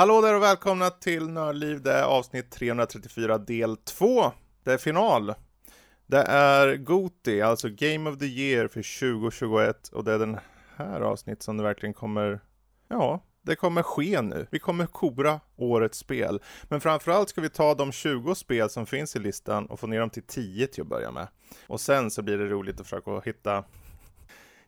Hallå där och välkomna till Nördliv. Det är avsnitt 334 del 2. Det är final. Det är Goti, alltså Game of the Year för 2021 och det är den här avsnitt som det verkligen kommer, ja, det kommer ske nu. Vi kommer kora årets spel. Men framförallt ska vi ta de 20 spel som finns i listan och få ner dem till 10 till att börja med. Och sen så blir det roligt att försöka hitta,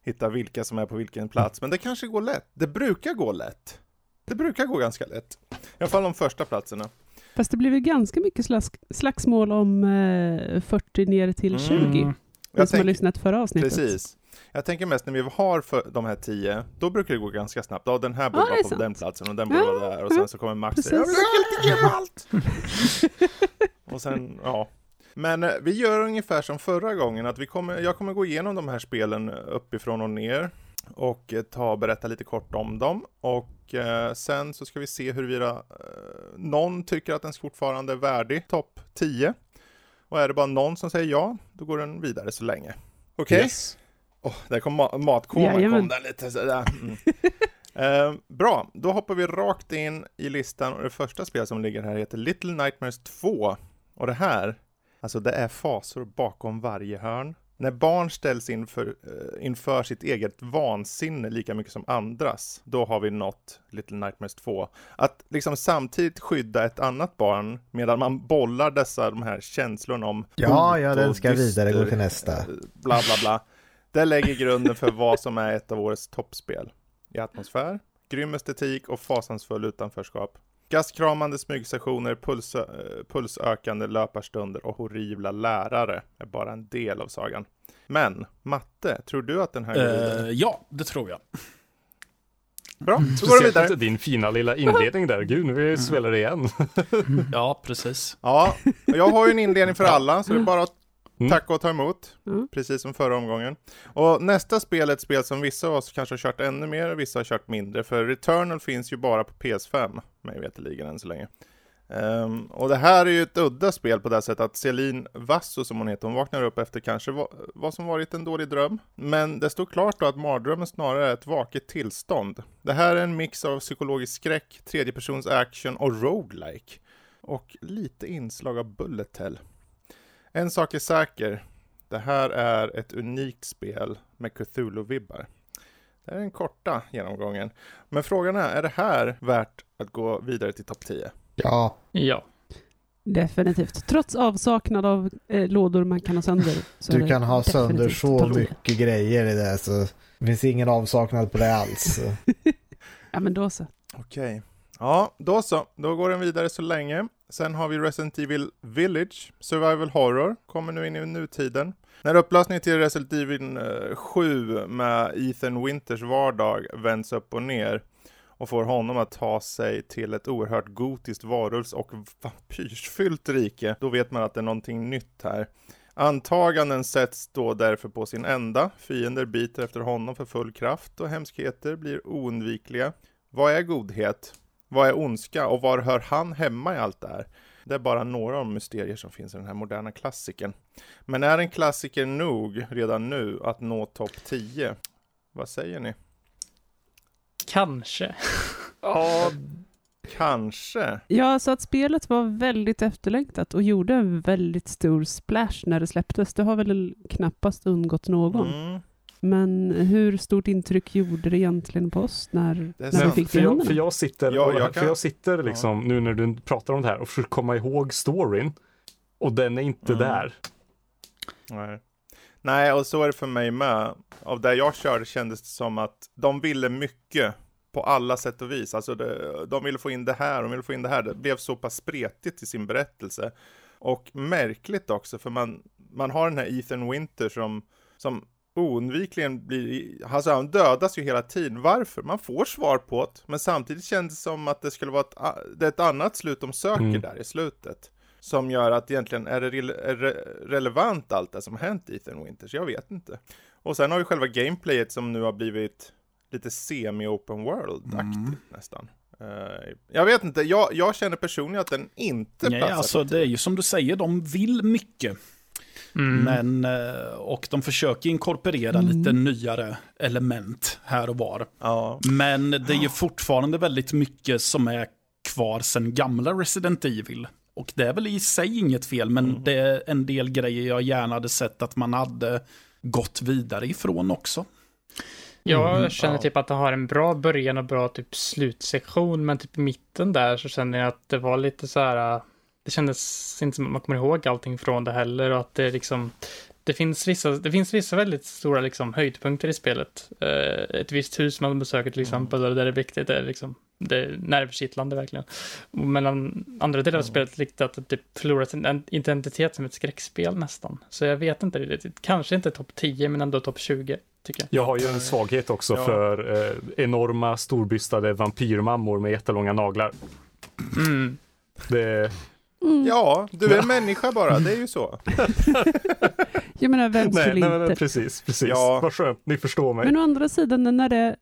hitta vilka som är på vilken plats. Men det kanske går lätt. Det brukar gå lätt. Det brukar gå ganska lätt. I alla fall de första platserna. Fast det blir väl ganska mycket slask, slagsmål om eh, 40 ner till 20. Mm. Jag som har tänk- lyssnat förra avsnittet. Precis. Jag tänker mest när vi har för de här tio, då brukar det gå ganska snabbt. Ja, den här borde är vara på sant. den platsen och den borde Ja, vara där och sen så kommer Max och precis. säger, jag vill helt igenom allt! och sen, ja. Men eh, vi gör ungefär som förra gången, att vi kommer, jag kommer gå igenom de här spelen uppifrån och ner och eh, ta och berätta lite kort om dem och eh, sen så ska vi se huruvida eh, någon tycker att den fortfarande är värdig topp 10 och är det bara någon som säger ja, då går den vidare så länge. Okej? Yes. Åh, där kom ma- matkoman Jajamän. kom där lite sådär. Mm. Eh, bra, då hoppar vi rakt in i listan och det första spelet som ligger här heter Little Nightmares 2. Och det här, alltså det är fasor bakom varje hörn. När barn ställs inför, eh, inför sitt eget vansinne lika mycket som andras, då har vi nått Little Nightmares 2. Att liksom samtidigt skydda ett annat barn medan man bollar dessa, de här känslorna om Ja, ja, den ska vidare gå dyster, till nästa. eh, Bla bla bla. Det lägger grunden för vad som är ett av årets toppspel. I atmosfär, grym estetik och fasansfull utanförskap. Gastkramande smygsessioner, puls, eh, pulsökande löparstunder och horribla lärare är bara en del av sagan. Men, Matte, tror du att den här går? Eh, ja, det tror jag. Bra, då går det Speciellt vidare. din fina lilla inledning där. Gud, nu jag spela det igen. Ja, precis. Ja, jag har ju en inledning för alla, så det är bara att Mm. tacka och ta emot. Mm. Precis som förra omgången. Och nästa spel är ett spel som vissa av oss kanske har kört ännu mer och vissa har kört mindre. För Returnal finns ju bara på PS5, mig veterligen än så länge. Ehm, och det här är ju ett udda spel på det sättet att Celine Vasso, som hon heter, hon vaknar upp efter kanske va- vad som varit en dålig dröm. Men det står klart då att mardrömmen snarare är ett vaket tillstånd. Det här är en mix av psykologisk skräck, tredjepersons action och roguelike. Och lite inslag av bullet hell. En sak är säker. Det här är ett unikt spel med Cthulhu-vibbar. Det här är den korta genomgången. Men frågan är, är det här värt att gå vidare till topp 10? Ja, Ja. Definitivt. Trots avsaknad av eh, lådor man kan ha sönder. Du kan ha sönder så mycket grejer i det så det finns ingen avsaknad på det alls. Ja, men då så. Okej. Ja, då så. Då går den vidare så länge. Sen har vi Resident Evil Village, Survival Horror, kommer nu in i nutiden. När upplösningen till Resident Evil eh, 7 med Ethan Winters vardag vänds upp och ner och får honom att ta sig till ett oerhört gotiskt varulvs och vampyrsfyllt rike, då vet man att det är någonting nytt här. Antaganden sätts då därför på sin ända, fiender biter efter honom för full kraft och hemskheter blir oundvikliga. Vad är godhet? Vad är ondska? Och var hör han hemma i allt det här? Det är bara några av de mysterier som finns i den här moderna klassikern. Men är en klassiker nog redan nu att nå topp 10? Vad säger ni? Kanske. Ja, Kanske? Ja, så att spelet var väldigt efterlängtat och gjorde en väldigt stor splash när det släpptes. Det har väl knappast undgått någon. Mm. Men hur stort intryck gjorde det egentligen på oss när, när vi fick för, det i jag, händerna? för jag sitter, Ja, jag för jag sitter liksom, nu när du pratar om det här och försöker komma ihåg storyn. Och den är inte Mm. där. Nej. Nej, och så är det för mig med. Av det jag körde kändes det som att de ville mycket på alla sätt och vis. Alltså det, de ville få in det här, de ville få in det här. Det blev så pass spretigt i sin berättelse. Och märkligt också, för man, man har den här Ethan Winter som, som oundvikligen blir, alltså han dödas ju hela tiden. Varför? Man får svar på det, men samtidigt känns det som att det skulle vara ett, det är ett annat slut de söker Mm. där i slutet. som gör att egentligen är det re är re relevant allt det som hänt i Ethan Winters? Jag vet inte. Och sen har vi själva gameplayet som nu har blivit lite semi-open world-aktigt Mm. nästan. Eh, jag vet inte, jag, jag känner personligen att den inte Nej, platsar. alltså det är ju som du säger, de vill mycket. Mm. Men, eh, och de försöker inkorporera Mm. lite nyare element här och var. Ja, Men det är ju fortfarande väldigt mycket som är kvar sen gamla Resident Evil. Och det är väl i sig inget fel, men Mm. det är en del grejer jag gärna hade sett att man hade gått vidare ifrån också. Jag Mm, känner ja. typ att det har en bra början och bra typ slutsektion, men typ i mitten där så känner jag att det var lite så här. Det kändes inte som att man kommer ihåg allting från det heller och att det liksom det finns vissa, det finns vissa väldigt stora liksom, höjdpunkter i spelet. Eh, ett visst hus man besöker till exempel, och där det är viktigt, det är liksom, det är nervkittlande verkligen. Och Mellan andra delar av Mm. spelet lite att det förlorar sin identitet som ett skräckspel nästan. Så jag vet inte riktigt, kanske inte topp 10 men ändå topp 20 tycker jag. Jag har ju en svaghet också Ja. för eh, enorma storbystade vampyrmammor med jättelånga naglar. Mm. Det, Mm. ja du är människa bara, det är ju så. Jag menar, vem nej, skulle nej, inte? nej, precis, precis. Ja. Vad skönt, ni förstår mig. Men å andra sidan, när det...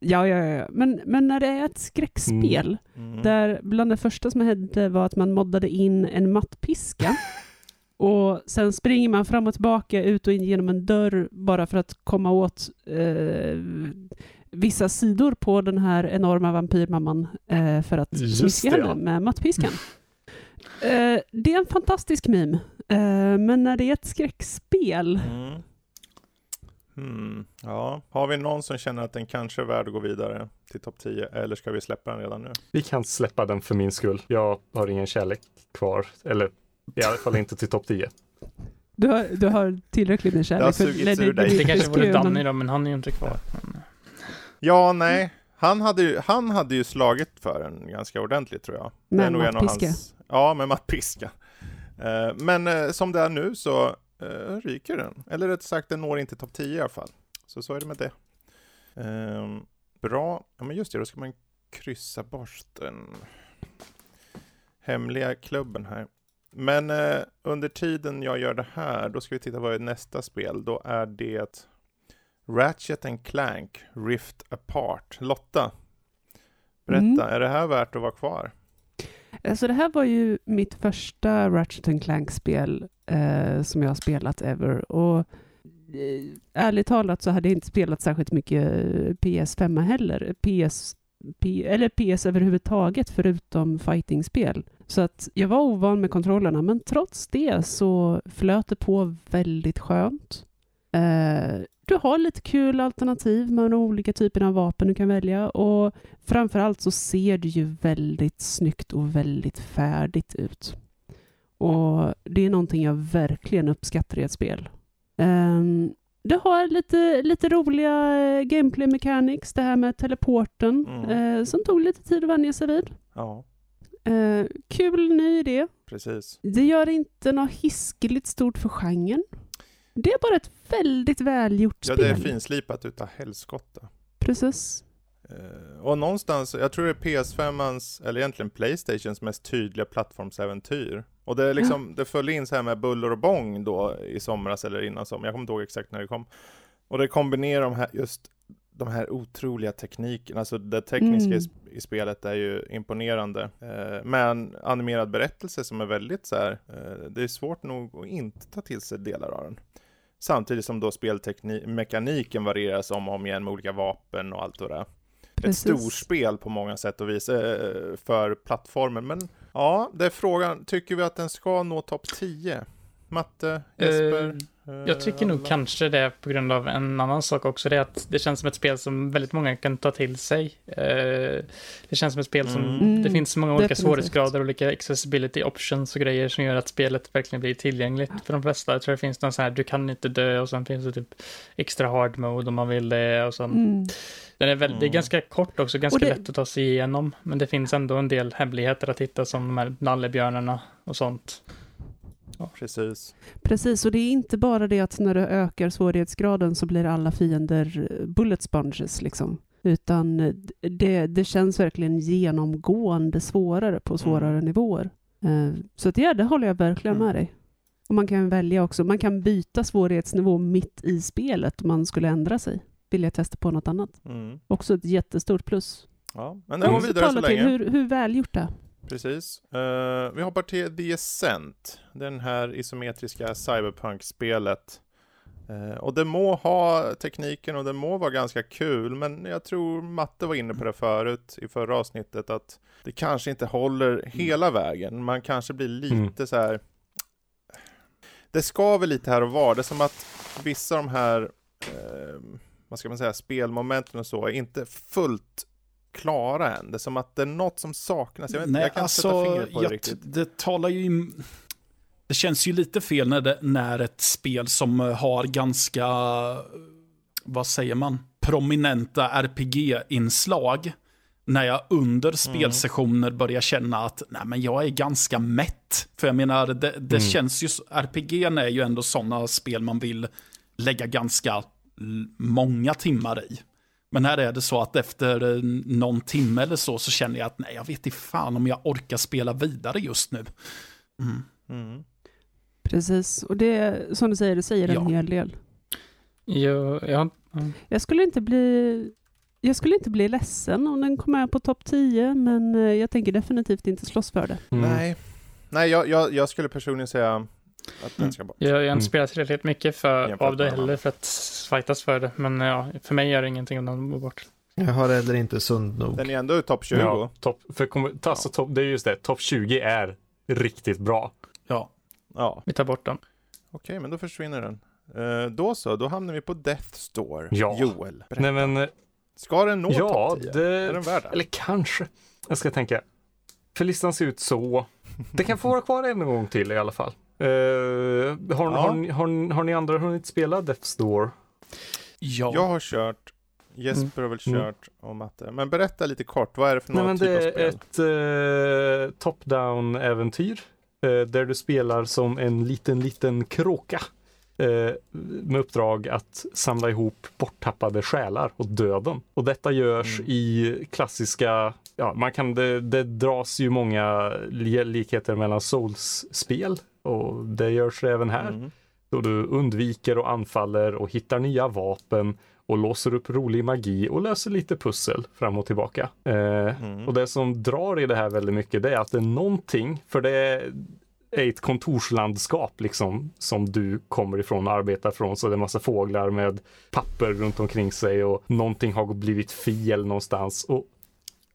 Ja, ja, ja. Men, men när det är ett skräckspel, Mm. där bland det första som hände var att man moddade in en mattpiska. Och sen springer man fram och tillbaka, ut och in genom en dörr, bara för att komma åt eh, vissa sidor på den här enorma vampyrmamman eh, för att Just smiska henne ja. med mattpiskan. Eh, det är en fantastisk meme, eh, men när det är ett skräckspel, Mm. Hmm. Ja, har vi någon som känner att den kanske är värd att gå vidare till topp 10 eller ska vi släppa den redan nu? Vi kan släppa den för min skull. Jag har ingen kärlek kvar. Eller i alla fall inte till topp 10. du har, du har tillräckligt med Det har kärlek sugits Lady ur dig. Det kanske vore men- Danny då, men han är ju inte kvar. Men- Ja, nej. Han hade, ju, han hade ju slagit för den ganska ordentligt tror jag. Det Med är nog en av hans- Ja, med mattpiska. Eh, men eh, som det är nu så eh, ryker den. Eller rätt sagt, den når inte topp 10 i alla fall. Så så är det med det. Ehm, bra. Ja, men just det, då ska man kryssa bort den hemliga klubben här. Men eh, under tiden jag gör det här, då ska vi titta vad är nästa spel. Då är det Ratchet and Clank Rift Apart. Lotta, berätta, Mm. är det här värt att vara kvar? Alltså det här var ju mitt första Ratchet Clank-spel eh, som jag har spelat ever. Och eh, ärligt talat så hade jag inte spelat särskilt mycket eh, PS5 heller. PS, P, eller PS överhuvudtaget förutom fightingspel. Så att jag var ovan med kontrollerna men trots det så flöt det på väldigt skönt. Eh, du har lite kul alternativ med de olika typerna av vapen du kan välja och framförallt så ser det ju väldigt snyggt och väldigt färdigt ut. Och det är någonting jag verkligen uppskattar i ett spel. Um, det har lite, lite roliga eh, gameplay mechanics, det här med teleporten, Mm. eh, som tog lite tid att vänja sig vid. Ja, Eh, kul ny idé. precis. Det gör inte något hiskeligt stort för genren. Det är bara ett väldigt välgjort Ja, spel. det är finslipat utav helskotta. Precis. Eh, och någonstans, jag tror det är PS5, eller egentligen Playstations mest tydliga plattformsäventyr. Och det, är liksom, det föll in så här med buller och bång då i somras eller innan sommar, jag kommer inte ihåg exakt när det kom. Och det kombinerar de här, just de här otroliga teknikerna, alltså det tekniska Mm. i spelet är ju imponerande. Eh, med en animerad berättelse som är väldigt så här, eh, det är svårt nog att inte ta till sig delar av den. Samtidigt som då spelmekaniken varieras om och om igen med olika vapen och allt och det. Ett Precis. storspel på många sätt och vis eh, för plattformen. Men ja, det är frågan, tycker vi att den ska nå topp 10? Matte, Jesper? Eh, eh, Jag tycker nog alla? kanske det på grund av en annan sak också. Det är att det känns som ett spel som väldigt många kan ta till sig. Eh, Det känns som ett spel som, Mm. det finns så många olika Definitivt. svårighetsgrader, olika accessibility options och grejer som gör att spelet verkligen blir tillgängligt för de flesta. Jag tror det finns någon sån här, du kan inte dö och sen finns det typ extra hard mode om man vill det och sen Mm. Den är väldigt, det är Mm. ganska kort också, ganska det- lätt att ta sig igenom. Men det finns ändå en del hemligheter att hitta som de här nallebjörnarna och sånt. Precis. Precis, och det är inte bara det att när du ökar svårighetsgraden så blir alla fiender eh, bullet sponges liksom. Utan eh, det, det känns verkligen genomgående svårare på svårare nivåer. Eh, Så att ja, det håller jag verkligen Mm. med dig. Och man kan välja också, man kan byta svårighetsnivå mitt i spelet om man skulle ändra sig. Vill jag testa på något annat. Mm. Också ett jättestort plus. Ja, men den går vidare så tala till länge. hur, hur välgjort det. Precis. Eh, vi hoppar till The Ascent, den här isometriska cyberpunk-spelet. Eh, och det må ha tekniken och det må vara ganska kul, men jag tror Matte var inne på det förut i förra avsnittet, att det kanske inte håller hela vägen. Man kanske blir lite Mm. så här. Det skaver lite här och var. Det är som att vissa av de här, eh, vad ska man säga, spelmomenten och så är inte fullt klara än. Det är som att det är något som saknas. Jag, vet, Nej, jag kan inte sätta alltså, fingret på det riktigt. det talar ju... Det känns ju lite fel när, det, när ett spel som eh, har ganska, vad säger man, prominenta RPG-inslag, när jag under spelsessioner börjar känna att nej, men jag är ganska mätt. För jag menar, det, det Mm. känns ju, RPG är ju ändå sådana spel man vill lägga ganska många timmar i. Men här är det så att efter eh, någon timme eller så, så känner jag att nej, jag vet inte fan om jag orkar spela vidare just nu. Mm. Mm. Precis, och det som du säger, det säger en Ja. hel del. Jo, ja, Jag skulle inte bli jag skulle inte bli ledsen om den kom med på topp 10, men eh, jag tänker definitivt inte slåss för det. Mm. Nej, Nej jag, jag, jag skulle personligen säga att den Mm. ska bort. jag, har Mm. inte spelat tillräckligt mycket för, Jämfört av det heller för att fightas för det. Men ja, för mig gör det ingenting om den går bort. Jag har heller inte sund nog. Den är ändå i topp 20. Ja, topp, för kom, alltså, topp, det är just det, topp 20 är riktigt bra. Ja, Ja, Vi tar bort den. okej, men då försvinner den. Eh, då så, då hamnar vi på Death Store. Ja. Joel, berätta. Nej men, eh, Ska den nå ja, topp 10? Är det, den värd det? eller kanske. Jag ska tänka. För listan ser ut så. Det kan få vara kvar en gång till i alla fall. Eh, har, Ja. har, ni- har, har ni andra hunnit spela Death Store? ja. Jag har kört, Jesper har väl Mm. kört och Matte. Men berätta lite kort, vad är det för Nej, någon men typ det av spel? är ett eh, top-down äventyr eh, där du spelar som en liten, liten kråka eh, med uppdrag att samla ihop borttappade själar och döden. Och detta görs Mm. i klassiska, ja, man kan, det, det dras ju många li- likheter mellan Souls-spel och det görs även här. Mm. Då du undviker och anfaller och hittar nya vapen och låser upp rolig magi och löser lite pussel fram och tillbaka. Eh, Mm. och det som drar i det här väldigt mycket det är att det är någonting, för det är ett kontorslandskap liksom som du kommer ifrån och arbetar från. Så det är massa fåglar med papper runt omkring sig och någonting har blivit fel någonstans. Och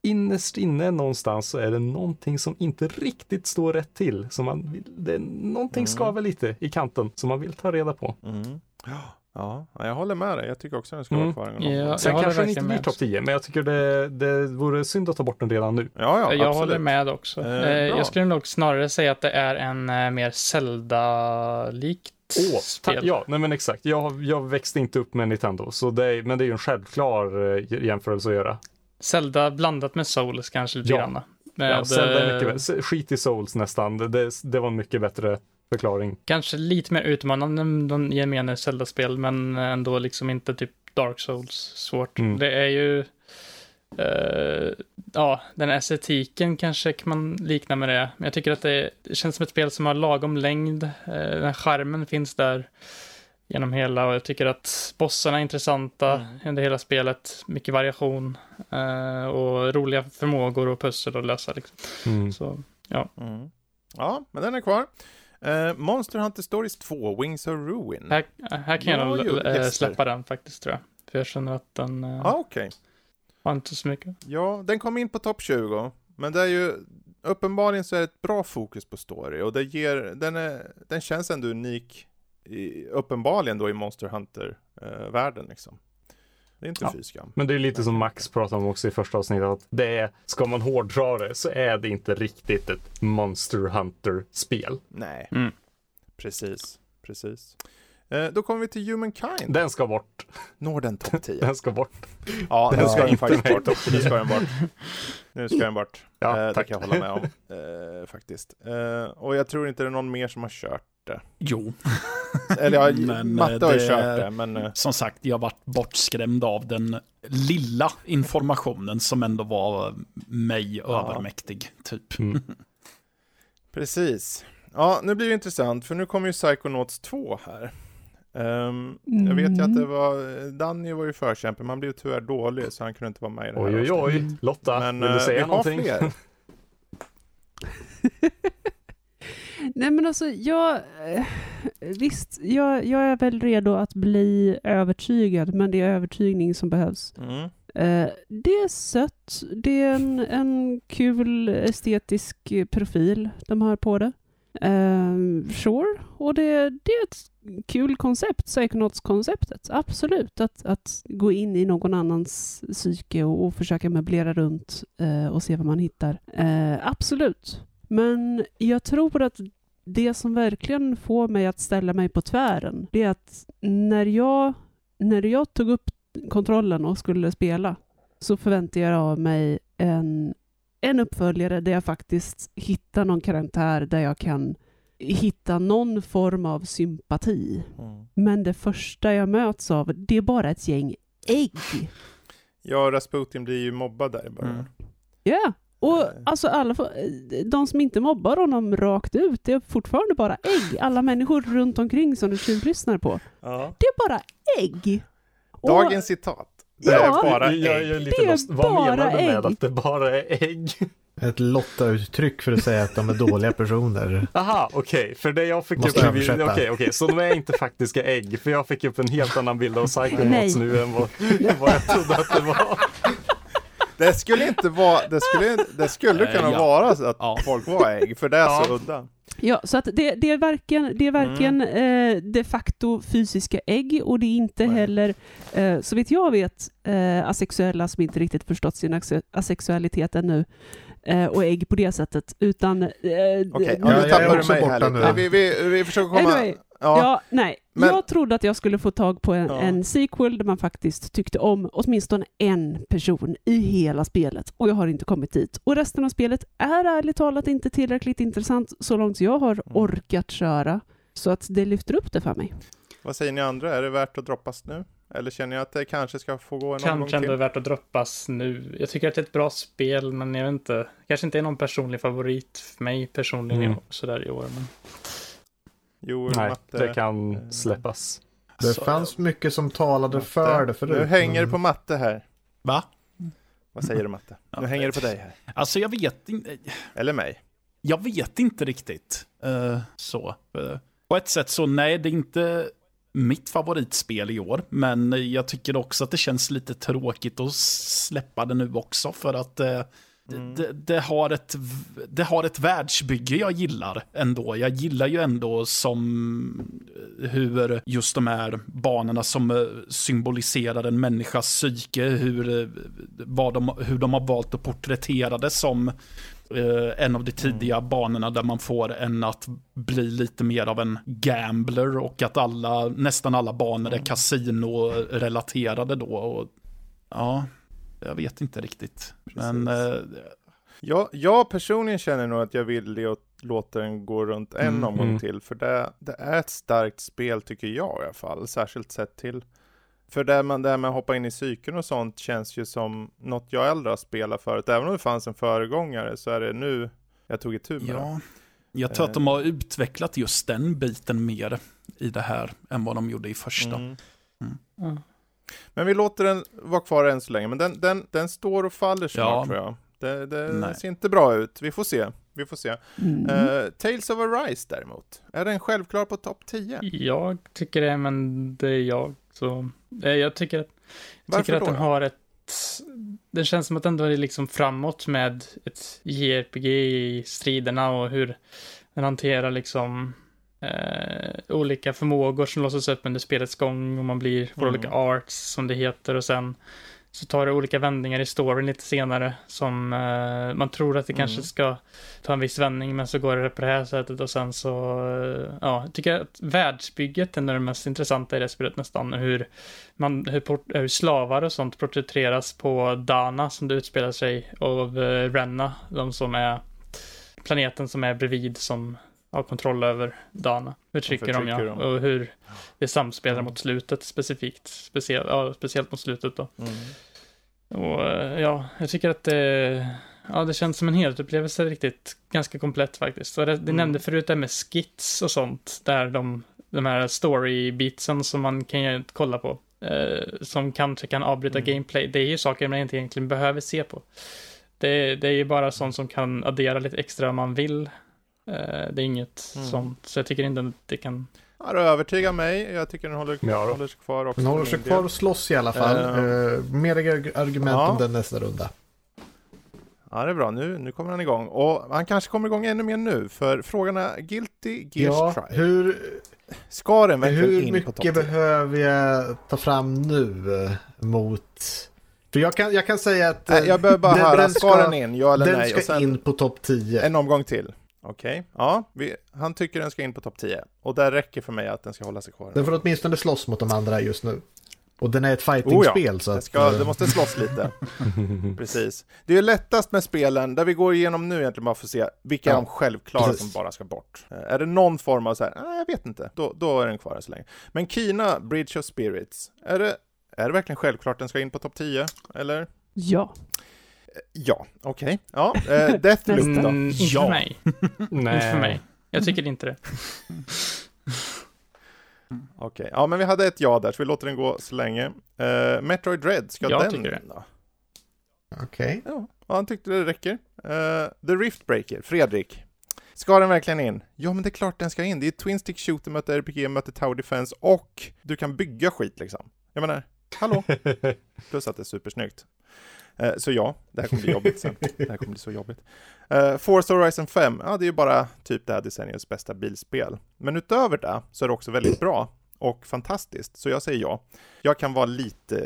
innerst inne någonstans så är det någonting som inte riktigt står rätt till. Så man vill, det är någonting Mm. skaver lite i kanten som man vill ta reda på. Mm. Ja, jag håller med dig. Jag tycker också den ska Mm. vara kvar. Ja, Sen kanske den inte blir topp 10, men jag tycker det, det vore synd att ta bort den redan nu. Ja, ja, jag absolut. håller med också. Eh, Eh, bra. jag skulle nog snarare säga att det är en eh, mer Zelda-likt Åh, spel. ja, nej men exakt. Jag, jag växte inte upp med Nintendo, så det är, men det är ju en självklar eh, jämförelse att göra. Zelda blandat med Souls kanske lite Ja. grann. Ja, Med, Zelda är eh, mycket bättre. Skit i Souls nästan. Det, det, var en mycket bättre förklaring. Kanske lite mer utmanande än de gemene Zelda-spel, men ändå liksom inte typ Dark Souls svårt. Mm. Det är ju... eh, ja, den estetiken kanske kan man likna med det. Men jag tycker att det, det känns som ett spel som har lagom längd. Uh, den skärmen finns där genom hela och jag tycker att bossarna är intressanta Mm. under hela spelet. Mycket variation eh, och roliga förmågor och pussel att lösa. Liksom. Mm. Så, Mm. Ja, men den är kvar. Eh, Monster Hunter Stories 2, Wings of Ruin. här, här kan jag Ja, nog släppa den faktiskt tror jag. För jag känner att den... eh, Ja, okej. Har inte så mycket. Ja, den kom in på topp 20, men det är ju uppenbarligen så är det ett bra fokus på story och det ger, den, är, den känns ändå unik, i, uppenbarligen då i Monster Hunter-världen liksom. Det är inte Ja. fy skam. Men det är lite som Max pratade om också i första avsnittet. Att det är, ska man hårdra det så är det inte riktigt ett Monster Hunter-spel. Nej, Mm. precis, precis. Eh, då kommer vi till Humankind. Den ska bort. Når den topp 10? Den ska bort. Ja, nu Ja, ska den inte faktiskt bort. Nu ska den bort. Nu ska den bort. Ja, eh, det tack. kan jag hålla med om, eh, faktiskt. Eh, och jag tror inte det är någon mer som har kört det. Jo, Eller ja, Men, Matte har ju det- kört det, men... eh, som sagt, jag varit bortskrämd av den lilla informationen som ändå var mig Ja. övermäktig, typ. Mm. Precis. Ja, nu blir det intressant för nu kommer ju Psychonauts 2 här. Ehm, Jag vet ju att det Mm. var, Danny var ju förkämpe, men han blev tyvärr dålig så han kunde inte vara med i det här Oj, oj, oj. Mm. Lotta, Men vill eh, du säga vi har någonting? fler. Nej men alltså, jag... eh, Visst, jag, jag är väl redo att bli övertygad, men det är övertygning som behövs. Mm. Eh, det är sött, det är en, en kul estetisk profil de har på det. Eh, sure, och det, det är ett kul koncept, Psychonauts-konceptet. Absolut, att, att gå in i någon annans psyke och, och försöka möblera runt eh, och se vad man hittar. Eh, absolut. Men jag tror att det som verkligen får mig att ställa mig på tvären, det är att när jag, när jag tog upp kontrollen och skulle spela så förväntade jag av mig en, en uppföljare där jag faktiskt hittar någon karaktär där jag kan hitta någon form av sympati. Mm. Men det första jag möts av, det är bara ett gäng ägg. Ja, Rasputin blir ju mobbad där i början. Mm. Ja, och alltså alla, de som inte mobbar honom rakt ut, det är fortfarande bara ägg. Alla människor runt omkring som du tjuvlyssnar på, Ja. det är bara ägg. Och- Dagens citat. Det Ja. är bara jag, jag ägg. lite Det är lost. Vad bara menar du med ägg. att det bara är ägg? Ett Lotta-uttryck för att säga att de är dåliga personer. Aha, okej, för det jag fick Måste upp... Okej, okej, så de är inte faktiska ägg, för jag fick upp en helt annan bild av. Psychonauts nu än vad, vad jag trodde att det var. Det skulle inte vara, det skulle, det skulle Eh, kunna ja. vara så att Ja. folk var ägg, för det är så Ja. udda. Ja, så att det, det är varken, det är varken eh, de facto fysiska ägg och det är inte Nej. heller, eh, så vitt jag vet, eh, asexuella som inte riktigt förstått sin asexualitet ännu och ägg på det sättet, utan... Eh, Okej, d- ja, jag nu tappar du mig här nu. lite. Vi, vi, vi försöker komma... Anyway, Ja, Ja, nej. Men- Jag trodde att jag skulle få tag på en, Ja. en sequel där man faktiskt tyckte om åtminstone en person i hela spelet. Och jag har inte kommit dit. Och resten av spelet är ärligt talat inte tillräckligt intressant så långt jag har Mm. orkat köra. Så att det lyfter upp det för mig. vad säger ni andra? Är det värt att droppas nu? Eller känner jag att det kanske ska få gå en omgång Kanske ändå är till? värt att droppas nu. Jag tycker att det är ett bra spel, men jag vet inte. Kanske inte är någon personlig favorit för mig personligen Mm. sådär i år. Men... Jo, Nej, matte. det kan släppas. Det Alltså, fanns mycket som talade Matte. för det förut. Nu hänger det på matte här. Va? Vad säger du matte? Nu hänger det på dig här. Alltså jag vet inte. Eller mig. Jag vet inte riktigt. Eh, så. Eh, på ett sätt så nej, det är inte mitt favoritspel i år. Men jag tycker också att det känns lite tråkigt att släppa det nu också. För att eh, Mm. det, det, har ett, det har ett världsbygge jag gillar ändå. Jag gillar ju ändå som eh, hur just de här banorna som eh, symboliserar en människas psyke, hur, eh, vad de, hur de har valt att porträttera det som eh, en av de tidiga banorna där man får en att bli lite mer av en gambler och att alla, nästan alla banor är kasino-relaterade då. Och, ja, jag vet inte riktigt. Men eh, Jag, jag personligen känner nog att jag vill låta den gå runt en Mm. omgång Mm. till. För det, det är ett starkt spel tycker jag i alla fall. Särskilt sett till. För det, man, det här med att hoppa in i cykeln och sånt känns ju som något jag äldre har spelat förut. Även om det fanns en föregångare så är det nu jag tog itu med det. ja, jag tror att de har utvecklat just den biten mer i det här än vad de gjorde i första. Mm. Ja. Men vi låter den vara kvar än så länge. Men den, den, den står och faller snart Ja. tror jag. Det, det ser inte bra ut. Vi får se. Vi får se. Mm. Eh, Tales of Arise däremot. Är den självklar på topp 10? Jag tycker det, men det är jag. Så, eh, jag tycker att, jag tycker att då den då? har ett... Det känns som att den ändå är liksom framåt med ett JRPG i striderna och hur den hanterar liksom eh, olika förmågor som låses upp under spelets gång och man blir, Mm. olika arts som det heter och sen så tar det olika vändningar i storyn lite senare som eh, man tror att det kanske Mm. ska ta en viss vändning men så går det på det här sättet och sen så, eh, ja, jag tycker att världsbygget är det mest intressanta i det spelet nästan. Hur, man, hur, hur slavar och sånt porträtteras på Dana som det utspelar sig av eh, Renna, de som är planeten som är bredvid som har kontroll över Dana. Förtrycker dem ja, förtrycker dem. och hur det samspelar mot slutet specifikt, speciellt, ja, speciellt mot slutet då. Mm. Och eh, ja, jag tycker att det Ja, det känns som en helhetsupplevelse riktigt ganska komplett faktiskt. Och det, det Mm. nämnde förut det här med skits och sånt, där de, de här story-beatsen som man kan kolla på, eh, som kanske kan avbryta Mm. gameplay, det är ju saker man inte egentligen behöver se på. Det, det är ju bara sånt som kan addera lite extra om man vill. Eh, det är inget Mm. sånt, så jag tycker inte att det kan... Ja, du övertygar mig. Jag tycker den håller, Ja håller sig kvar också. Den håller sig kvar och slåss i alla fall. Eh. Uh, mer arg- argument Ja. om den nästa runda. Ja, det är bra. Nu, nu kommer han igång. Och han kanske kommer igång ännu mer nu, för frågan är Guilty Gears Ja, Strive. hur, Ska den verkligen hur in på mycket 10? behöver jag ta fram nu mot... För jag kan, jag kan säga att... Nej, jag behöver bara den- höra, den ska, den in, ja eller den nej? ska Och sen in på topp 10. en omgång till. Okej, ja, vi, han tycker den ska in på topp 10. Och det räcker för mig att den ska hålla sig kvar. Den får åtminstone slåss mot de andra just nu. Och den är ett Oh ja, fighting-spel så Det, att... ska, eh, det måste slåss lite. Precis. Det är lättast med spelen, där vi går igenom nu egentligen bara för att se vilka är Ja, de självklara precis. som bara ska bort. Eh, Är det någon form av så här, nej jag vet inte, då, då är den kvar så länge. Men Kina, Bridge of Spirits, är det, är det verkligen självklart den ska in på topp 10? Eller? Ja. Ja, okej. Ja, eh, Deathloop då? Mm, inte Ja. för mig. Nej. Inte för mig. Jag tycker inte det. Okej, ja men vi hade ett ja där, så vi låter den gå så länge. Eh, Metroid Dread, ska Jag den tycker in då? Okej. Ja, ja, han tyckte det räcker. Eh, The Rift Breaker, Fredrik. Ska den verkligen in? Ja, men det är klart den ska in. Det är Twin Stick Shooter möter RPG möter Tower Defense och du kan bygga skit liksom. Jag menar, hallå? Plus att det är supersnyggt. Eh, så ja, det här kommer bli jobbigt sen. Det här kommer bli så jobbigt. Uh, Forza Horizon 5, ja det är ju bara typ det här decenniets bästa bilspel. Men utöver det så är det också väldigt bra och fantastiskt, så jag säger ja. Jag kan vara lite...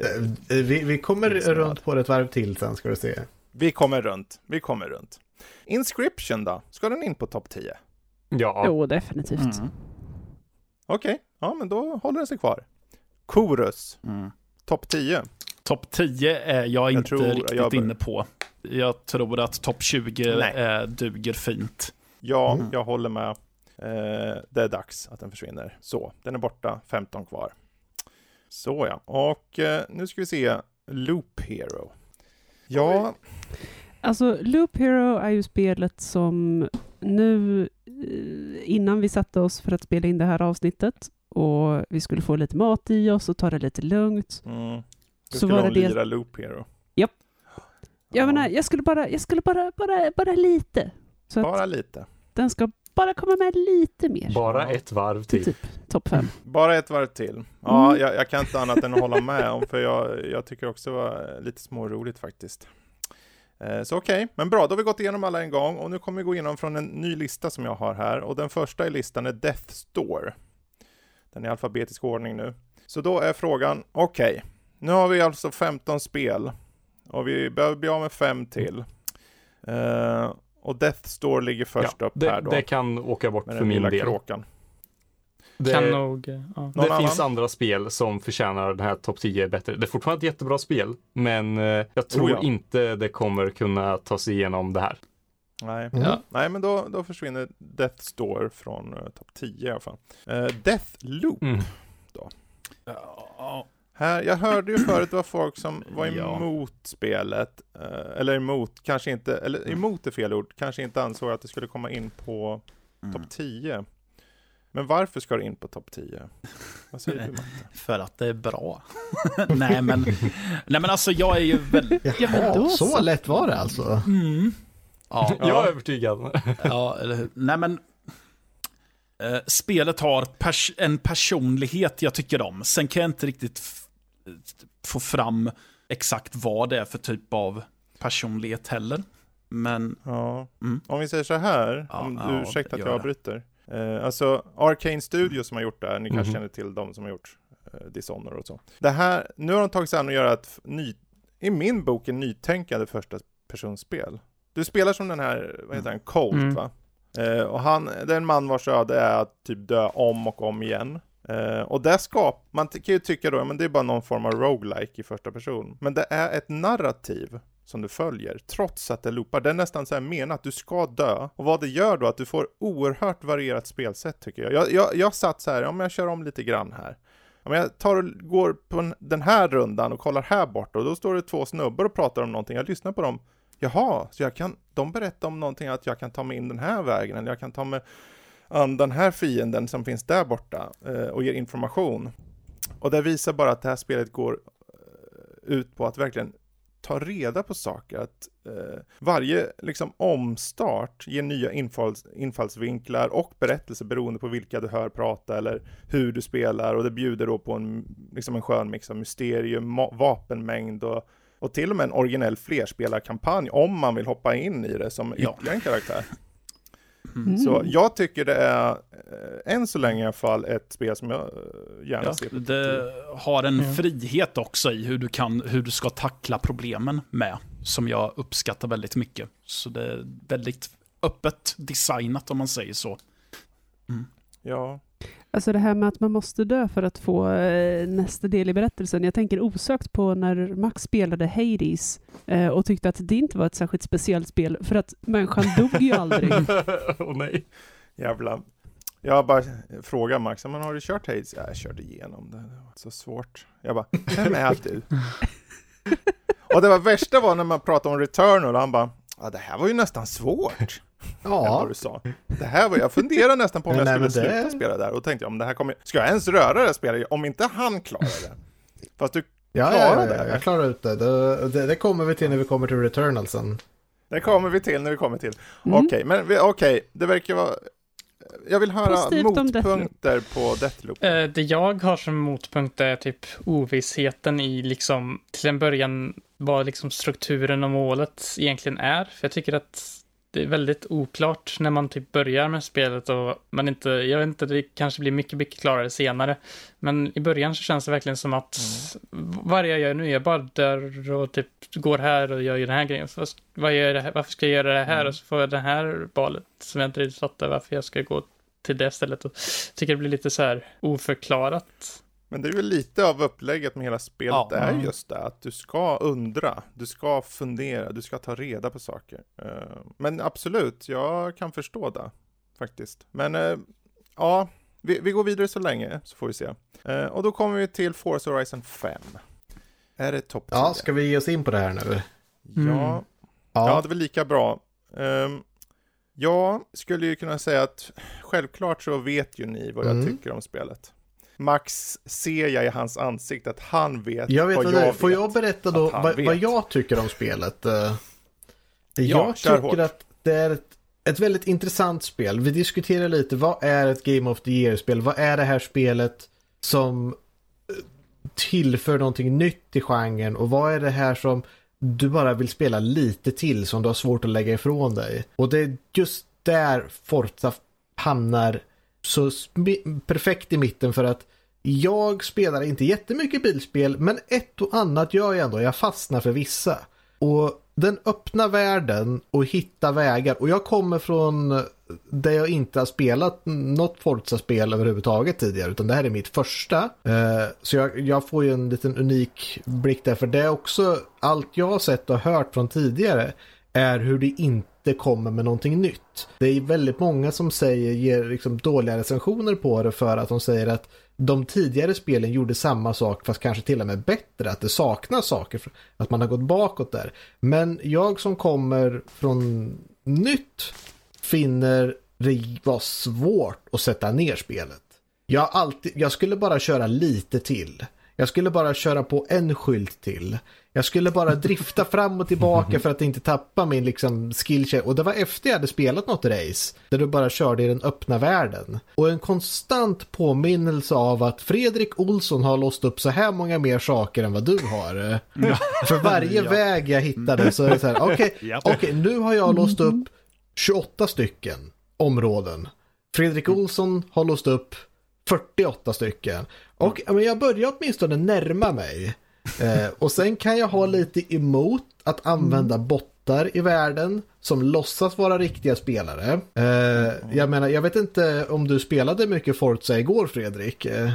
Eh, Vi, vi kommer Insnöad. runt på det ett varv till sen ska du se. Vi kommer runt, vi kommer runt. Inscription då? Ska den in på topp 10? Ja, Jo, definitivt. Mm. Okej, ja men då håller den sig kvar. Chorus, Mm. topp 10. Topp 10 är jag, inte tror riktigt jag inne på. Jag tror att topp 20 Nej. eh, duger fint. Ja, Mm. jag håller med. Eh, det är dags att den försvinner. Så, den är borta, 15 kvar. Så ja, och eh, nu ska vi se Loop Hero. Ja, Alltså, Loop Hero är ju spelet som nu, eh, innan vi satte oss för att spela in det här avsnittet och vi skulle få lite mat i oss och ta det lite lugnt. mm. Du Så skulle var ha det det... lira Loop Hero. Japp. Jag Ja, menar, jag skulle bara, jag skulle bara, bara, bara lite. Så Bara lite. den ska bara komma med lite mer. bara ett varv till typ topp fem. Bara ett varv till. Ja, Mm. jag, jag kan inte annat än att hålla med om, för jag, jag tycker också det var lite småroligt faktiskt. Eh, Så okej, men bra, då har vi gått igenom alla en gång och nu kommer vi gå igenom från en ny lista som jag har här och den första i listan är Death Store. Den är i alfabetisk ordning nu. Så då är frågan, okej, nu har vi alltså 15 spel och vi behöver bli av med fem till. Eh, och Death Store ligger först Ja, upp här det, då, det kan åka bort för min del. kråkan. Det, Kan nog... Ja. Någon det annan? finns andra spel som förtjänar den här topp 10 bättre. Det är fortfarande ett jättebra spel, men eh, jag tror Oh ja. inte det kommer kunna ta sig igenom det här. Nej, Mm. Ja. Nej men då, då försvinner Death Store från uh, topp 10 i alla fall. Uh, Death Loop. Mm. Ja, Här, jag hörde ju förut det var folk som var Ja. emot spelet, eh, eller emot, kanske inte, eller emot är fel ord, kanske inte ansåg att det skulle komma in på mm. topp 10. Men varför ska det in på topp 10? Vad säger du Matte? För att det är bra. nej, men, nej men alltså jag är ju väldigt... Ja, Jaha, så lätt var det alltså. Mm. Ja, Jag är övertygad. Ja, eller? Nej, men... Eh, spelet har pers en personlighet jag tycker om. Sen kan jag inte riktigt få fram exakt vad det är för typ av personlighet heller. Men, Ja, mm. om vi säger så här, Ja, om ja, du ursäktar att gör jag avbryter. Eh, alltså, Arcane Studios som har gjort det här, ni kanske Mhm. känner till dem som har gjort eh, Dishonored och så. Det här, nu har de tagit sig an att göra ett ny, i min bok, en nytänkande första personspel. Du spelar som den här, vad heter han, Colt Mm. va? Eh, och han, det är en man vars öde är att typ dö om och om igen. Uh, och där skap, man kan ju tycka då, men det är bara någon form av roguelike i första person. Men det är ett narrativ som du följer, trots att det loopar. Det är nästan så här menat, du ska dö. Och vad det gör då, att du får oerhört varierat spelsätt tycker jag. Jag, jag, jag satt så här, om jag kör om lite grann här. Om jag tar och går på den här rundan och kollar här borta och då står det två snubbar och pratar om någonting. Jag lyssnar på dem. jaha, så jag kan, de berättar om någonting att jag kan ta mig in den här vägen, eller jag kan ta mig den här fienden som finns där borta eh, och ger information. Och det visar bara att det här spelet går eh, ut på att verkligen ta reda på saker, att eh, varje liksom omstart ger nya infalls, infallsvinklar och berättelser beroende på vilka du hör prata eller hur du spelar och det bjuder då på en, liksom en skön mix av mysterium, vapenmängd och, och till och med en originell flerspelarkampanj om man vill hoppa in i det som Ja. ytterligare en karaktär. Mm. Så jag tycker det är, eh, än så länge i alla fall, ett spel som jag eh, gärna Ja, ser. det har en Ja. frihet också i hur du, kan, hur du ska tackla problemen med, som jag uppskattar väldigt mycket. Så det är väldigt öppet designat om man säger så. Ja, Alltså det här med att man måste dö för att få eh, nästa del i berättelsen. Jag tänker osökt på när Max spelade Hades eh, och tyckte att det inte var ett särskilt speciellt spel för att människan dog ju aldrig. Åh nej. jävla. Jag bara frågar Max, men har du kört Hades? Ja, jag körde igenom det, det var så svårt. Jag bara, vem är du? och det var värsta var när man pratade om Returnal och han bara, ja det här var ju nästan svårt. Ja. Ja, Vad du sa. Det här var, jag funderade nästan på om jag Nej, skulle men det- sluta spela där och tänkte, om det här kommer, ska jag ens röra det här spelet? Om inte han klarar det. Fast du, ja, klarar ja, det, ja, eller? jag klarar ut det. det. Det, det kommer vi till när vi kommer till Returnal sen. det kommer vi till när vi kommer till. Mm. Okej, men okej, det verkar vara, jag vill höra Positivt om Deathloop. motpunkter på Deathloop. Eh, det jag har som motpunkt är typ ovissheten i liksom till en början vad liksom strukturen och målet egentligen är. För jag tycker att det är väldigt oklart när man typ börjar med spelet och man inte, jag vet inte, det kanske blir mycket, mycket klarare senare. Men i början så känns det verkligen som att vad jag gör nu, jag bara där och typ går här och gör den här grejen. Så vad gör jag? Varför ska jag göra det här? Och så får jag det här valet som jag inte riktigt fattar varför jag ska gå till det stället. Och tycker det blir lite så här oförklarat. Men det är ju lite av upplägget med hela spelet, Ja. det är Mm. just det, att du ska undra, du ska fundera, du ska ta reda på saker. Eh, Men absolut, jag kan förstå det, faktiskt. Men eh, ja, vi, vi går vidare så länge, så får vi se. Eh, Och då kommer vi till Forza Horizon 5. Är det topp 10? Ja, ska vi ge oss in på det här nu? Mm. Ja, Ja, det är väl lika bra. Um, jag skulle ju kunna säga att självklart så vet ju ni vad jag Mm. tycker om spelet. Max ser jag i hans ansikte att han vet Jag vet vad jag det vet. Får jag berätta då vad, vad jag tycker om spelet? Eh, Ja, jag tycker hårt. att det är ett, ett väldigt intressant spel. Vi diskuterar lite, vad är ett Game of the Year-spel? Vad är det här spelet som eh, tillför någonting nytt i genren? Och vad är det här som du bara vill spela lite till som du har svårt att lägga ifrån dig? Och det är just där Forza hamnar så perfekt i mitten för att jag spelar inte jättemycket bilspel, men ett och annat gör jag ändå. Jag fastnar för vissa. Och den öppna världen och hitta vägar. Och jag kommer från där jag inte har spelat något Forza-spel överhuvudtaget tidigare, utan det här är mitt första. Eh, så jag, jag får ju en liten unik blick där, för det är också allt jag har sett och hört från tidigare är hur det inte kommer med någonting nytt. Det är väldigt många som säger, ger liksom dåliga recensioner på det för att de säger att de tidigare spelen gjorde samma sak fast kanske till och med bättre, att det saknas saker, att man har gått bakåt där. Men jag som kommer från nytt finner det var svårt att sätta ner spelet. Jag, alltid, jag skulle bara köra lite till. Jag skulle bara köra på en skylt till. Jag skulle bara drifta fram och tillbaka för att inte tappa min liksom skill Och det var efter jag hade spelat något race. Där du bara körde i den öppna världen. Och en konstant påminnelse av att Fredrik Olsson har låst upp så här många mer saker än vad du har. För varje Ja. väg jag hittade så är det så här, okej, Japp. okej, nu har jag låst upp 28 stycken områden. Fredrik Olsson har låst upp 48 stycken. Och men jag börjar åtminstone närma mig. Eh, och sen kan jag ha lite emot att använda bottar i världen som låtsas vara riktiga spelare. Eh, jag menar, jag vet inte om du spelade mycket Forza igår Fredrik. Eh,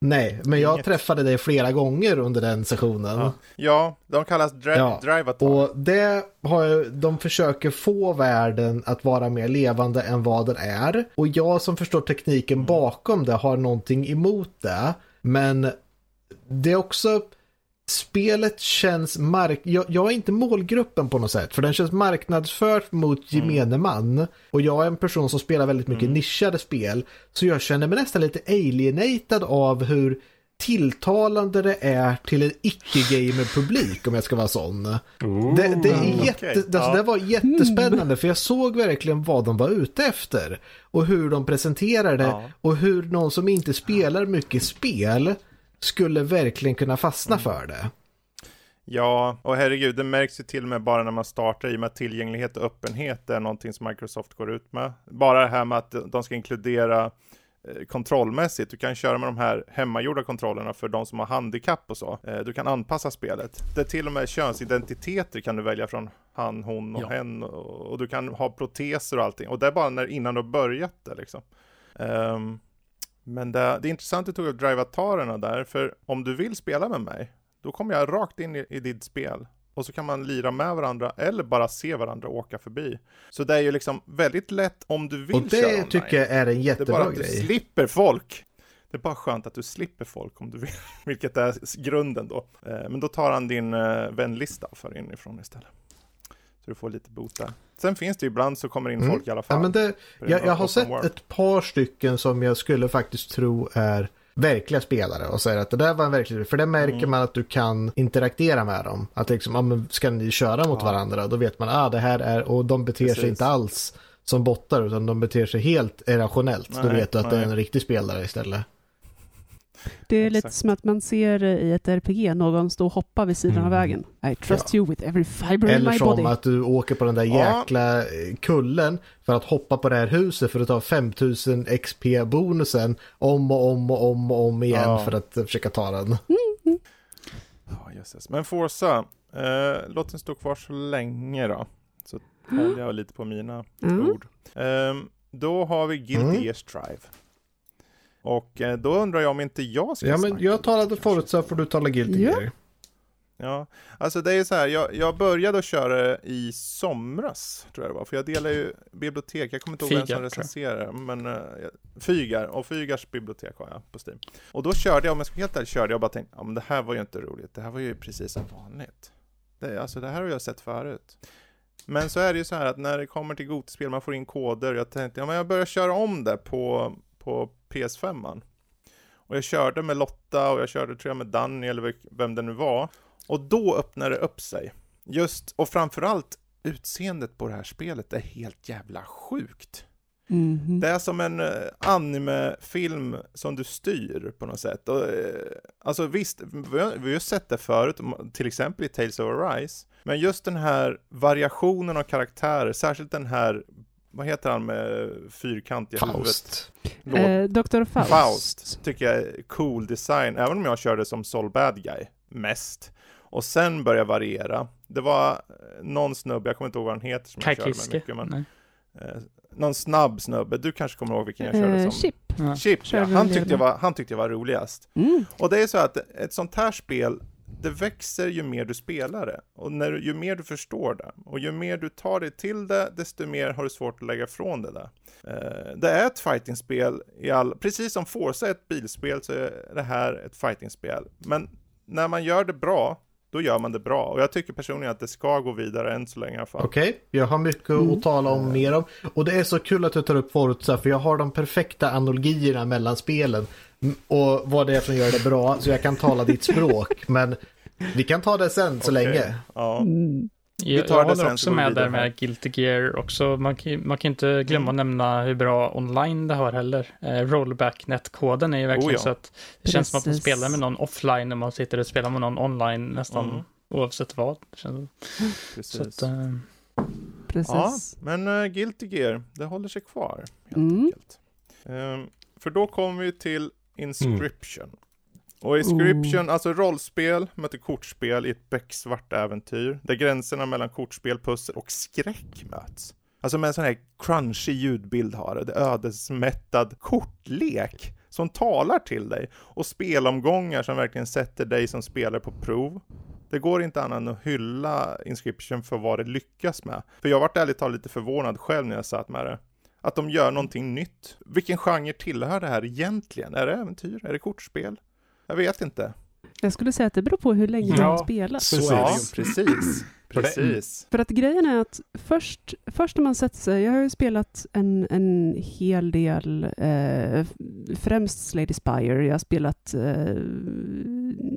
nej, men jag Inget. träffade dig flera gånger under den sessionen. Ja. Ja, de kallas dri- Ja, drive-attack. Och det har jag, de försöker få världen att vara mer levande än vad den är. Och jag som förstår tekniken Mm. bakom det har någonting emot det. Men det är också, spelet känns mark... Jag, jag, är inte målgruppen på något sätt, för den känns marknadsfört mot Mm. gemene man. Och jag är en person som spelar väldigt mycket Mm. nischade spel, så jag känner mig nästan lite alienated av hur tilltalande det är till en icke-gamer-publik, om jag ska vara sån. Ooh. Det, det, är jätte, alltså, Ja. det var jättespännande för jag såg verkligen vad de var ute efter. Och hur de presenterade Ja. och hur någon som inte spelar mycket spel skulle verkligen kunna fastna för det. Ja, och herregud, det märks ju till och med bara när man startar i och med att tillgänglighet och öppenhet är någonting som Microsoft går ut med. Bara det här med att de ska inkludera kontrollmässigt. Du kan köra med de här hemmagjorda kontrollerna för de som har handikapp och så. Eh, Du kan anpassa spelet. Det är till och med könsidentiteter kan du välja från han, hon och Ja. hen och, du kan ha proteser och allting. Och det är bara när, innan du har börjat det liksom. Ehm, men det, det är intressant att du tog upp drivatarerna där, för om du vill spela med mig, då kommer jag rakt in i, i ditt spel. Och så kan man lira med varandra eller bara se varandra åka förbi. Så det är ju liksom väldigt lätt om du vill Och köra det online. tycker jag är en Det är bara jättebra att du grej. slipper folk. Det är bara skönt att du slipper folk om du vill, vilket är grunden då. Eh, Men då tar han din eh, vänlista och för inifrån istället. Så du får lite bot där. Sen finns det ju ibland så kommer in Mm. folk i alla fall. Ja, men det, jag, jag har sett ett par stycken som jag skulle faktiskt tro är verkliga spelare och säger att det där var en verklig För det märker Mm. man att du kan interagera med dem. Att liksom, ja, men ska ni köra mot Ja. varandra? Då vet man, ah det här är, och de beter Precis. sig inte alls som bottar utan de beter sig helt irrationellt. Då Nej, vet du att det är nej. en riktig spelare istället. Det är lite Exakt. som att man ser i ett RPG någon stå och hoppa vid sidan av Mm. vägen. I trust you with every fiber in Eller my som body. att du åker på den där Ja. jäkla eh, kullen för att hoppa på det här huset för att ta 5000 XP-bonusen om och om och om och om igen Ja. för att eh, försöka ta den. Ja, jösses. Men Forza, eh, låt den stå kvar så länge då. Så håller jag lite på mina Mm. ord. Ehm, då har vi Guilty Mm. Gears Drive. Och eh, då undrar jag om inte jag ska Ja men snacka jag talade kanske. Forza får du tala Guilty Ja. Gear. Ja, alltså det är så här, jag, jag började att köra i somras, tror jag det var, för jag delar ju bibliotek, jag kommer inte ihåg vem som recenserar, men uh, Fygar, och Fygars bibliotek har jag på Steam. Och då körde jag, om jag ska helt ärlig, körde jag och bara tänkte, ja men det här var ju inte roligt, det här var ju precis som vanligt. Det, alltså det här har jag sett förut. Men så är det ju så här att när det kommer till Gotispel, man får in koder, jag tänkte, ja men jag börjar köra om det på, på PS5. -man. Och jag körde med Lotta och jag körde tror jag med Danny eller vem det nu var. Och då öppnade det upp sig. Just, och framförallt utseendet på det här spelet är helt jävla sjukt. Mhm. Det är som en eh, animefilm som du styr på något sätt. Och, eh, alltså visst, vi har, vi har sett det förut, till exempel i Tales of Arise. Men just den här variationen av karaktärer, särskilt den här, vad heter han med fyrkantiga huvudet? Faust. Låt- Eh, Dr. Faust. Faust tycker jag är cool design, även om jag körde som Sol Bad Guy mest. Och sen började variera. Det var eh, någon snubbe, jag kommer inte ihåg vad han heter som jag körde med mycket, men Nej. eh, någon snabb snubbe. Du kanske kommer ihåg vilken jag körde Eh, som? Chip. Ja. Chip, ja. Han tyckte, det jag var, han tyckte jag var roligast. Mm. Och det är så att ett sånt här spel, det växer ju mer du spelar det. Och när, ju mer du förstår det. Och ju mer du tar dig till det, desto mer har du svårt att lägga ifrån det där. Eh, det är ett fightingspel, i all, precis som Forza är ett bilspel så är det här ett fightingspel. Men när man gör det bra, då gör man det bra. Och jag tycker personligen att det ska gå vidare än så länge i alla fall. Okej, jag har mycket Mm. att tala om mer om. Och det är så kul att du tar upp Forza för jag har de perfekta analogierna mellan spelen. Mm, Och vad det är som gör det bra, så jag kan tala ditt språk. Men vi kan ta det sen så Okej. länge. Ja. Mm. Jag, tar jag det håller sen, också med där med. Guilty Gear också. Man kan, man kan inte glömma att nämna hur bra online det har heller. Eh, Rollback-net-koden är ju verkligen Oh ja. så att det känns som att man Precis. spelar med någon offline när man sitter och spelar med någon online nästan Mm. oavsett vad. Precis. så att, eh, Precis. Ja, men uh, Guilty Gear, det håller sig kvar helt Mm. enkelt. Ehm, för då kommer vi till Inscription. Och Inscription, alltså rollspel möter kortspel i ett becksvart äventyr, där gränserna mellan kortspel, pussel och skräck möts. Alltså med en sån här crunchy ljudbild har det, ödesmättad kortlek som talar till dig och spelomgångar som verkligen sätter dig som spelare på prov. Det går inte annat än att hylla Inscription för vad det lyckas med. För jag varit ärligt talat lite förvånad själv när jag satt med det. Att de gör någonting nytt. Vilken genre tillhör det här egentligen? Är det äventyr? Är det kortspel? Jag vet inte. Jag skulle säga att det beror på hur länge Ja, du har spelat. Så Ja, precis. Precis. För att grejen är att först, först när man sätter sig, jag har ju spelat en, en hel del, eh, främst Slady Spire, jag har spelat eh,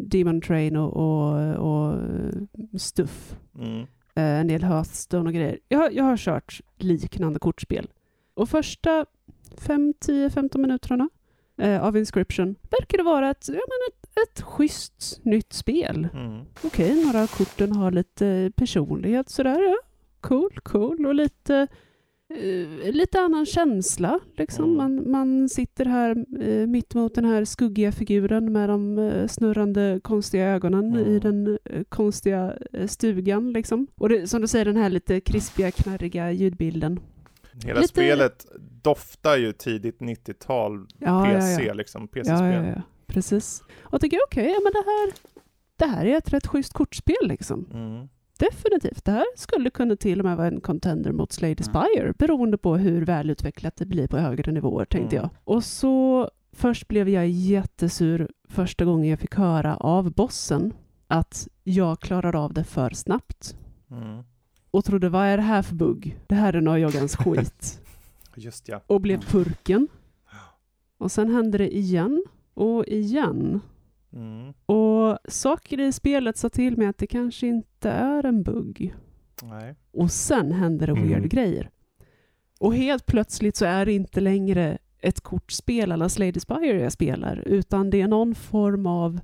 Demon Train och, och, och Stuff, Mm. eh, en del Hearthstone och grejer. Jag, har- jag har kört liknande kortspel. Och första 5, 10, 15 minuterna eh, av Inscription verkar det vara ett, ja, men ett, ett schysst nytt spel. Mm. Okej, några av korten har lite personlighet sådär. Ja. Cool, cool. Och lite, eh, lite annan känsla. Liksom. Mm. Man, man sitter här eh, mitt mot den här skuggiga figuren med de eh, snurrande konstiga ögonen Mm. i den eh, konstiga eh, stugan. Liksom. Och det, som du säger, den här lite krispiga, knarriga ljudbilden. Hela Lite- spelet doftar ju tidigt 90-tal Ja, PC, ja, ja. liksom. PC-spel. ja, ja. Precis. Och jag okej, ja, men det här, det här är ett rätt schysst kortspel liksom. Mm. Definitivt. Det här skulle kunna till och med vara en contender mot Slade Mm. Spire beroende på hur välutvecklat det blir på högre nivåer tänkte Mm. jag. Och så först blev jag jättesur första gången jag fick höra av bossen att jag klarar av det för snabbt. Mm. Och trodde vad är det här för bugg? Det här är Nöjogans skit. Just ja. Och blev purken. Och sen hände det igen och igen. Mm. Och saker i spelet sa till mig att det kanske inte är en bugg. Nej. Och sen händer det Mm. weird grejer. Och helt plötsligt så är det inte längre ett kortspel alla Slade Spire jag spelar, utan det är någon form av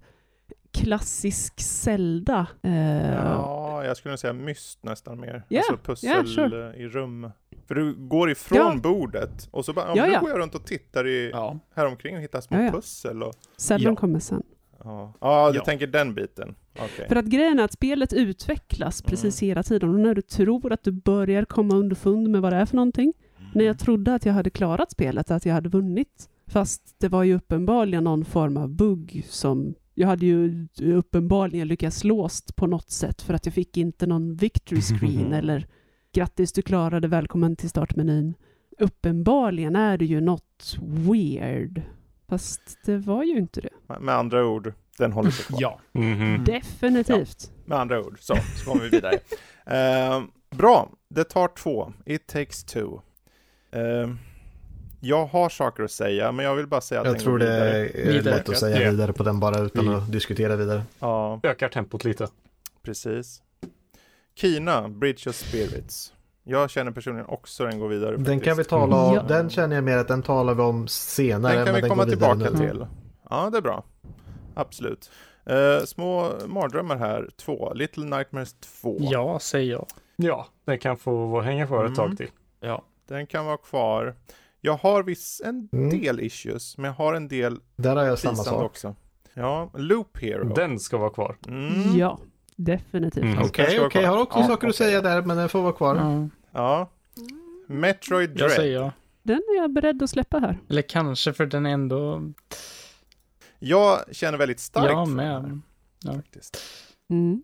klassisk Zelda. Eh, Ja, jag skulle säga myst nästan mer. Ja, Alltså pussel ja, sure. i rum. För du går ifrån Ja. bordet och så bara, ja, Ja, nu ja. går jag runt och tittar i, Ja. häromkring och hittar små Ja, ja. pussel och... Ja. kommer sen. Ja, ja du Ja. tänker den biten. Okej. För att grejen är att spelet utvecklas precis hela tiden och när du tror att du börjar komma underfund med vad det är för någonting, när jag trodde att jag hade klarat spelet, att jag hade vunnit, fast det var ju uppenbarligen någon form av bugg som jag hade ju uppenbarligen lyckats låst på något sätt för att jag fick inte någon victory screen eller grattis du klarade, välkommen till startmenyn. Uppenbarligen är det ju något weird. Fast det var ju inte det. Med- andra ord, den håller sig kvar. Ja. Mhm. Definitivt. Med andra ord, så, så kommer vi vidare. Eh, bra, det tar två. It takes two. Eh, jag har saker att säga, men jag vill bara säga att Jag den tror det vidare. är Vidare. lätt att säga vidare på den bara utan Vi- att diskutera vidare. Ja, Ökar tempot lite. precis. Kina, Bridge of Spirits. Jag känner personligen också den går vidare. Den faktiskt. kan vi tala om, Ja. den känner jag mer att den talar vi om senare. Den kan men vi komma går vidare tillbaka nu. till. Ja, det är bra. Absolut. Eh, små mardrömmar här, två. Little Nightmares 2. Ja, säger jag. Ja, den kan få hänga kvar ett Mm. tag till. Ja. Den kan vara kvar. Jag har viss, en Mm. del issues, men jag har en del Där har jag samma sak. också. Ja, Loop Hero. Den ska vara kvar. Mm. Ja, definitivt. Mm. Den Okej, vara okej, kvar. jag har också Ja, saker okej. att säga där, men den får vara kvar. Ja, Ja. Metroid jag Dread. säger jag. Den är jag beredd att släppa här. Eller kanske för den är ändå... Jag känner väldigt starkt Jag för med. den här, Ja. faktiskt. Mm.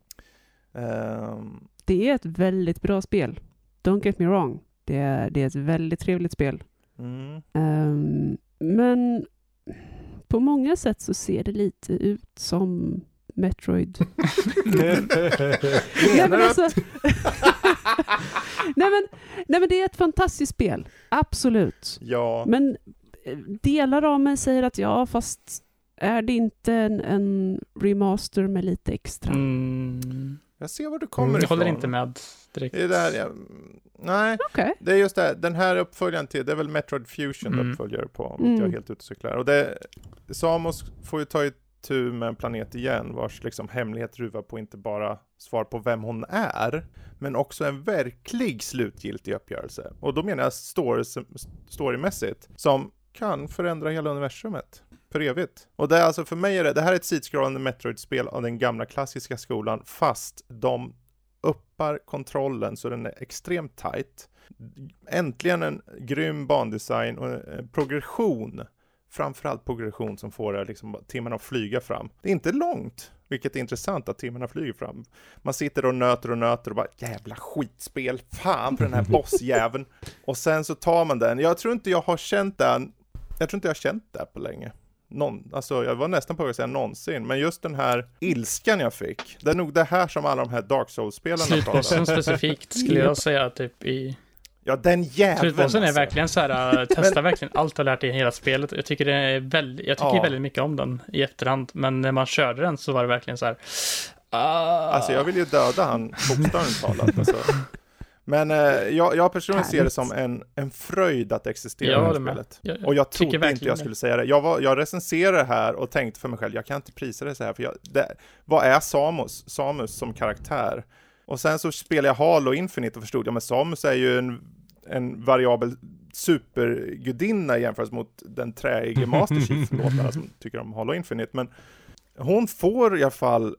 Ehm, Det är ett väldigt bra spel. Don't get me wrong. Det är, det är ett väldigt trevligt spel. Mm. Ehm, men på många sätt så ser det lite ut som Metroid. nej, men alltså, nej, men, nej men det är ett fantastiskt spel. Absolut. Ja. Men eh, delar av mig säger att ja, fast är det inte en, en remaster med lite extra? Mm, Jag ser var du kommer Mm, jag ifrån. håller inte med direkt. Det är där jag... Nej, Okej. det är just det. Den här uppföljaren till, det är väl Metroid Fusion Mm. uppföljare på, om Mm. jag är helt ute och cyklar. Och det, Samos får ju ta itu med en planet igen, vars liksom hemlighet ruvar på inte bara svar på vem hon är, men också en verklig slutgiltig uppgörelse. Och då menar jag stories, storymässigt, som kan förändra hela universumet för evigt. Och det är alltså för mig är det, det här är ett sidskrollande Metroid-spel av den gamla klassiska skolan, fast de uppar kontrollen så den är extremt tight. Äntligen en grym bandesign och progression. Framförallt progression som får liksom timmarna att flyga fram. Det är inte långt, vilket är intressant att timmarna flyger fram. Man sitter och nöter och nöter och bara jävla skitspel, fan för den här bossjäveln. Och sen så tar man den. Jag tror inte jag har känt den, jag tror inte jag har känt det på länge. Någon, alltså jag var nästan på att säga någonsin, men just den här ilskan jag fick, det är nog det här som alla de här Dark Souls-spelarna Slutbossen specifikt skulle jag säga typ i... Ja, den jäveln Slutbossen är alltså. verkligen så här, äh, testa verkligen allt du har lärt dig i hela spelet. Jag tycker, det är väldigt, jag tycker Ja. väldigt mycket om den i efterhand, men när man körde den så var det verkligen så här... ah. Alltså jag vill ju döda han, bokstavligt talat. Alltså. Men eh, jag, jag personligen ser det som en, en fröjd att existera Jag i det här med. spelet. Jag- Och jag trodde inte jag det. skulle säga det. Jag, var, jag recenserade det här och tänkte för mig själv, jag kan inte prisa det så här, för jag, det, vad är Samus, Samus som karaktär? Och sen så spelade jag Halo Infinite och förstod, ja men Samus är ju en, en variabel supergudinna i jämförelse mot den träige Master Chief, förlåt alla som tycker om Halo Infinite, men hon får i alla fall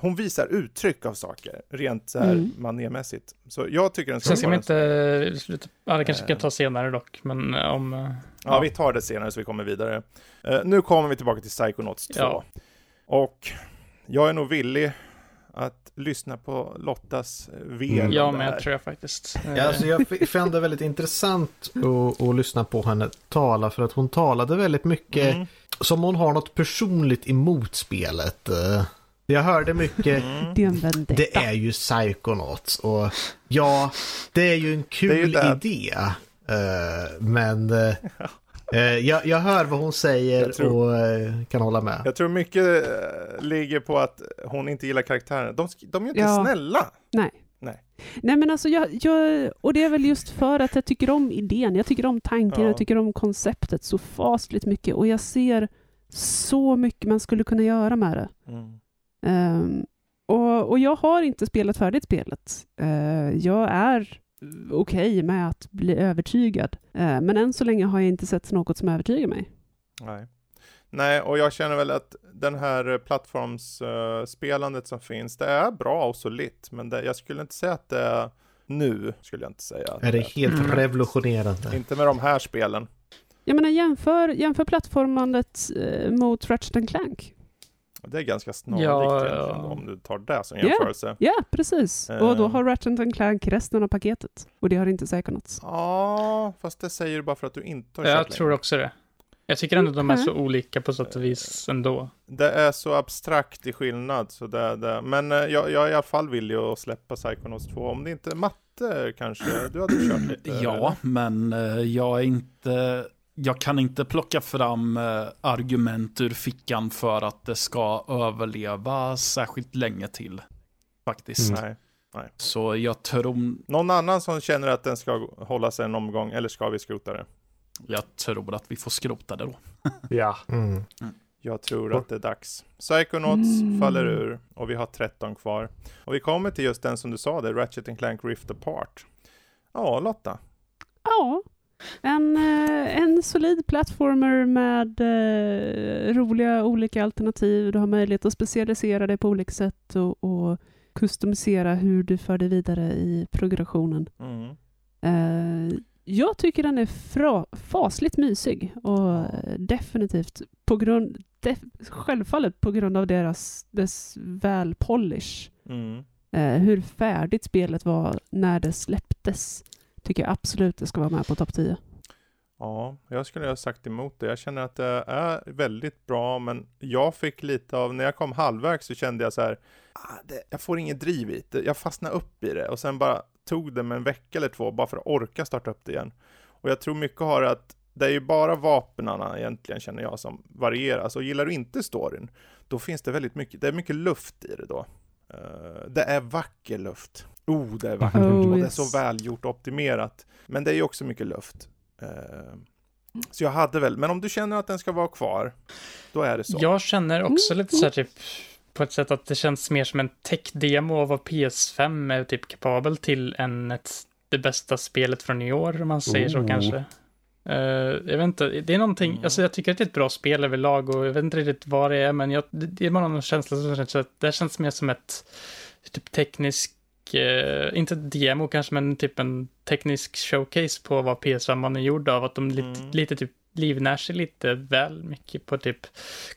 hon visar uttryck av saker, rent så här Mm. manémässigt. Så jag tycker den ska Sen ska vi inte sluta... Ja, det kanske kan ta senare dock, men eh, om... eh, Ja, vi tar det senare så vi kommer vidare. Eh, nu kommer vi tillbaka till Psychonauts 2. Ja. Och jag är nog villig att lyssna på Lottas eh, velande Jag med här. tror jag faktiskt. Ja, alltså jag fann det väldigt intressant att, att lyssna på henne tala för att hon talade väldigt mycket Mm. som hon har något personligt emot spelet. Jag hörde mycket Mm. Det är ju Psychonauts och ja, det är ju en ju kul det. idé. Eh, men eh, jag, jag hör vad hon säger Jag tror- och kan hålla med. Jag tror mycket ligger på att hon inte gillar karaktären. De, de är ju inte Ja. snälla. Nej. Nej. Nej men alltså jag, jag, och det är väl just för att jag tycker om idén, jag tycker om tanken, Ja. jag tycker om konceptet så fasligt mycket och jag ser så mycket man skulle kunna göra med det. Mm. Ehm, och, och jag har inte spelat färdigt spelet. Eh, jag är okej med att bli övertygad. Eh, men än så länge har jag inte sett något som övertygar mig. Nej. Nej, och jag känner väl att den här plattformsspelandet som finns, det är bra och solitt, men det, jag skulle inte säga att det är nu, skulle jag inte säga. att Är det är. helt Mm. revolutionerande? Inte med de här spelen. Jag menar jämför, jämför plattformandet eh, mot Ratchet Clank. Det är ganska snarlikt Ja, egentligen, ja. om du tar det som Ja. jämförelse. Ja, precis. Och då Eh. har Ratchet Clank resten av paketet. Och det har inte Psychonauts. Ja, fast det säger du bara för att du inte har Jag kört tror länge. också det. Jag tycker ändå de är så olika på sätt och vis ändå. Det är så abstrakt i skillnad, så det, det. men eh, jag, jag är i alla fall villig att släppa Psychonauts 2. Om det inte är matte kanske, du hade kört lite? Ja, men eh, jag är inte... Jag kan inte plocka fram eh, argument ur fickan för att det ska överleva särskilt länge till. Faktiskt. Nej. Så jag tror, Någon annan som känner att den ska hålla sig en omgång, eller ska vi skrota det? jag tror att vi får skrota det då. Ja, Mm. Jag tror att det är dags. Psychonauts Mm. faller ur och vi har 13 kvar. Och vi kommer till just den som du sa, det Ratchet and Clank Rift Apart. Ja, Lotta. Ja, en, eh, en solid plattformer med eh, roliga olika alternativ. Du har möjlighet att specialisera dig på olika sätt och, och customisera hur du för dig vidare i progressionen. Mm. Eh, jag tycker den är fra, fasligt mysig och definitivt på grund, def, självfallet på grund av deras, dess välpolish. Mm. Eh, hur färdigt spelet var när det släpptes tycker jag absolut det ska vara med på topp 10. Ja, jag skulle ha sagt emot det. Jag känner att det är väldigt bra, men jag fick lite av, när jag kom halvvägs så kände jag så här, ah, det, jag får inget driv i det. Jag fastnade upp i det och sen bara tog det med en vecka eller två bara för att orka starta upp det igen. Och jag tror mycket har att det är ju bara vapnarna egentligen känner jag som varieras och gillar du inte storyn, då finns det väldigt mycket, det är mycket luft i det då. Eh, det är vacker luft. Oh, det är vackert Oh, och det är så välgjort och optimerat. Men det är ju också mycket luft. Eh, så jag hade väl, men om du känner att den ska vara kvar, då är det så. Jag känner också Mm, lite så här typ på ett sätt att det känns mer som en tech-demo av vad PS5 är typ kapabel till än ett, det bästa spelet från i år, om man säger så Oh. kanske. Eh, jag vet inte, det är någonting, Mm. alltså jag tycker att det är ett bra spel överlag och jag vet inte riktigt vad det är, men jag, det, är bara någon känsla som känns att det känns mer som ett typ teknisk, eh, inte demo kanske, men typ en teknisk showcase på vad PS5 är gjord av, att de lite, Mm. lite typ livnär sig lite väl mycket på typ,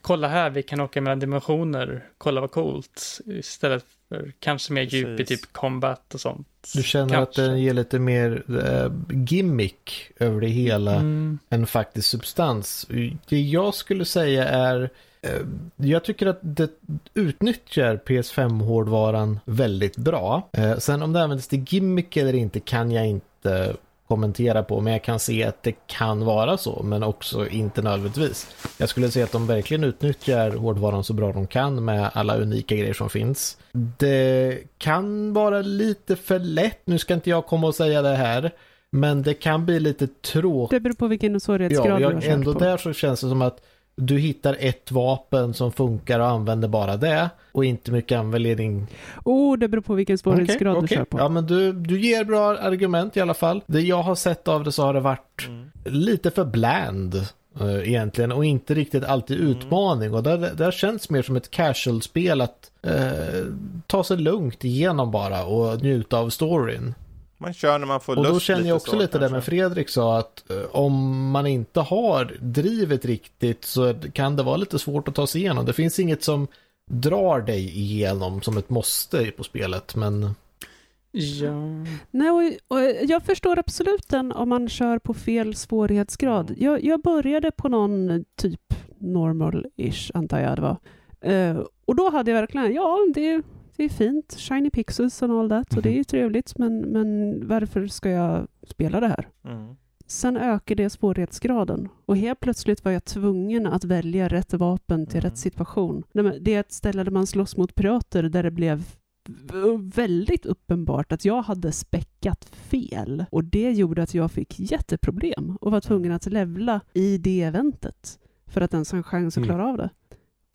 kolla här, vi kan åka mellan dimensioner, kolla vad coolt, istället för kanske mer djup i typ combat och sånt. Du känner Kanske. att den ger lite mer eh, gimmick över det hela Mm. än faktisk substans. Det jag skulle säga är eh, jag tycker att det utnyttjar PS5-hårdvaran väldigt bra. Eh, Sen om det används till gimmick eller inte kan jag inte kommentera på, men jag kan se att det kan vara så, men också inte nödvändigtvis. Jag skulle säga att de verkligen utnyttjar hårdvaran så bra de kan med alla unika grejer som finns. Det kan vara lite för lätt, nu ska inte jag komma och säga det här, men det kan bli lite tråkigt Det beror på vilken svårighetsgrad Ja, du har jag, ändå på. där så känns det som att du hittar ett vapen som funkar och använder bara det och inte mycket användning. Oh, det beror på vilken svårighetsgrad Okej, du okej. kör på. Ja, men du, du ger bra argument i alla fall. Det jag har sett av det så har det varit Mm. lite för bland eh, egentligen och inte riktigt alltid Mm. utmaning och det, det har känts mer som ett casual-spel att eh, ta sig lugnt igenom bara och njuta av storyn. Man kör när man får Och lust då känner jag också så, lite det med kanske. Fredrik sa att eh, om man inte har drivet riktigt så kan det vara lite svårt att ta sig igenom. Det finns inget som drar dig igenom som ett måste på spelet men Ja. Nej, och, och jag förstår absolut den om man kör på fel svårighetsgrad. Jag, jag började på någon typ normal-ish, antar jag det var. Eh, och då hade jag verkligen, ja, det är, det är fint, shiny pixels and all that, och det är ju trevligt, men, men varför ska jag spela det här? Mm. Sen ökar det svårighetsgraden och helt plötsligt var jag tvungen att välja rätt vapen till Mm. rätt situation. Nej, men Det är ett ställe där man slåss mot pirater där det blev väldigt uppenbart att jag hade späckat fel och det gjorde att jag fick jätteproblem och var tvungen att levla i det eventet för att ens ha en chans att Mm. klara av det.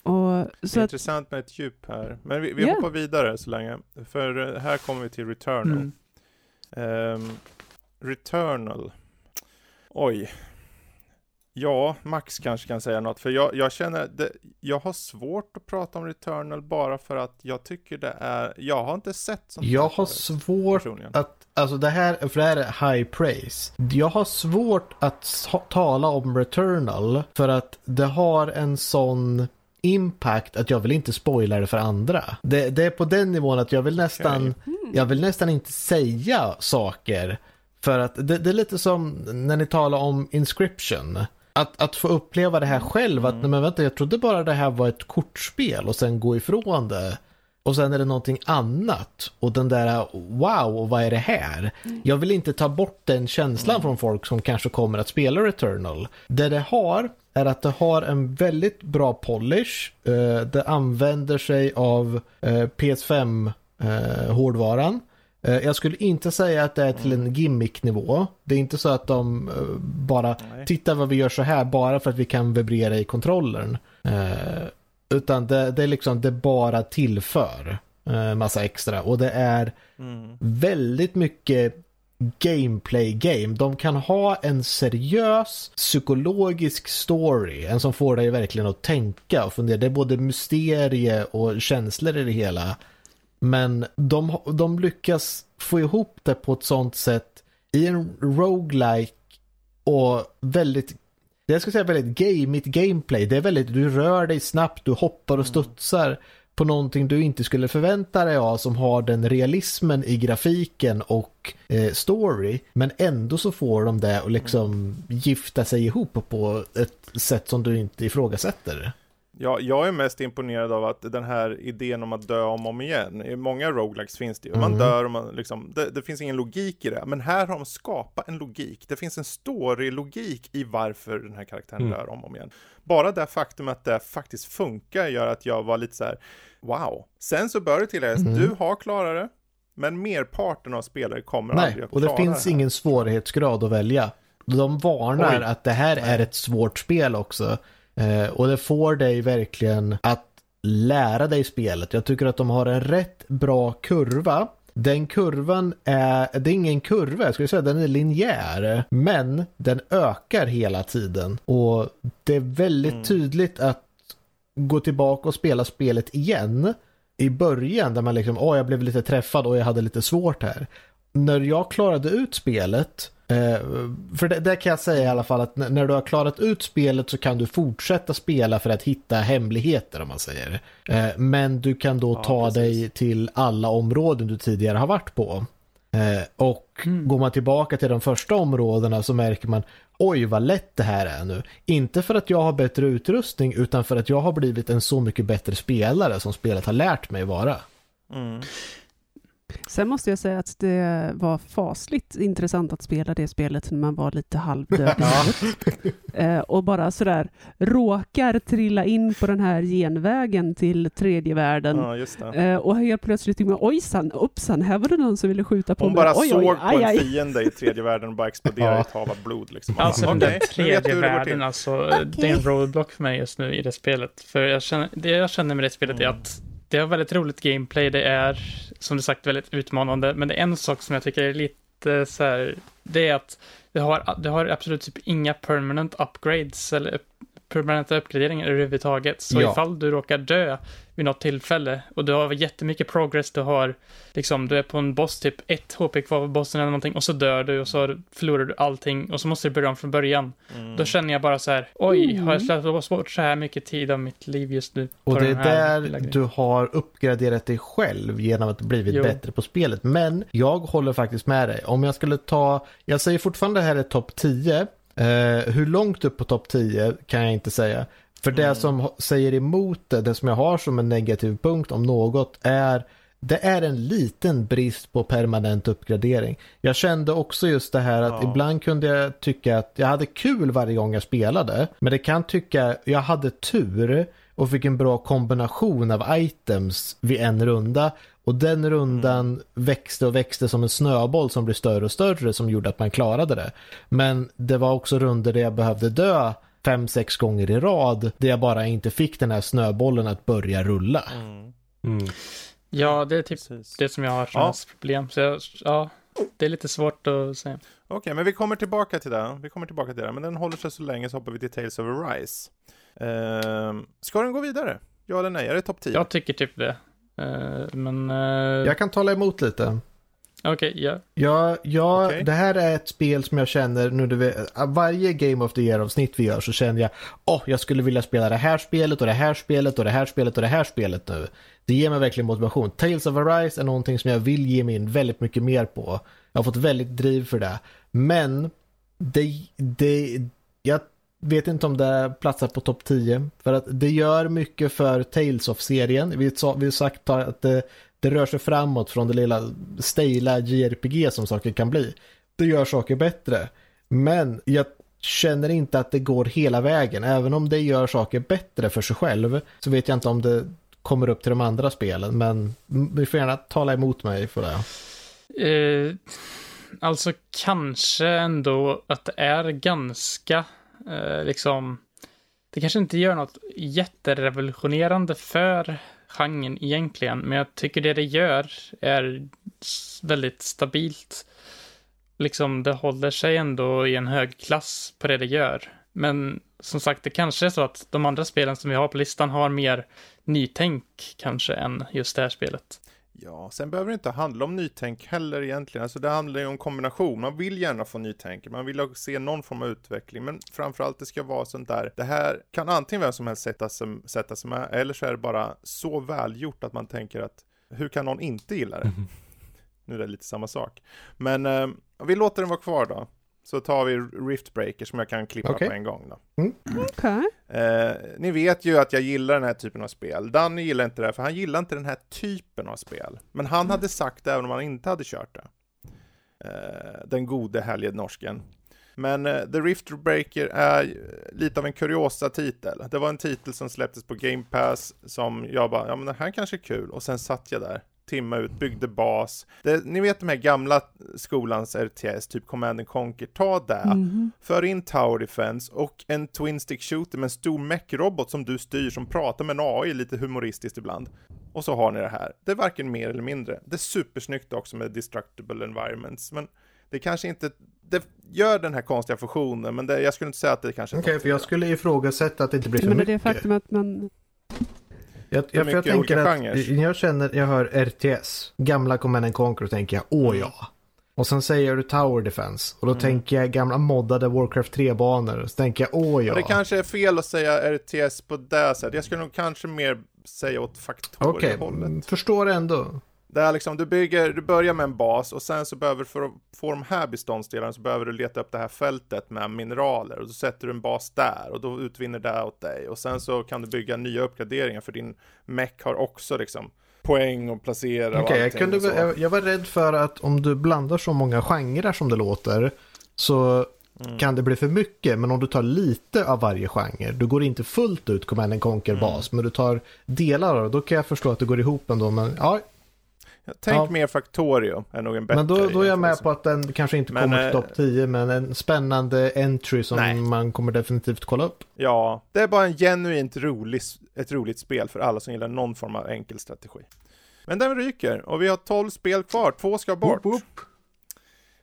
Och Det är att, intressant med ett djup här. Men vi, vi Ja. hoppar vidare så länge. För eh, här kommer vi till Returnal. Mm. Ehm, Returnal. Oj. Ja, Max kanske kan säga något. För jag, jag känner att det, jag har svårt att prata om Returnal bara för att jag tycker det är, jag har inte sett sånt jag har svårt personligen. att, alltså det här, för det här är high praise. Jag har svårt att tala om Returnal för att det har en sån impact att jag vill inte spoila det för andra. Det, det är på den nivån att jag vill nästan, jag vill nästan inte säga saker. För att det, det är lite som när ni talar om Inscription. Att, att få uppleva det här själv, att nej, men vänta, jag trodde bara det här var ett kortspel och sen gå ifrån det. Och sen är det någonting annat. Och den där, wow, vad är det här? Jag vill inte ta bort den känslan från folk som kanske kommer att spela Returnal. Det det har är att det har en väldigt bra polish. Eh, Det använder sig av eh, PS5-hårdvaran. Eh, Jag skulle inte säga att det är till en gimmick-nivå. Det är inte så att de bara Nej. titta vad vi gör så här bara för att vi kan vibrera i kontrollen. Utan det, det är liksom, det bara tillför eh, massa extra. Och det är Mm. väldigt mycket gameplay game. De kan ha en seriös psykologisk story. En som får dig verkligen att tänka och fundera. Det är både mysterie och känslor i det hela. Men de, de lyckas få ihop det på ett sånt sätt i en roguelike och väldigt det jag ska säga väldigt gameigt gameplay. Det är väldigt, du rör dig snabbt, du hoppar och studsar på någonting du inte skulle förvänta dig av som har den realismen i grafiken och eh, story. Men ändå så får de det att liksom gifta sig ihop på ett sätt som du inte ifrågasätter. Ja, jag är mest imponerad av att den här idén om att dö om och om igen, i många roguelikes finns det ju, man Mm. dör och man liksom, det, det finns ingen logik i det, men här har de skapat en logik, det finns en story-logik i varför den här karaktären Mm. dör om och om igen. Bara det faktum att det faktiskt funkar gör att jag var lite så här: wow. Sen så bör det tilläggas, Mm. du har klarat det, men merparten av spelare kommer Nej, aldrig att och det klara finns här. ingen svårighetsgrad att välja. De varnar Oj. att det här är Nej. ett svårt spel också. Eh, och det får dig verkligen att lära dig spelet. Jag tycker att de har en rätt bra kurva. Den kurvan är, det är ingen kurva, jag skulle säga den är linjär. Men den ökar hela tiden. Och det är väldigt Mm. tydligt att gå tillbaka och spela spelet igen. I början där man liksom, åh jag blev lite träffad och jag hade lite svårt här när jag klarade ut spelet för det, det kan jag säga i alla fall att när du har klarat ut spelet så kan du fortsätta spela för att hitta hemligheter om man säger. Eh, men du kan då Ja, ta precis. dig till alla områden du tidigare har varit på. Eh, och Mm. går man tillbaka till de första områdena så märker man oj vad lätt det här är nu. Inte för att jag har bättre utrustning utan för att jag har blivit en så mycket bättre spelare som spelet har lärt mig vara. Mm. Sen måste jag säga att det var fasligt intressant att spela det spelet när man var lite halvdöd eh, Och bara sådär råkar trilla in på den här genvägen till tredje världen. Ja, just det. Eh, och helt plötsligt tycker man ojsan, uppsan, här var det någon som ville skjuta på Hon mig. bara oj, såg oj, på aj, en aj. fiende i tredje världen och bara exploderade i ett hav av blod. Liksom. Alltså den tredje världen, alltså det är en roadblock för mig just nu i det spelet. För jag känner, det jag känner med det spelet är Mm. att det har väldigt roligt gameplay, det är som du sagt väldigt utmanande, men det är en sak som jag tycker är lite så här, det är att det har, det har absolut typ inga permanent upgrades eller permanenta uppgraderingar överhuvudtaget. Så Ja. ifall du råkar dö vid något tillfälle och du har jättemycket progress, du har liksom, du är på en boss typ ett HP kvar på bossen eller någonting och så dör du och så förlorar du allting och så måste du börja om från början. Mm. Då känner jag bara så här, oj, Mm. har jag släppt bort så här mycket tid av mitt liv just nu? Och det är där du har uppgraderat dig själv genom att blivit Jo. bättre på spelet. Men jag håller faktiskt med dig. Om jag skulle ta, jag säger fortfarande det här är topp 10. Eh, hur långt upp på topp 10 kan jag inte säga. För det Mm. som säger emot det, det som jag har som en negativ punkt om något är det är en liten brist på permanent uppgradering. Jag kände också just det här att Ja. ibland kunde jag tycka att jag hade kul varje gång jag spelade. Men det kan tycka, jag hade tur och fick en bra kombination av items vid en runda. Och den rundan växte och växte som en snöboll som blev större och större som gjorde att man klarade det. Men det var också runder där jag behövde dö fem, sex gånger i rad där jag bara inte fick den här snöbollen att börja rulla. Mm. Mm. Ja, det är typ Precis. det som jag har som Ja. problem. Så jag, ja, det är lite svårt att säga. Okej, men vi kommer tillbaka till det. Vi kommer tillbaka till det, men den håller sig så länge så hoppar vi till Tales of Arise. Ehm, ska den gå vidare? Ja eller nej? Är det topp 10? Jag tycker typ det. Eh, men, uh, Jag kan tala emot lite. Okej, ja. Ja, ja Okej. det här är ett spel som jag känner nu du vet, varje Game of the Year avsnitt vi gör så känner jag, åh, jag skulle vilja spela det här spelet och det här spelet och det här spelet och det här spelet nu. Det ger mig verkligen motivation. Tales of Arise är någonting som jag vill ge mig in väldigt mycket mer på. Jag har fått väldigt driv för det. Men det, det, jag vet inte om det platsar på topp 10. För att det gör mycket för Tales of-serien. Vi, har sagt att det, rör sig framåt från det lilla stela JRPG som saker kan bli. Det gör saker bättre. Men jag känner inte att det går hela vägen. Även om det gör saker bättre för sig själv så vet jag inte om det kommer upp till de andra spelen. Men ni får gärna tala emot mig för det. Eh, alltså kanske ändå att det är ganska, eh, liksom, det kanske inte gör något jätterevolutionerande för genren egentligen, men jag tycker det det gör är väldigt stabilt. Liksom, det håller sig ändå i en hög klass på det det gör. Men som sagt, det kanske är så att de andra spelen som vi har på listan har mer nytänk kanske än just det här spelet. Ja, sen behöver det inte handla om nytänk heller egentligen. Alltså det handlar ju om kombination. Man vill gärna få nytänk, man vill se någon form av utveckling, men framförallt det ska vara sånt där. Det här kan antingen vem som helst sätta sig, sätta sig med, eller så är det bara så välgjort att man tänker att hur kan någon inte gilla det? Nu är det lite samma sak. Men eh, vi låter den vara kvar då. Så tar vi Riftbreaker som jag kan klippa Okej. på en gång då. Okej. Eh, ni vet ju att jag gillar den här typen av spel. Danny gillar inte det, för han gillar inte den här typen av spel. Men han hade sagt det även om han inte hade kört det. Eh, den gode helge norsken. Men eh, The Rift Breaker är ju lite av en kuriosa titel. Det var en titel som släpptes på Game Pass som jag bara, ja men det här kanske är kul. Och sen satt jag där, timme ut, byggde bas. Det, ni vet de här gamla skolans RTS, typ Command and Conquer, ta det. Mhm. För in Tower Defense och en Twin Stick Shooter med en stor mech-robot som du styr som pratar med en AI lite humoristiskt ibland. Och så har ni det här. Det är varken mer eller mindre. Det är supersnyggt också med Destructible Environments, men det kanske inte, det gör den här konstiga fusionen, men det, jag skulle inte säga att det kanske är Okej, topp för jag skulle ifrågasätta att det inte blir för Men det är mycket. det faktum att man... Jag, jag, för jag tänker att genrer. när jag känner, jag hör RTS, gamla Command and Conquer och tänker jag, åh ja. Och sen säger du Tower Defense. Och då Mm. tänker jag gamla moddade Warcraft 3-banor. Så tänker jag, åh ja. Och det kanske är fel att säga RTS på det sättet. Jag skulle nog kanske mer säga åt Okej, faktoriehållet. mm, förstår ändå. Det är liksom, du bygger, du börjar med en bas och sen så behöver du, för att få de här beståndsdelarna så behöver du leta upp det här fältet med mineraler och då sätter du en bas där och då utvinner det åt dig och sen så kan du bygga nya uppgraderingar för din mech har också liksom poäng och placera och Okej, jag, kunde, och så. jag, jag var rädd för att om du blandar så många genrer som det låter så Mm. kan det bli för mycket. Men om du tar lite av varje genre, du går inte fullt ut Command and Conquer-bas, Mm. men du tar delar av det, då kan jag förstå att det går ihop ändå. Men, ja, Tänk Ja. mer Factorio är nog en bättre men då, då är jag med jämförelse. på att den kanske inte Men, kommer till eh, topp 10, men en spännande entry som Nej. man kommer definitivt kolla upp. Ja, det är bara en genuint rolig, ett roligt spel för alla som gillar någon form av enkel strategi. Men den ryker och vi har 12 spel kvar, två ska bort. Woop, woop.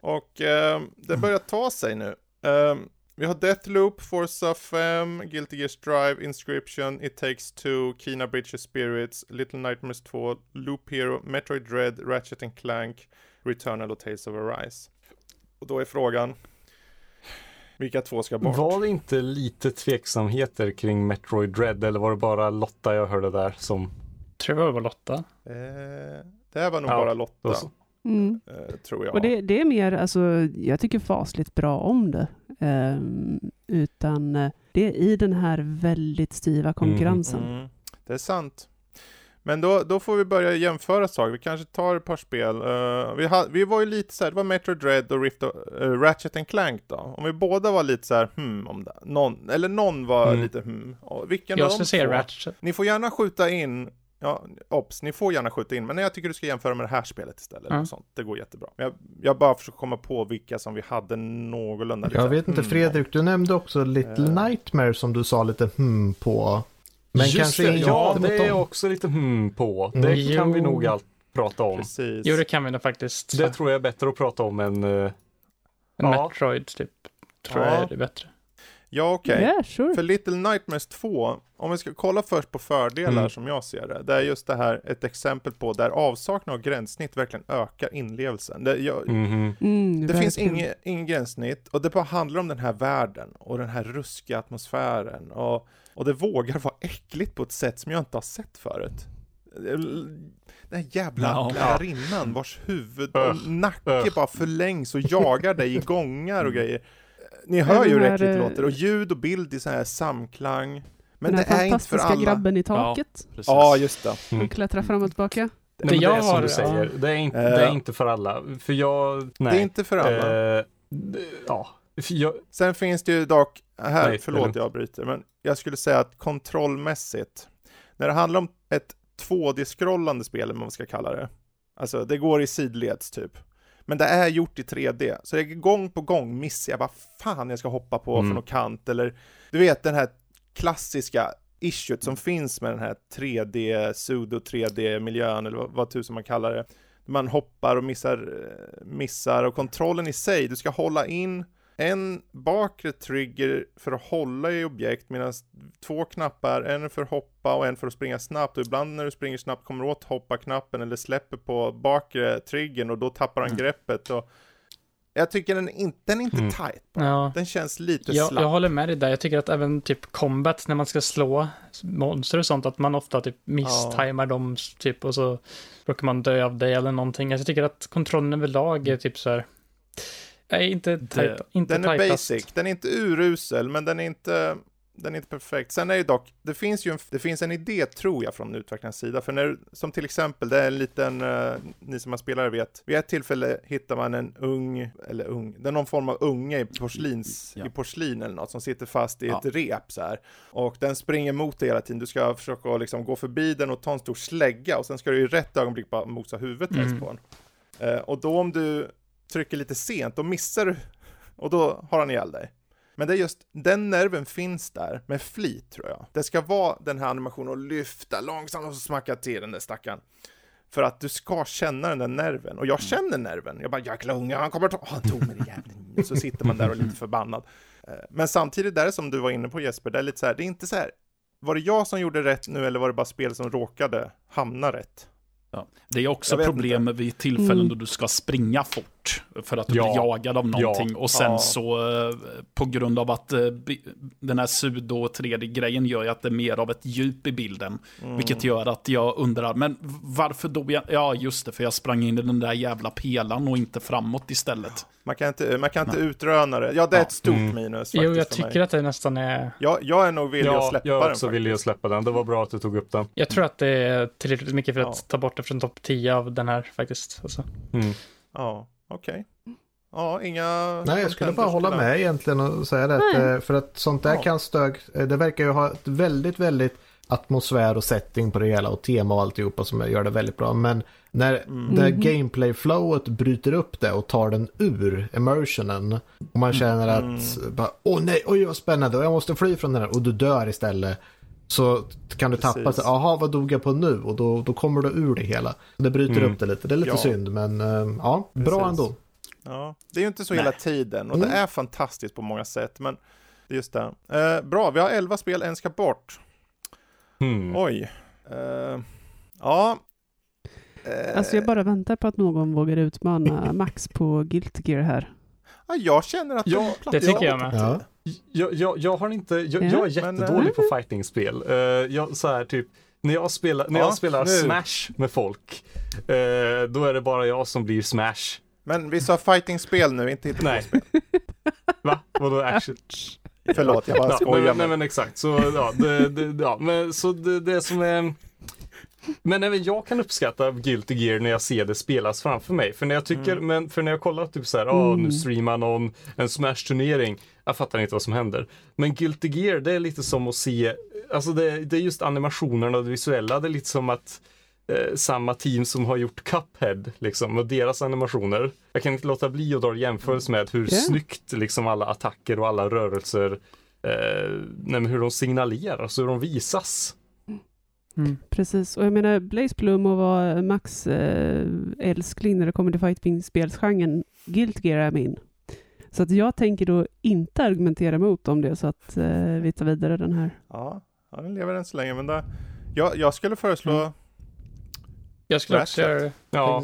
Och eh, det börjar ta sig nu. Eh, vi har Deathloop, Forza 5, Guilty Gear Strive, Inscription, It Takes Two, Kina Bridge of Spirits, Little Nightmares 2, Loop Hero, Metroid Dread, Ratchet and Clank, Returnal och Tales of Arise. Och då är frågan, vilka två ska bort? Var det inte lite tveksamheter kring Metroid Dread eller var det bara Lotta jag hörde där som... Tror jag det var Lotta. Eh, det här var nog Ja, bara Lotta. Mm. eh, tror jag. Och det, det är mer, alltså, jag tycker fasligt bra om det. Ehm, utan eh, det är i den här väldigt styva konkurrensen. Mm, det är sant. Men då, då får vi börja jämföra saker. Vi kanske tar ett par spel. Eh, vi, ha, vi var ju lite så här, det var Metro Dread och Rift of, eh, Ratchet and Clank då. Om vi båda var lite så här, hmm, om det. Någon, eller någon var Mm. lite hmm. Och vilken Jag skulle säga? Ratchet. Ni får gärna skjuta in, ja, ops, ni får gärna skjuta in, men jag tycker du ska jämföra med det här spelet istället. Och sånt. Det går jättebra. Jag, jag bara försöker komma på vilka som vi hade någorlunda lite Jag vet inte, hmm, Fredrik, du nämnde också Little Eh. Nightmare som du sa lite hmm på. Men Just kanske det, ja, det är dem. också lite hmm på. Mm. Det kan vi nog allt prata om. Precis. Jo, det kan vi nog faktiskt. Det tror jag är bättre att prata om än... eh, En ja. Metroid, typ. Tror Ja. jag är det bättre. Ja, okej. Yeah, sure. För Little Nightmares 2, om vi ska kolla först på fördelar Mm. som jag ser det, det är just det här ett exempel på där avsaknad av gränssnitt verkligen ökar inlevelsen. Det, jag, mhm. Mm, det finns inget ingen gränssnitt och det bara handlar om den här världen och den här ruskiga atmosfären och, och det vågar vara äckligt på ett sätt som jag inte har sett förut. Den här jävla Ja. lärarinnan vars huvud och Ugh. nacke Ugh. bara förlängs och jagar dig i gångar och grejer. Ni hör ju hur den äckligt det eh, låter och ljud och bild i så här samklang. Men den det är inte för fantastiska alla. grabben i taket. Precis. Ja, just det. Mm. Och klättrar fram och tillbaka. Nej, Det jag det är som har- du säger, det, är inte, Eh. det är inte för alla. För jag... Nej. Det är inte för alla. Eh, d- ja. Jag, Sen finns det ju dock, här, Nej, förlåt jag bryter, men jag skulle säga att kontrollmässigt, när det handlar om ett 2D-scrollande spel, eller vad man ska kalla det, alltså det går i sidleds typ, men det är gjort i 3D, så är gång på gång missar jag vad fan jag ska hoppa på Mm. från någon kant, eller du vet den här klassiska issuet som finns med den här 3D, pseudo 3D-miljön, eller vad, vad tusen man kallar det. Man hoppar och missar, eh, missar och kontrollen i sig, du ska hålla in en bakre trigger för att hålla i objekt medan två knappar, en för att hoppa och en för att springa snabbt och ibland när du springer snabbt kommer du åt hoppa-knappen eller släpper på bakre triggern och då tappar han Mm. greppet och jag tycker den, är inte, den är inte Mm. tight. Ja. Den känns lite Jag, slapp. jag håller med dig där. Jag tycker att även typ combat när man ska slå monster och sånt, att man ofta typ misstajmar dem typ och så råkar man dö av det eller någonting. Alltså, jag tycker att kontrollen överlag är typ så här. Nej, inte, tajt, inte Den är tajtast. basic, den är inte urusel, men den är inte, den är inte perfekt. Sen är det dock, det finns ju en, det finns en idé tror jag från utvecklarens sida, för när, som till exempel, det är en liten, eh, ni som har spelare vet, vid ett tillfälle hittar man en ung, eller ung, det är någon form av unge i porslins, Ja. i porslin eller något som sitter fast i Ja. ett rep så här. Och den springer mot dig hela tiden, du ska försöka liksom gå förbi den och ta en stor slägga och sen ska du i rätt ögonblick bara mosa huvudet Mm. på den. Eh, och då om du trycker lite sent, då missar du och då har han ihjäl dig. Men det är just, den nerven finns där med flit tror jag. Det ska vara den här animationen och lyfta långsamt och så smacka till den där stackaren. För att du ska känna den där nerven. Och jag känner nerven. Jag bara, jäkla unge, han kommer ta, oh, han tog mig jäveln. Så sitter man där och är lite förbannad. Eh, Men samtidigt där som du var inne på Jesper, det är lite så här, det är inte så här, var det jag som gjorde rätt nu eller var det bara spel som råkade hamna rätt? Ja. Det är också problem vid tillfällen Mm. då du ska springa fort. Bort för att du Ja. blir jagad av någonting. Ja. Och sen Ja. så eh, på grund av att eh, den här sudo 3D-grejen gör ju att det är mer av ett djup i bilden. Mm. Vilket gör att jag undrar, men varför dog jag? Ja, just det, för jag sprang in i den där jävla pelan och inte framåt istället. Man kan inte, man kan inte utröna det. Ja, det är Ja. ett stort Mm. minus faktiskt Jo, jag tycker mig. att det nästan är... Jag, jag är nog villig att Ja, släppa jag är den också faktiskt. villig att släppa den. Det var bra att du tog upp den. Jag tror att det är tillräckligt mycket för att Ja. ta bort det från topp 10 av den här faktiskt. Alltså. Mm. Ja, okej. Ja, inga... Nej, jag skulle bara hålla med egentligen och säga det. att, Nej. eh, För att sånt där Ja. kan stög, eh, det verkar ju ha ett väldigt, väldigt atmosfär och setting på det hela och tema och alltihopa som gör det väldigt bra. Men när, Mm. när Mhm. gameplay-flowet bryter upp det och tar den ur immersionen och man känner att Mm. bara, åh nej, oj vad spännande och jag måste fly från den här och du dör istället. Så kan du tappa sig, jaha vad dog jag på nu? Och då, då kommer du ur det hela. Det bryter Mm. upp det lite, det är lite Ja. synd men eh, ja, bra Precis. ändå. Ja, det är ju inte så hela tiden och Mm. det är fantastiskt på många sätt, men det är just det. Eh, bra, vi har 11 spel, en ska bort. Hmm. Oj. Eh, ja. Eh, Alltså jag bara väntar på att någon vågar utmana Max på Guilty Gear här. ja, jag känner att Ja, det tycker jag på med. Ja. 10. Jag, jag, jag har inte, jag, Ja. jag är Men, jättedålig på fightingspel. Uh, jag, så här, typ, när jag spelar, när Ja, jag spelar nu. Smash med folk, eh, då är det bara jag som blir Smash. Men vi sa fighting-spel nu, inte Nej. hittepåspel. Va? Vadå action? Förlåt, jag bara Ja, skojar. nej, men, nej men... men exakt, så ja, det, det, ja, men, så det, det som är men även jag kan uppskatta Guilty Gear när jag ser det spelas framför mig. För när jag tycker, Mm. men för när jag kollar typ så här, nu Mm. streamar någon en Smash-turnering. Jag fattar inte vad som händer. Men Guilty Gear, det är lite som att se, alltså det, det är just animationerna och det visuella, det är lite som att eh, samma team som har gjort Cuphead, liksom, och deras animationer. Jag kan inte låta bli att dra jämförelse med hur Ja. snyggt liksom alla attacker och alla rörelser, eh, nej, hur de signalerar, så hur de visas. Mm. Precis, och jag menar Blaze Blue må vara Max eh, älskling när det kommer till fighting-spelsgenren. Guilty Gear är min. Så att jag tänker då inte argumentera mot om det så att eh, vi tar vidare den här. Ja, ja, den lever än så länge, men det... jag, jag skulle föreslå... Mm. Jag skulle också göra det. Ja.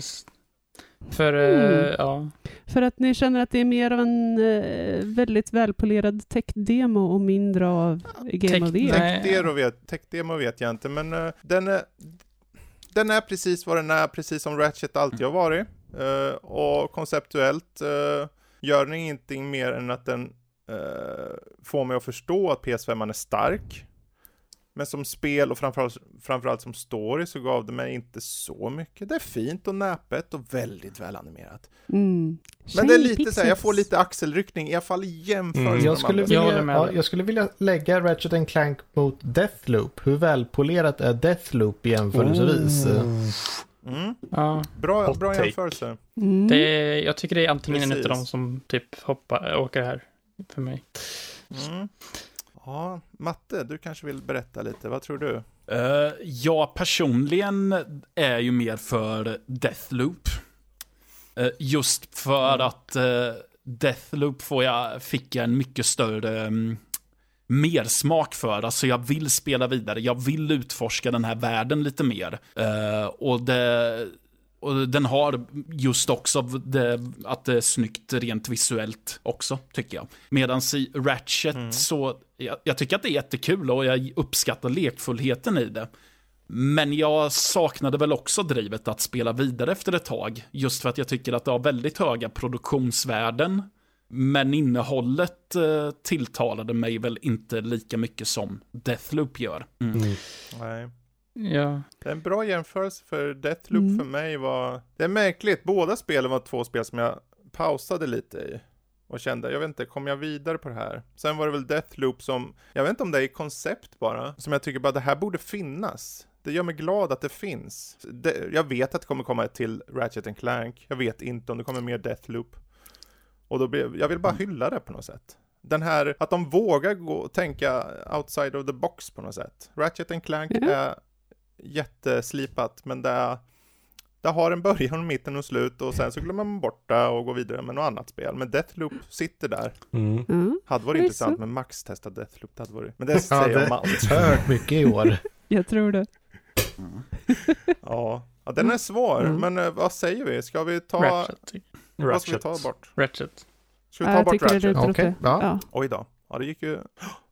För, eh, Mm. ja. För att ni känner att det är mer av en eh, väldigt välpolerad tech-demo och mindre av Game Tech- of the Year. Tech-demo vet, tech-demo vet jag inte, men eh, den, är, den är precis vad den är, precis som Ratchet alltid har varit. Eh, och konceptuellt uh, gör den ingenting mer än att den eh, får mig att förstå att PS5 är stark. Men som spel och framförallt, framförallt som story så gav det mig inte så mycket. Det är fint och näpet och väldigt välanimerat. Mm. Men det är lite så här, jag får lite axelryckning, i alla fall i jämförelse Mm. med Jag de skulle, vilja, med ja, jag skulle vilja lägga Ratchet and Clank mot Deathloop. Hur välpolerat är Deathloop jämförelsevis? Mm. ja. Bra, Hot bra take. jämförelse. Mm. Det är, jag tycker det är antingen en av Precis. dem som typ hoppar, åker här för mig. Mm. Ja, Matte, du kanske vill berätta lite, vad tror du? Uh, jag personligen är ju mer för Deathloop. Eh, just för Mm. att uh, Deathloop får jag, fick jag en mycket större um, mersmak för. Alltså jag vill spela vidare, jag vill utforska den här världen lite mer. Eh, och det... Och den har just också det, att det är snyggt rent visuellt också, tycker jag. Medan i Ratchet Mm. så, jag, jag tycker att det är jättekul och jag uppskattar lekfullheten i det. Men jag saknade väl också drivet att spela vidare efter ett tag. Just för att jag tycker att det har väldigt höga produktionsvärden. Men innehållet eh, tilltalade mig väl inte lika mycket som Deathloop gör. Mm. Mm. Ja. Det är en bra jämförelse för Deathloop Mm. för mig var... Det är märkligt, båda spelen var två spel som jag pausade lite i. Och kände, jag vet inte, kommer jag vidare på det här? Sen var det väl Deathloop som, jag vet inte om det är koncept bara, som jag tycker bara det här borde finnas. Det gör mig glad att det finns. Det, jag vet att det kommer komma ett till Ratchet and Clank. Jag vet inte om det kommer mer Deathloop. Och då blir, jag vill bara hylla det på något sätt. Den här, att de vågar gå och tänka outside of the box på något sätt. Ratchet and Clank Ja. är jätteslipat, men det, det har en början, mitten och slut och sen så glömmer man bort det och går vidare med något annat spel. Men Deathloop sitter där. Mm. Mm. Hade varit intressant med Max testa Deathloop, det hade varit. Men det Ja, säger jag om allt. hört mycket i år. Jag tror det. Ja. ja, den är svår, Mm. men eh, vad säger vi? Ska vi ta... Ratchet. Vad ska vi ta bort? Ratchet. Ska vi Ja, ta jag bort Ratchet? Okej, okay. ja. ja. Oj då. Ja, det gick ju... Ja,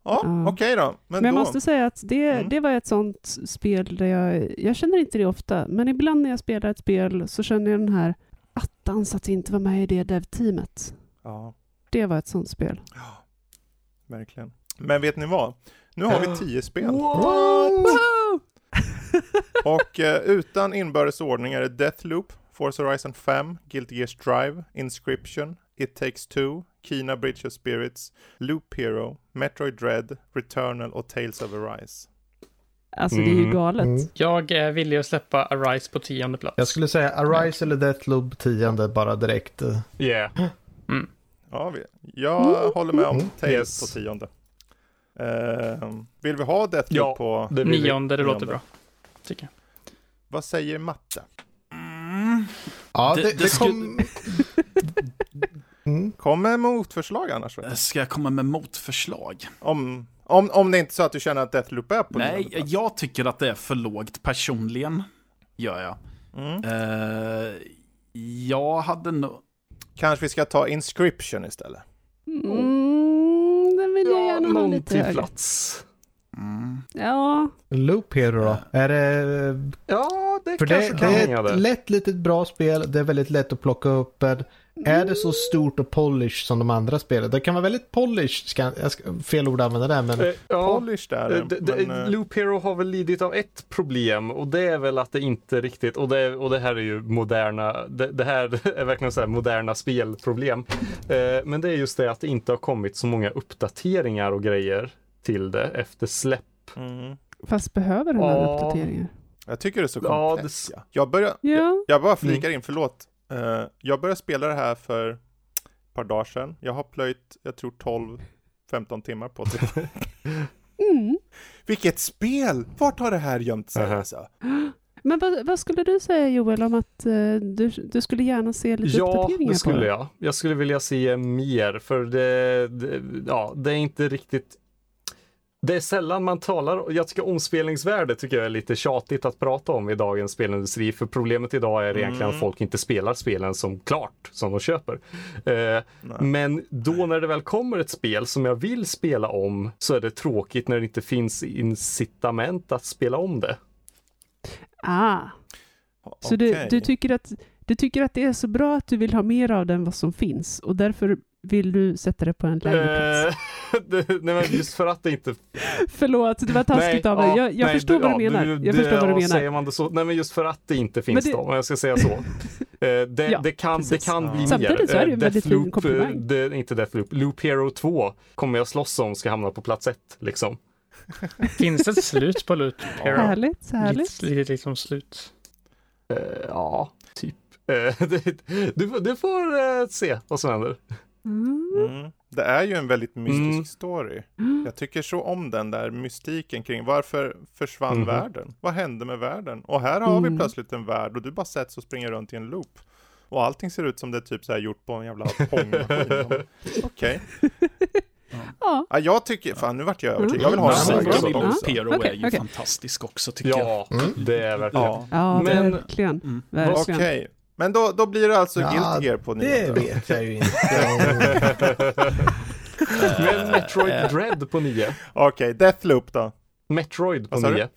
Ja. okej då. Men, Men jag då... måste säga att det, Mm. det var ett sånt spel där jag, jag känner inte det ofta, men ibland när jag spelar ett spel så känner jag den här attans att inte vara med i det dev-teamet. Ja, Det var ett sånt spel. ja, verkligen. Men vet ni vad? Nu har vi tio spel. Och eh, utan inbördes ordning är det Deathloop, Forza Horizon 5, Guilty Gear Strive, Inscription, It Takes Two, Kina Bridge of Spirits, Loop Hero, Metroid Dread, Returnal och Tales of Arise. Alltså det är ju Mm. galet. Mm. Jag är villig att släppa Arise på tionde plats. Jag skulle säga Arise eller Deathloop tionde bara direkt. Yeah. Ja, vi, jag håller med om Mm. Tales Yes. på tionde. Eh, vill vi ha Deathloop Ja. på... Det vi. Nionde, det låter Nionde. bra. Tycker jag. Vad säger matte? Mm. Ja, Det- det, det det, kom... Mm. Kom med motförslag annars. du. Ska jag komma med motförslag? Om, om, om det inte är så att du känner att Deathloop är på Nej, jag tycker att det är för lågt personligen. Gör jag. Mm. Eh, jag hade nog... Kanske vi ska ta Inscription istället. Mm, den vill jag Ja, gärna ha någon lite till högre. plats. Mm. Ja, Loop Hero då? Är det... Ja, det För kanske det, kan det är ett lätt litet bra spel. Det är väldigt lätt att plocka upp. en. Är det så stort och polish som de andra spelen? Det kan vara väldigt polish. Ska, jag ska, fel ord att använda där men... Eh, ja, Polish där. eh, det, det, men, eh, Loop Hero har väl lidit av ett problem och det är väl att det inte riktigt, och det, och det här är ju moderna, det, det här är verkligen så här moderna spelproblem. Eh, men det är just det att det inte har kommit så många uppdateringar och grejer till det efter släpp. mm. fast behöver den här Ja. uppdateringen? Jag tycker det är så Ja, komplext. det- Ja, Jag, börjar, Ja. jag, jag bara flikar in, förlåt. Eh, jag började spela det här för ett par dagar sedan. Jag har plöjt, jag tror 12-15 timmar på det. Mm. Vilket spel! Vart har det här gömt sig? Aha. Alltså? Men vad, vad skulle du säga Joel om att eh, du, du skulle gärna se lite Ja, uppdateringar det skulle på det? jag. Jag skulle vilja se mer för det, det, ja, det är inte riktigt det är sällan man talar, jag tycker omspelningsvärde tycker jag är lite tjatigt att prata om i dagens spelindustri, för problemet idag är egentligen Mm. att folk inte spelar spelen som klart, som de köper. Eh, men då när det väl kommer ett spel som jag vill spela om så är det tråkigt när det inte finns incitament att spela om det. Ah, så du, du, tycker att, du tycker att det är så bra att du vill ha mer av den vad som finns och därför vill du sätta det på en lägre plats? Eh, det, nej men just för att det inte Förlåt, det var taskigt av mig. ja, Jag, jag nej, förstår vad du ja, menar. du- jag det- förstår vad du ja, menar. Säger man det så? Nej men just för att det inte finns det- då, om jag ska säga så. Eh, det, Ja, det, kan, det precis. kan Ja. bli Samtidigt mer. så är det ju Eh, en väldigt fin eh, komplimang. det, inte Deathloop, Loop Hero 2 kommer jag slåss om ska hamna på plats ett liksom. Finns det ett slut på Loot Hero? Härligt, härligt. Lite, lite liksom slut. Eh, ja, typ. Eh, det, du, du får eh, se vad som händer. Mm. Mm. Det är ju en väldigt mystisk Mm. story. Jag tycker så om den där mystiken kring varför försvann Mhm. världen? Vad hände med världen? Och här har vi Mm. plötsligt en värld och du bara sätts och springer runt i en loop. Och allting ser ut som det är typ så här gjort på en jävla pongmaskin. Okej. Ja, Ja, jag tycker, fan nu vart jag övertygad. Jag vill ha Ja, en Musiken ja. också. Hero Okej, är ju okej. fantastisk också tycker jag. Ja, Mm. det är verkligen. Ja, ja Men- verkligen. Mm. verkligen. okej. Men då, då blir det alltså Ja, Guilty Gear på Det nionde. vet jag ju inte. Men Metroid Dread på 9. Okej, Deathloop då. Metroid på? 9.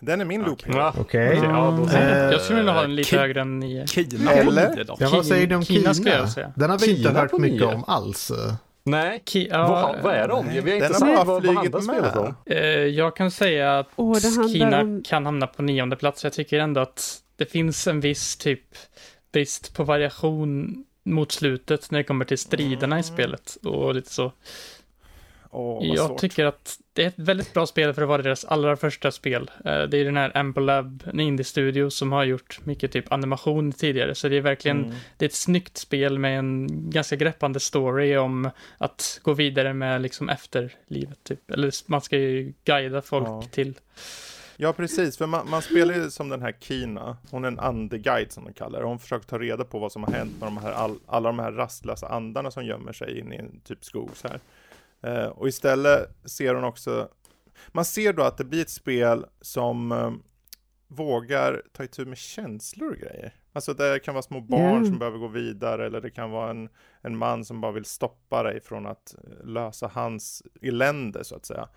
Den är min loop. Okej. Okej, ja, så. Eh, Jag skulle vilja ha den lite Ki- högre än 9. Kina Eller? på nio då. Ja, vad säger du om Kina Kina? skulle jag säga. Den har vi inte Kina hört på mycket nio. om alls. Nej, Ki- ja, vad, vad är de? Vi har inte sagt vad, vad handlar spelet om. eh, jag kan säga att det handlar Kina om- kan hamna på nionde plats. Jag tycker ändå att det finns en viss typ brist på variation mot slutet när det kommer till striderna i spelet och lite så. Vad jag svårt. tycker att det är ett väldigt bra spel för att vara deras allra första spel. Eh, Det är den här Ambolab, en indie-studio som har gjort mycket typ animation tidigare, så det är verkligen Mm. det är ett snyggt spel med en ganska greppande story om att gå vidare med liksom efterlivet. Typ. Eller man ska ju guida folk Ja. till. Ja, precis. För man, man spelar ju som den här Kina. Hon är en andeguide som de kallar det. Hon försöker ta reda på vad som har hänt med de här, all, alla de här rastlösa andarna som gömmer sig in i en typ skog så här. Eh, och istället ser hon också, man ser då att det blir ett spel som, eh, vågar ta itu med känslor och grejer. Alltså det kan vara små barn Ja. som behöver gå vidare eller det kan vara en, en man som bara vill stoppa dig från att eh, lösa hans elände så att säga.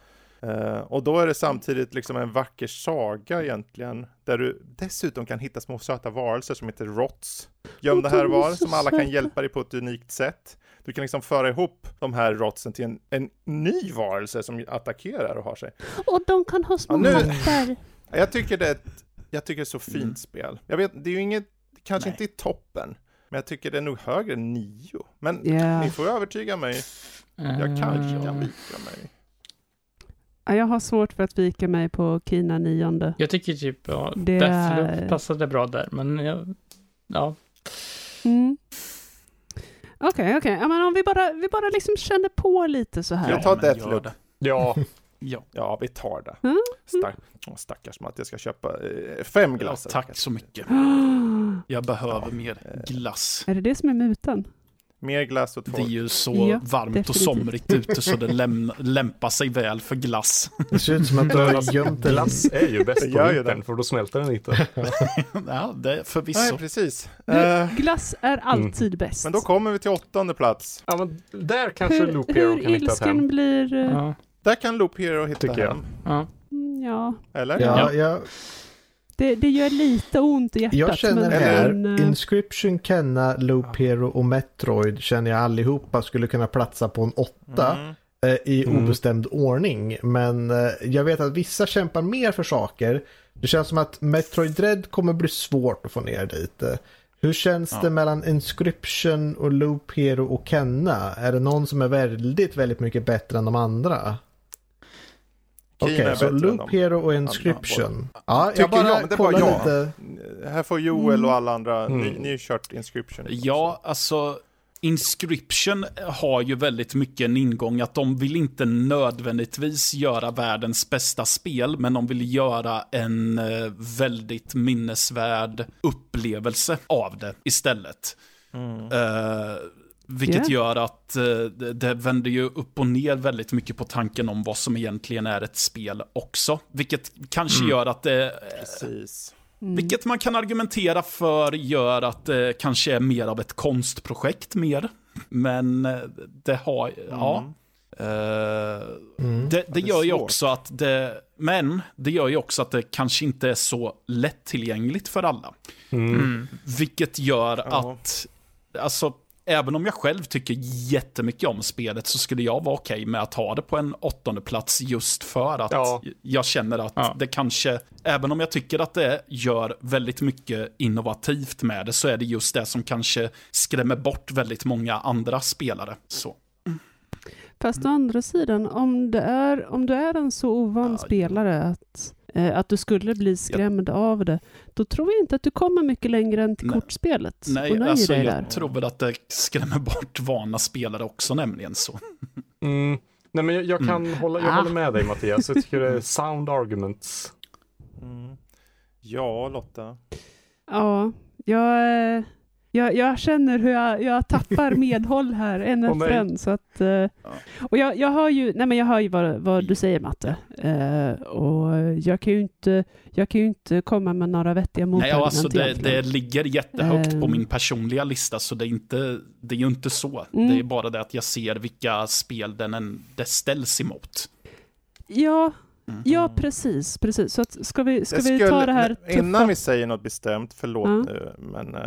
Eh, och då är det samtidigt liksom en vacker saga egentligen, där du dessutom kan hitta små söta varelser som heter rots, gömda här är var, som alla kan hjälpa dig på ett unikt sätt. Du kan liksom föra ihop de här rotsen till en, en ny varelse som attackerar och har sig. Och de kan ha små Ja, hattar. Jag tycker det är ett, jag tycker det är så fint Mm. spel. Jag vet, det är ju inget, kanske Nej. inte i toppen, men jag tycker det är nog högre än nio. Men Ja. ni får övertyga mig, jag kanske kan vika mig. Ja, jag har svårt för att vika mig på Kina nionde. Jag tycker typ, ja, Det Deathloop är- passade bra där, men jag, ja. Mm. Okej, okej. Ja, men om vi bara, vi bara liksom känner på lite så här. Jag tar men gör Deathloop. det. Ja, Ja, Ja, vi tar det. Mm. Stack, åh, stackars Matt, jag ska köpa eh, fem ja, glass. tack så mycket. Jag behöver mer glass. Är det det som är mutan? Mer glass och Det är två. ju så Ja, varmt och definitivt. somrigt ute så det läm- lämpar sig väl för glass. Det ser ut som att du har gömt en glass är ju bäst på vintern för då smälter den inte. Ja, det är Nej, förvisso. precis. Du, Eh, glass är alltid bäst. men då kommer vi till åttonde plats. Ja, men där kanske hur, Loop Hero hur kan hitta hem. ilsken blir... eh, Ja, Där kan Loop Hero hitta Tycker jag. hem. ja. mm, Ja, Eller? Ja, jag, det, det gör lite ont i hjärtat. jag känner men, här, men, eh, Inscription, Kenna, Loop Hero och Metroid känner jag allihopa skulle kunna platsa på en åtta. Mm. eh, i Mm. obestämd ordning. Men eh, jag vet att vissa kämpar mer för saker. Det känns som att Metroid Dread kommer bli svårt att få ner dit. Hur känns Ja. det mellan Inscription och Loop Hero och Kenna? Är det någon som är väldigt, väldigt mycket bättre än de andra? Okej, är så Loop. Hero och Inscription. Ja, Tycker jag bara jag, men det var kollar jag. lite. Här får Joel och alla andra, Mm. ni, ni har ju kört Inscription. Ja, alltså Inscription har ju väldigt mycket en ingång att de vill inte nödvändigtvis göra världens bästa spel, men de vill göra en eh, väldigt minnesvärd upplevelse av det istället. Mm. Eh, vilket Ja. gör att eh, det, det vänder ju upp och ner väldigt mycket på tanken om vad som egentligen är ett spel också. Vilket kanske Mm. gör att det Precis. mm. vilket man kan argumentera för gör att det kanske är mer av ett konstprojekt mer. Men eh, det har, ja. Mm. Eh, Mm. det, det gör ju också att det, men det gör ju också att det kanske inte är så lättillgängligt för alla. Mm. Mm. Vilket gör Ja. att, alltså, även om jag själv tycker jättemycket om spelet så skulle jag vara okej med att ha det på en åttonde plats just för att Ja. jag känner att Ja. det kanske, även om jag tycker att det gör väldigt mycket innovativt med det, så är det just det som kanske skrämmer bort väldigt många andra spelare. Så. Fast å andra sidan, om, det är, om du är en så ovan Ja, spelare att, att du skulle bli skrämd av det, då tror jag inte att du kommer mycket längre än till Nej. kortspelet Nej, alltså jag där. tror väl att det skrämmer bort vana spelare också nämligen så. Mm. Nej, men jag, jag kan hålla, jag Ah. håller med dig Mattias. Jag tycker det är sound arguments. Mm. Ja, Lotta. Ja, jag, eh, jag, jag känner hur jag, jag tappar medhåll här en efter nej. en. Så att, eh, och jag, jag hör ju, nej men jag hör ju vad, vad du säger Matte. Eh, och jag kan, ju inte, jag kan ju inte komma med några vettiga Nej, motargument alltså det, det ligger jättehögt på Ehm. min personliga lista, så det är, inte, det är ju inte så. Mm. Det är bara det att jag ser vilka spel den en, det ställs emot. Ja, Mm. ja precis, precis. Så att, ska vi, ska Jag vi ta det här Innan tuffa? vi säger något bestämt, förlåt Ja. nu, men eh,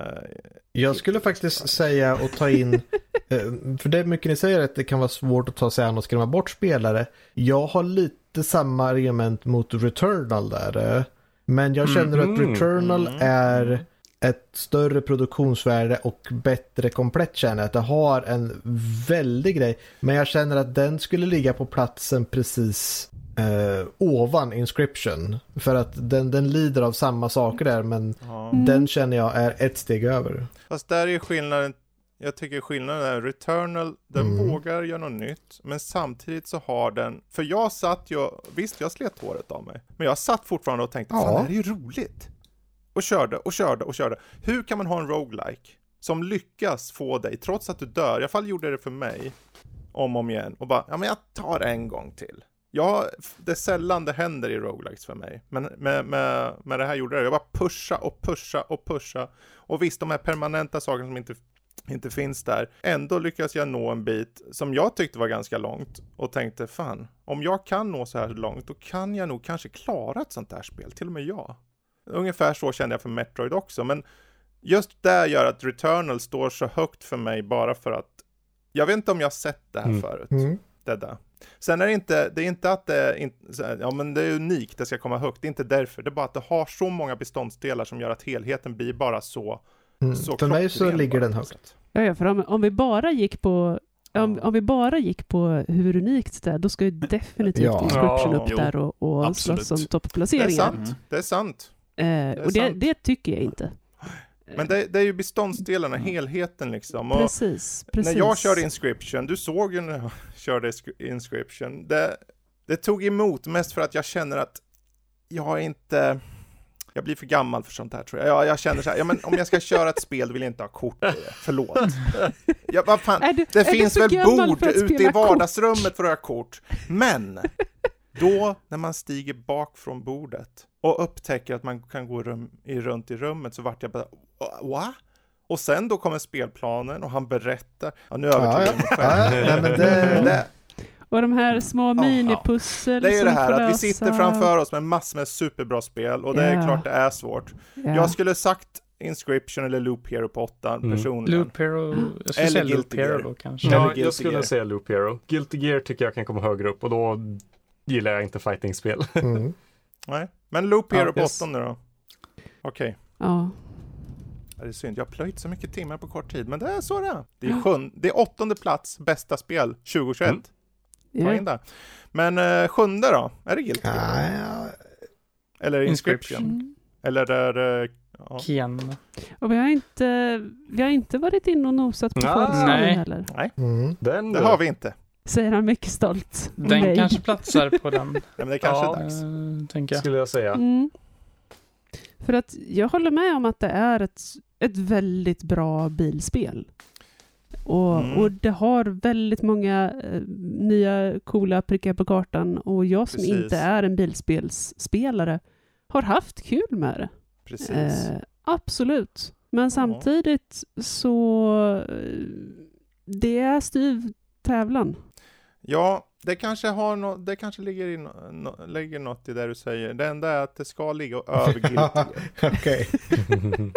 Jag skulle faktiskt säga och ta in, eh, för det är mycket ni säger att det kan vara svårt att ta sig an och skrämma bort spelare. Jag har lite samma argument mot Returnal där. eh. Men jag känner att Mhm. Returnal Mm. är ett större produktionsvärde och bättre komplett känner. Att det har en väldig grej. Men jag känner att den skulle ligga på platsen precis eh, ovan Inscription. För att den, den lider av samma saker där men. Mm. den känner jag är ett steg över. Fast där är skillnaden, jag tycker skillnaden är Returnal, den Mm. vågar göra något nytt, men samtidigt så har den, för jag satt ju, visst jag slet håret av mig, men jag satt fortfarande och tänkte, Ja. fan det här är ju roligt. Och körde och körde och körde. Hur kan man ha en roguelike som lyckas få dig, trots att du dör, i alla fall gjorde det för mig, om och om igen, och bara, ja men jag tar en gång till. Ja, det är sällan det händer i roguelikes för mig. Men med, med, med det här gjorde det. Jag bara pusha och pusha och pusha. Och visst, de här permanenta sakerna som inte, inte finns där. Ändå lyckas jag nå en bit som jag tyckte var ganska långt. Och tänkte, fan, om jag kan nå så här långt, då kan jag nog kanske klara ett sånt här spel. Till och med jag. Ungefär så kände jag för Metroid också. Men just det gör att Returnal står så högt för mig bara för att jag vet inte om jag sett det här Mm. förut. Mm. Det där. Sen är det inte, det är inte att det är, in- ja men det är unikt, det ska komma högt, det är inte därför. Det är bara att det har så många beståndsdelar som gör att helheten blir bara så, Mm. så För mig så ligger den högt. Ja, ja, för om, om vi bara gick på om, om vi bara gick på hur unikt det är, då ska ju definitivt Ja. Inscription Ja, upp jo, där och, och slåss om Det är topplaceringar. sant, Mm. det är sant. Eh, och det, sant. det tycker jag inte. Men det, det är ju beståndsdelarna, helheten liksom. Och Precis, precis. när jag körde Inscription, du såg ju när jag körde Inscri- Inscription, det, det tog emot mest för att jag känner att jag är inte, jag blir för gammal för sånt här tror jag. Jag, jag känner så här, ja men om jag ska köra ett spel vill jag inte ha kort i det, förlåt. Ja, vad fan, du, det finns väl bord ute i spela kort? vardagsrummet för att ha kort, men då när man stiger bak från bordet och upptäcker att man kan gå rum, i, runt i rummet så vart jag bara, va? Och sen då kommer spelplanen och han berättar, ja nu Ja, övertog ja. jag mig ja, själv. nej, men det, Det, Och de här små minipussel det är ju det vi här att vi sitter framför oss med massor med superbra spel och det är Ja. klart det är svårt. Ja. Jag skulle sagt Inscription eller Loop Hero på åttan Mm. personligen. Loop Hero, jag skulle Eller säga Loop Guilty Hero Gear. då kanske. Ja, jag skulle Gear. säga Loop Hero. Guilty Gear tycker jag kan komma högre upp och då gillar jag inte fightingspel. mm. Nej, men Loop Hero Ja, på yes. då. Okej. Ja. Ja, Det är synd, jag har plöjt så mycket timmar på kort tid, men det är så det är. Det är, sjun- det är åttonde plats, bästa spel, 2021. Mm. Ja. in det. Men eh, sjunde då? Är det Guilty Gear? Ja, Eller Inscription? Inscription. Mm. Eller är det... Ja. Kian. Och vi har inte, vi har inte varit inne och nosat på. Forza nu Nej. heller. mm. Den Det har vi inte. Säger han mycket stolt. Den mig. kanske platsar på den, Nej, men det kanske Ja. är dags. tänker jag. skulle jag säga. Mm. För att jag håller med om att det är ett, ett väldigt bra bilspel. Och, Mm. och det har väldigt många eh, nya coola prickar på kartan och jag som Precis. inte är en bilspelsspelare har haft kul med det. Precis. Eh, absolut. Men samtidigt så eh, det är styv tävlan. Ja, det kanske, har no- det kanske ligger, i no- no- ligger något i det du säger. Det enda är att det ska ligga över Guilty Gear. Okej.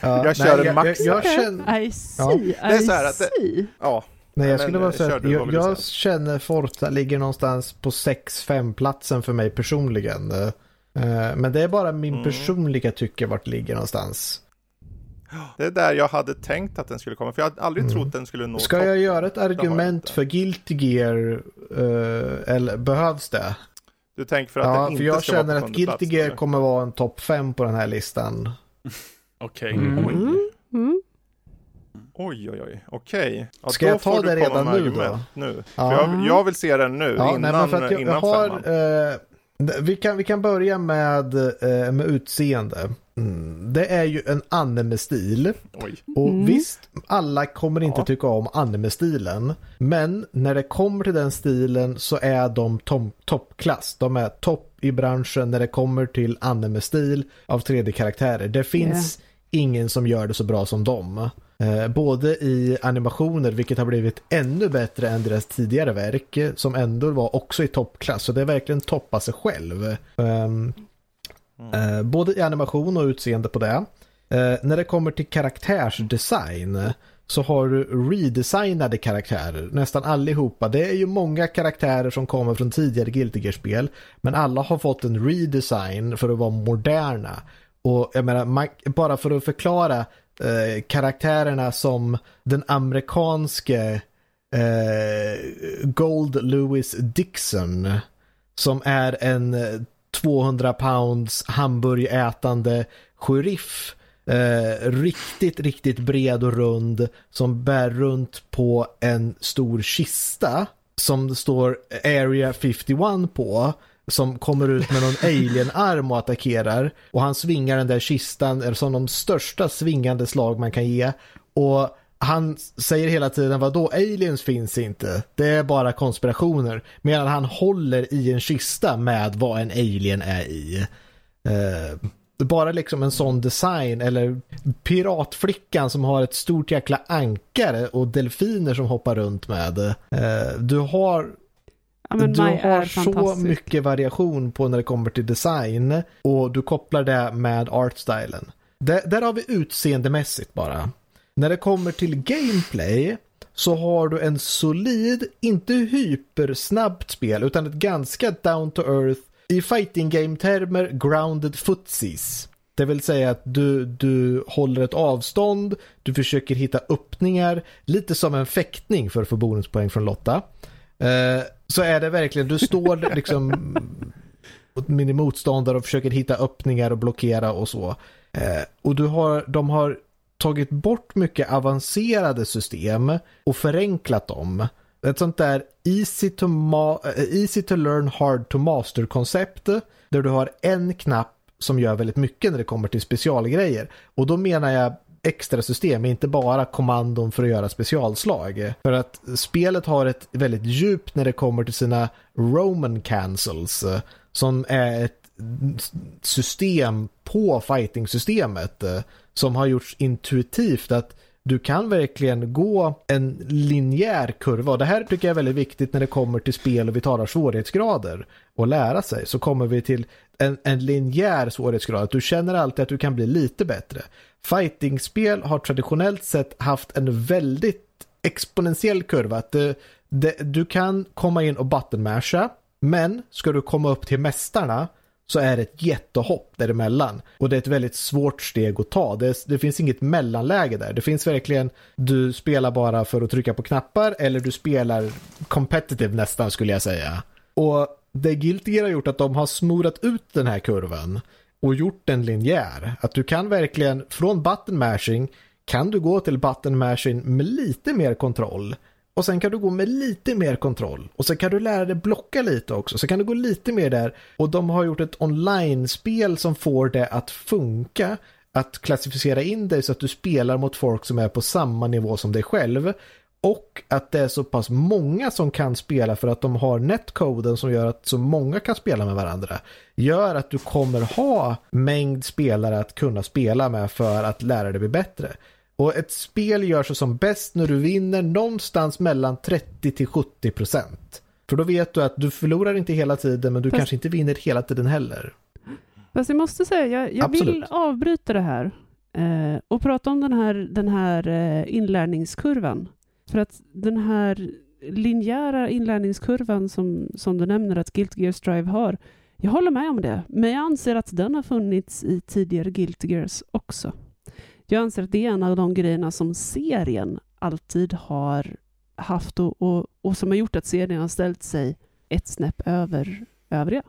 Ja, Jag kör en max jag, jag, känner, I see, Det är så här att det- see. Ja, nej, jag skulle bara eh, säga att jag, jag känner Forza ligger någonstans på 6-5 platsen för mig personligen. Eh, Men det är bara min Mm. personliga tycke vart det ligger någonstans. Det är där jag hade tänkt att den skulle komma, för jag hade aldrig Mm. trott den skulle nå Ska jag göra ett argument för Guilty Gear? eh, eller behövs det? Du tänker för att Ja, den för inte jag ska vara känner på att Guilty plats, Gear eller? kommer vara en topp 5 på den här listan. Okej. Mm. Oj, Mm. Mm. oj, oj, oj. okej. Ja, Ska då jag ta det redan nu argument Nu. Ja. För jag, jag vill se den nu, Ja, nej, innan, men för att jag, innan jag har, femman. eh, vi, kan, vi kan börja med, eh, med utseende. Mm, det är ju en anime-stil. Och Mm. visst, alla kommer inte Ja. tycka om anime-stilen. Men när det kommer till den stilen så är de toppklass. De är topp i branschen när det kommer till anime-stil av 3D-karaktärer. Det finns ingen som gör det så bra som dem. Eh, både i animationer, vilket har blivit ännu bättre än deras tidigare verk, som ändå var också i toppklass. Så det är verkligen toppa sig själv. Ehm, Mm. Eh, både i animation och utseende på det. Eh, när det kommer till karaktärsdesign så har du redesignade karaktärer, nästan allihopa. Det är ju många karaktärer som kommer från tidigare Guilty Gear-spel, men alla har fått en redesign för att vara moderna. Och jag menar, man, bara för att förklara eh, karaktärerna som den amerikanske eh, Gold Lewis Dixon som är en eh, 200 pounds hamburgätande sheriff. Eh, riktigt, riktigt bred och rund som bär runt på en stor kista som det står Area 51 på som kommer ut med någon alien-arm och attackerar och han svingar den där kistan som de största svingande slag man kan ge och han säger hela tiden vad då aliens finns inte. Det är bara konspirationer. Medan han håller i en kista med vad en alien är i. Eh, bara liksom en sån design eller piratflickan som har ett stort jäkla ankare och delfiner som hoppar runt med. Eh, du har Ja, du har så mycket variation på när det kommer till design och du kopplar det med artstylen. Där, där har vi utseendemässigt bara. När det kommer till gameplay så har du en solid, inte hypersnabbt spel utan ett ganska down to earth i fighting game-termer grounded footsies. Det vill säga att du, du håller ett avstånd, du försöker hitta öppningar, lite som en fäktning för att få bonuspoäng från Lotta. Eh, så är det verkligen, du står liksom mot motståndare och försöker hitta öppningar och blockera och så. Eh, och du har, de har tagit bort mycket avancerade system och förenklat dem. Ett sånt där easy to, eh, easy to learn hard to master koncept där du har en knapp som gör väldigt mycket när det kommer till specialgrejer. Och då menar jag extra system, inte bara kommandon för att göra specialslag. För att spelet har ett väldigt djup när det kommer till sina Roman cancels som är ett system på fighting-systemet som har gjorts intuitivt att du kan verkligen gå en linjär kurva och det här tycker jag är väldigt viktigt när det kommer till spel och vi talar svårighetsgrader och lära sig så kommer vi till en, en linjär svårighetsgrad. Att du känner alltid att du kan bli lite bättre. Fightingspel har traditionellt sett haft en väldigt exponentiell kurva. Att det, det, du kan komma in och buttonmasha men ska du komma upp till mästarna så är det ett jättehopp däremellan. Och det är ett väldigt svårt steg att ta. Det, det finns inget mellanläge där. Det finns verkligen, du spelar bara för att trycka på knappar eller du spelar competitive nästan skulle jag säga. Och det Guilty Gear har gjort att de har smorat ut den här kurvan och gjort den linjär. Att du kan verkligen, från button mashing kan du gå till button mashing med lite mer kontroll. Och sen kan du gå med lite mer kontroll. Och sen kan du lära dig blocka lite också. Så kan du gå lite mer där. Och de har gjort ett online-spel som får det att funka. Att klassificera in dig så att du spelar mot folk som är på samma nivå som dig själv. Och att det är så pass många som kan spela för att de har netcoden som gör att så många kan spela med varandra. Gör att du kommer ha mängd spelare att kunna spela med för att lära dig bli bättre. Och ett spel gör sig som bäst när du vinner någonstans mellan 30 till 70 procent. För då vet du att du förlorar inte hela tiden men du Fast- kanske inte vinner hela tiden heller. Fast jag måste säga, jag, jag vill avbryta det här eh, och prata om den här, den här eh, inlärningskurvan. För att den här linjära inlärningskurvan som, som du nämner att Guilty Gear Strive har, jag håller med om det, men jag anser att den har funnits i tidigare Guilty Gears också. Jag anser att det är en av de grejerna som serien alltid har haft och, och, och som har gjort att serien har ställt sig ett snäpp över övriga.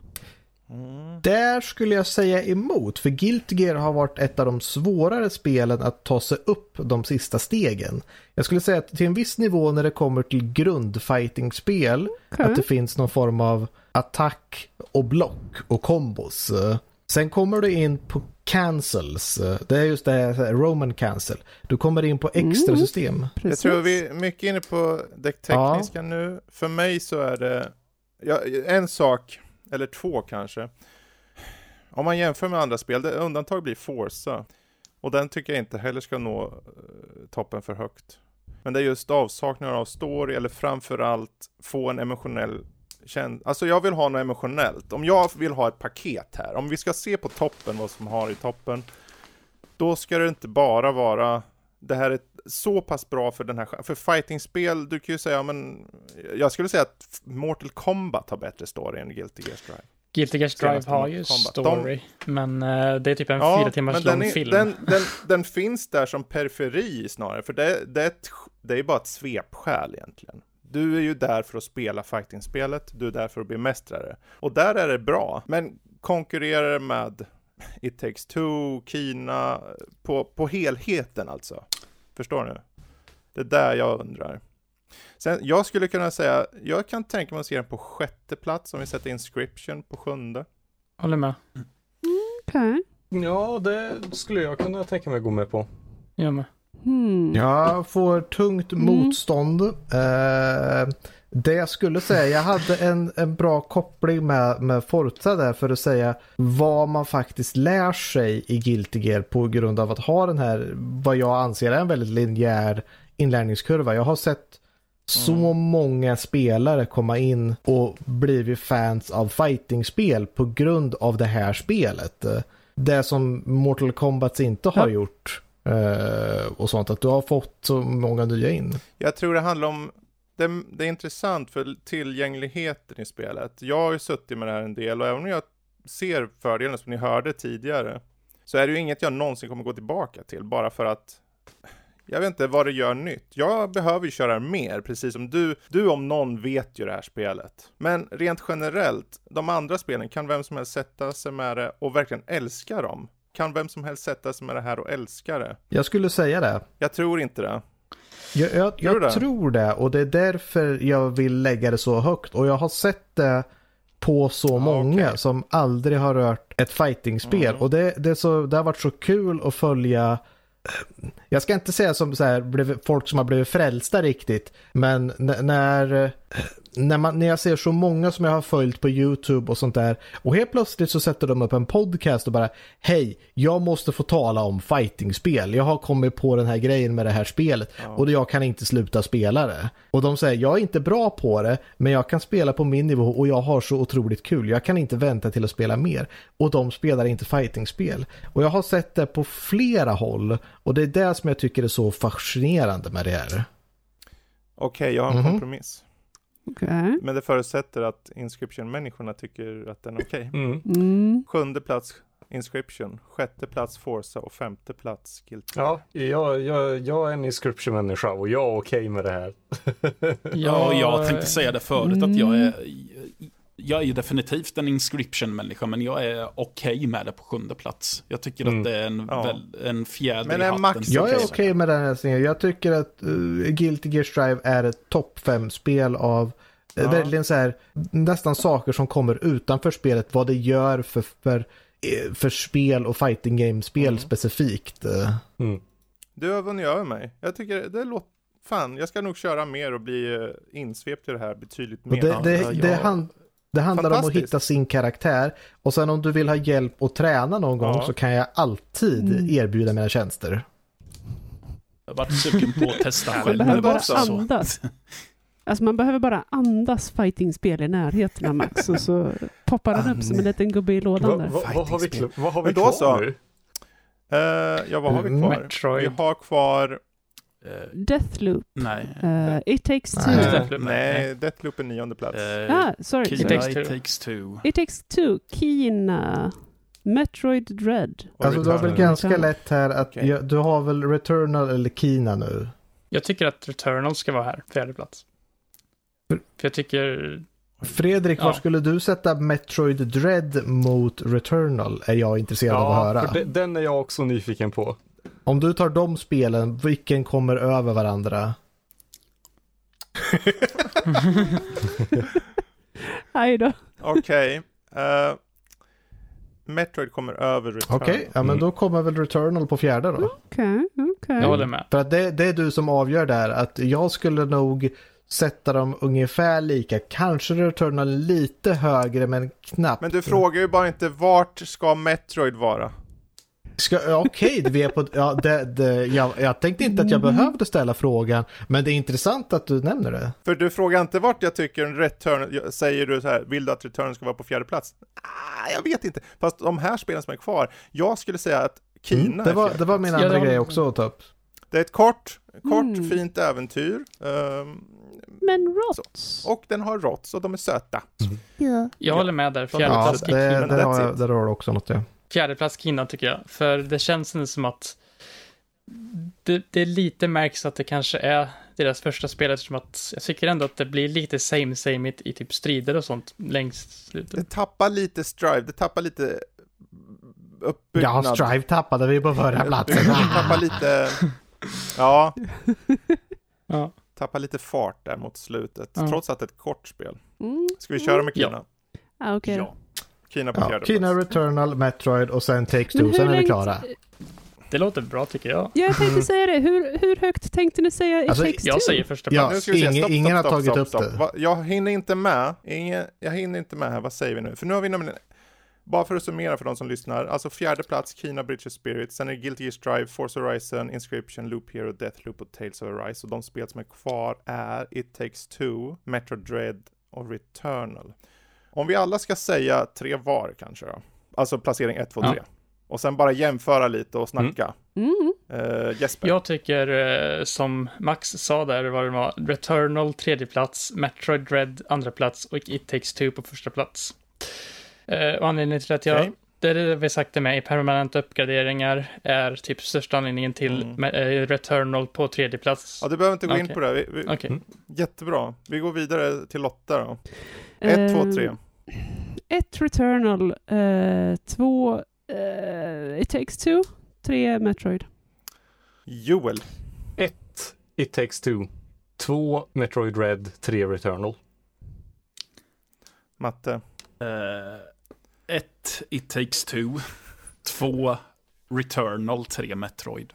Mm. Där skulle jag säga emot, för Guilty Gear har varit ett av de svårare spelen att ta sig upp de sista stegen. Jag skulle säga att till en viss nivå när det kommer till grundfighting-spel, Okej. att det finns någon form av attack och block och kombos. Sen kommer du in på cancels, det är just det här Roman cancel. Du kommer in på extra Mm. system. Jag Precis. tror vi är mycket inne på det tekniska nu. För mig så är det ja, en sak, eller två kanske. Om man jämför med andra spel, det undantag blir Forza. Och den tycker jag inte heller ska nå eh, toppen för högt. Men det är just avsaknaden av story, eller framförallt få en emotionell känsla. Alltså jag vill ha något emotionellt. Om jag vill ha ett paket här, om vi ska se på toppen vad som har i toppen. Då ska det inte bara vara det här är så pass bra för den här För fightingspel, du kan ju säga, men jag skulle säga att Mortal Kombat har bättre story än Guilty Gear Strive. Guilty Gear Strive har ju Kombat. De- story, men eh, det är typ en fyra timmars lång den, är, film. Den, den, den finns där som periferi snarare, för det, det, är ett, det är bara ett svepskäl egentligen. Du är ju där för att spela fightingspelet, du är där för att bli mästrare. Och där är det bra, men konkurrerar med It takes two, Kina, på, på helheten alltså. Förstår ni? Det är där jag undrar. Sen, jag skulle kunna säga, jag kan tänka mig att se den på sjätte plats om vi sätter inscription på sjunde. Håller med. Okej. Ja, det skulle jag kunna tänka mig gå med på. Jag med. Hmm. Jag får tungt Mm. motstånd. Eh, det jag skulle säga, jag hade en, en bra koppling med, med Forza där för att säga vad man faktiskt lär sig i Guilty Gear på grund av att ha den här, vad jag anser är en väldigt linjär inlärningskurva. Jag har sett så många spelare komma in och blivit fans av fightingspel på grund av det här spelet. Det som Mortal Kombat inte har gjort Eh, och sånt, att du har fått så många nya in. Jag tror det handlar om, det, det är intressant för tillgängligheten i spelet. Jag har ju suttit med det här en del och även om jag ser fördelen som ni hörde tidigare, så är det ju inget jag någonsin kommer gå tillbaka till bara för att jag vet inte vad det gör nytt. Jag behöver ju köra mer, precis som du. Du om någon vet ju det här spelet. Men rent generellt, de andra spelen, kan vem som helst sätta sig med det och verkligen älska dem? Kan vem som helst sätta sig med det här och älska det? Jag skulle säga det. Jag tror inte det. Jag, jag, Tror jag det? tror det och det är därför jag vill lägga det så högt. Och jag har sett det på så Ja, många okej. som aldrig har rört ett fightingspel. Mm. Och det, det, är så, det har varit så kul att följa jag ska inte säga som så här, folk som har blivit frälsta riktigt, men när, när, man, när jag ser så många som jag har följt på YouTube och sånt där och helt plötsligt så sätter de upp en podcast och bara Hej, jag måste få tala om fightingspel. Jag har kommit på den här grejen med det här spelet och jag kan inte sluta spela det. Och de säger, jag är inte bra på det, men jag kan spela på min nivå och jag har så otroligt kul. Jag kan inte vänta till att spela mer. Och de spelar inte fightingspel. Och jag har sett det på flera håll och det är det som jag tycker är så fascinerande med det här. Okej, jag har en Mhm. kompromiss. Okej. Men det förutsätter att Inscription-människorna tycker att den är okej. Mm. Mm. Sjunde plats Inscription, sjätte plats Forza och femte plats Guilty. Ja, jag, jag, jag är en inscription-människa och jag är okej med det här. Ja, jag tänkte säga det förut att jag är... Jag är definitivt en inscription-människa, men jag är okej med det på sjunde plats. Jag tycker Mm. att det är en, Ja. väl, en fjäder Men i hatten. Max Jag är Okej. okej med den här sneden. Jag tycker att uh, Guilty Gear Strive är ett topp 5-spel av uh, Ja. verkligen så här nästan saker som kommer utanför spelet. Vad det gör för, för, eh, för spel och fighting game-spel Mm. specifikt. Uh, Mm. Du har vunnit över mig. Jag tycker det låter... Fan, jag ska nog köra mer och bli eh, insvept i det här betydligt mer. det, det, det, ja. Det handlar om att hitta sin karaktär. Och sen om du vill ha hjälp att träna någon gång Ja. så kan jag alltid Mm. erbjuda mina tjänster. Jag har varit sugen på att testa Man själv. behöver men bara då så. andas. Alltså man behöver bara andas fightingspel i närheten av Max och så poppar han upp som en liten gubbe i lådan Va, där. va, vad har vi, vad har vi Men då kvar så. nu? Eh, ja, vad har vi kvar? Metroid. Vi har kvar... Eh, Deathloop. nej. Uh, It takes two. Nej. Deathloop, Nej, Deathloop är nionde plats. Eh, Ah, sorry. Kina, It takes two. It takes two. It takes two. Kina. Metroid Dread. Alltså du har väl ganska lätt här att Okej. jag, du har väl Returnal eller Kina nu. Jag tycker att Returnal ska vara här, fjärde plats. För- jag tycker... Fredrik, var Ja. skulle du sätta Metroid Dread mot Returnal? Är jag intresserad av att Ja, höra. den är jag också nyfiken på. Om du tar de spelen, vilken kommer över varandra? Aj då. Okej. eh, Metroid kommer över Returnal. Okej, ja men Mm. då kommer väl Returnal på fjärde då. Okej, okej. Jag håller med. För att det, det är du som avgör där, att jag skulle nog sätta dem ungefär lika. Kanske Returnal lite högre, men knappt. Men du frågar ju bara inte vart ska Metroid vara? Ska, ja, Okej, vi är på... Ja, det, det, jag, jag tänkte inte att jag Mm. behövde ställa frågan, men det är intressant att du nämner det. För du frågar inte vart jag tycker en Return, säger du så här, vill du att Return ska vara på fjärde plats? Ah, jag vet inte. Fast de här spelen som är kvar, jag skulle säga att Kina Mm, det, var, det var min. Ja, andra det var- grej också att ta upp. Det är ett kort, kort Mm. fint äventyr. ehm, Men Rots. och den har rots och de är söta. Ja. Jag håller med där. Fjärde Ja, plats det, det, that's har, jag- där har du också något ja. Fjärde plats Kina tycker jag. För det känns ändå som att det, det lite märks att det kanske är deras första spel eftersom att jag tycker ändå att det blir lite same same i, i typ strider och sånt längst slutet. Det tappar lite strive, det tappar lite uppbyggnad. Ja, Strive tappade vi på förra Det platsen. tappar lite, ja, Ja. tappar lite fart där mot slutet. Ja. Trots att det är ett kort spel. Mm. Ska vi köra med Ja. Kina? Ah, okej då. Ja. Kina på Ja, fjärde Kina plats. Returnal, Metroid och sen Takes Men Two, hur sen är vi klara. Det låter bra tycker jag. Ja, jag tänkte säga det. Hur, hur högt tänkte ni säga It Alltså, takes Jag säger första Ja. plats. Se. ingen- Stopp, ingen stopp, har stopp, tagit stopp, upp stopp. det. Va- Jag hinner inte med. Ingen, jag hinner inte med här. Vad säger vi nu? För nu har vi nämligen, bara för att summera för de som lyssnar, alltså fjärde plats, Kina Bridge of Spirits, sen är det Guilty Gear Strive, Forza Horizon, Inscription, Loop Hero, Deathloop och Tales of Arise. Och de spel som är kvar är It Takes Two, Metro Dread och Returnal. Om vi alla ska säga tre var kanske då? Alltså placering 1, 2, Ja. 3. Och sen bara jämföra lite och snacka. Mm. Eh, Jesper? Jag tycker, eh, som Max sa där, vad det var, Returnal tredje plats, Metroid Dread andra plats och It takes two på första plats. Eh, och anledningen till att jag, Okej. det är det vi sagt det med, i permanenta uppgraderingar är typ största anledningen till Mm. med, Returnal på tredje plats. Ja, du behöver inte gå in Okej. på det. Vi, vi, Okej. Jättebra. Vi går vidare till Lotta då. Ett, två, tre. Eh, Ett Returnal, eh, två eh, It takes two, tre Metroid. Joel. Ett, It takes two. Två, Metroid Red. Tre, Returnal. Matte. Ett, It takes two. Två, Returnal. Tre, Metroid.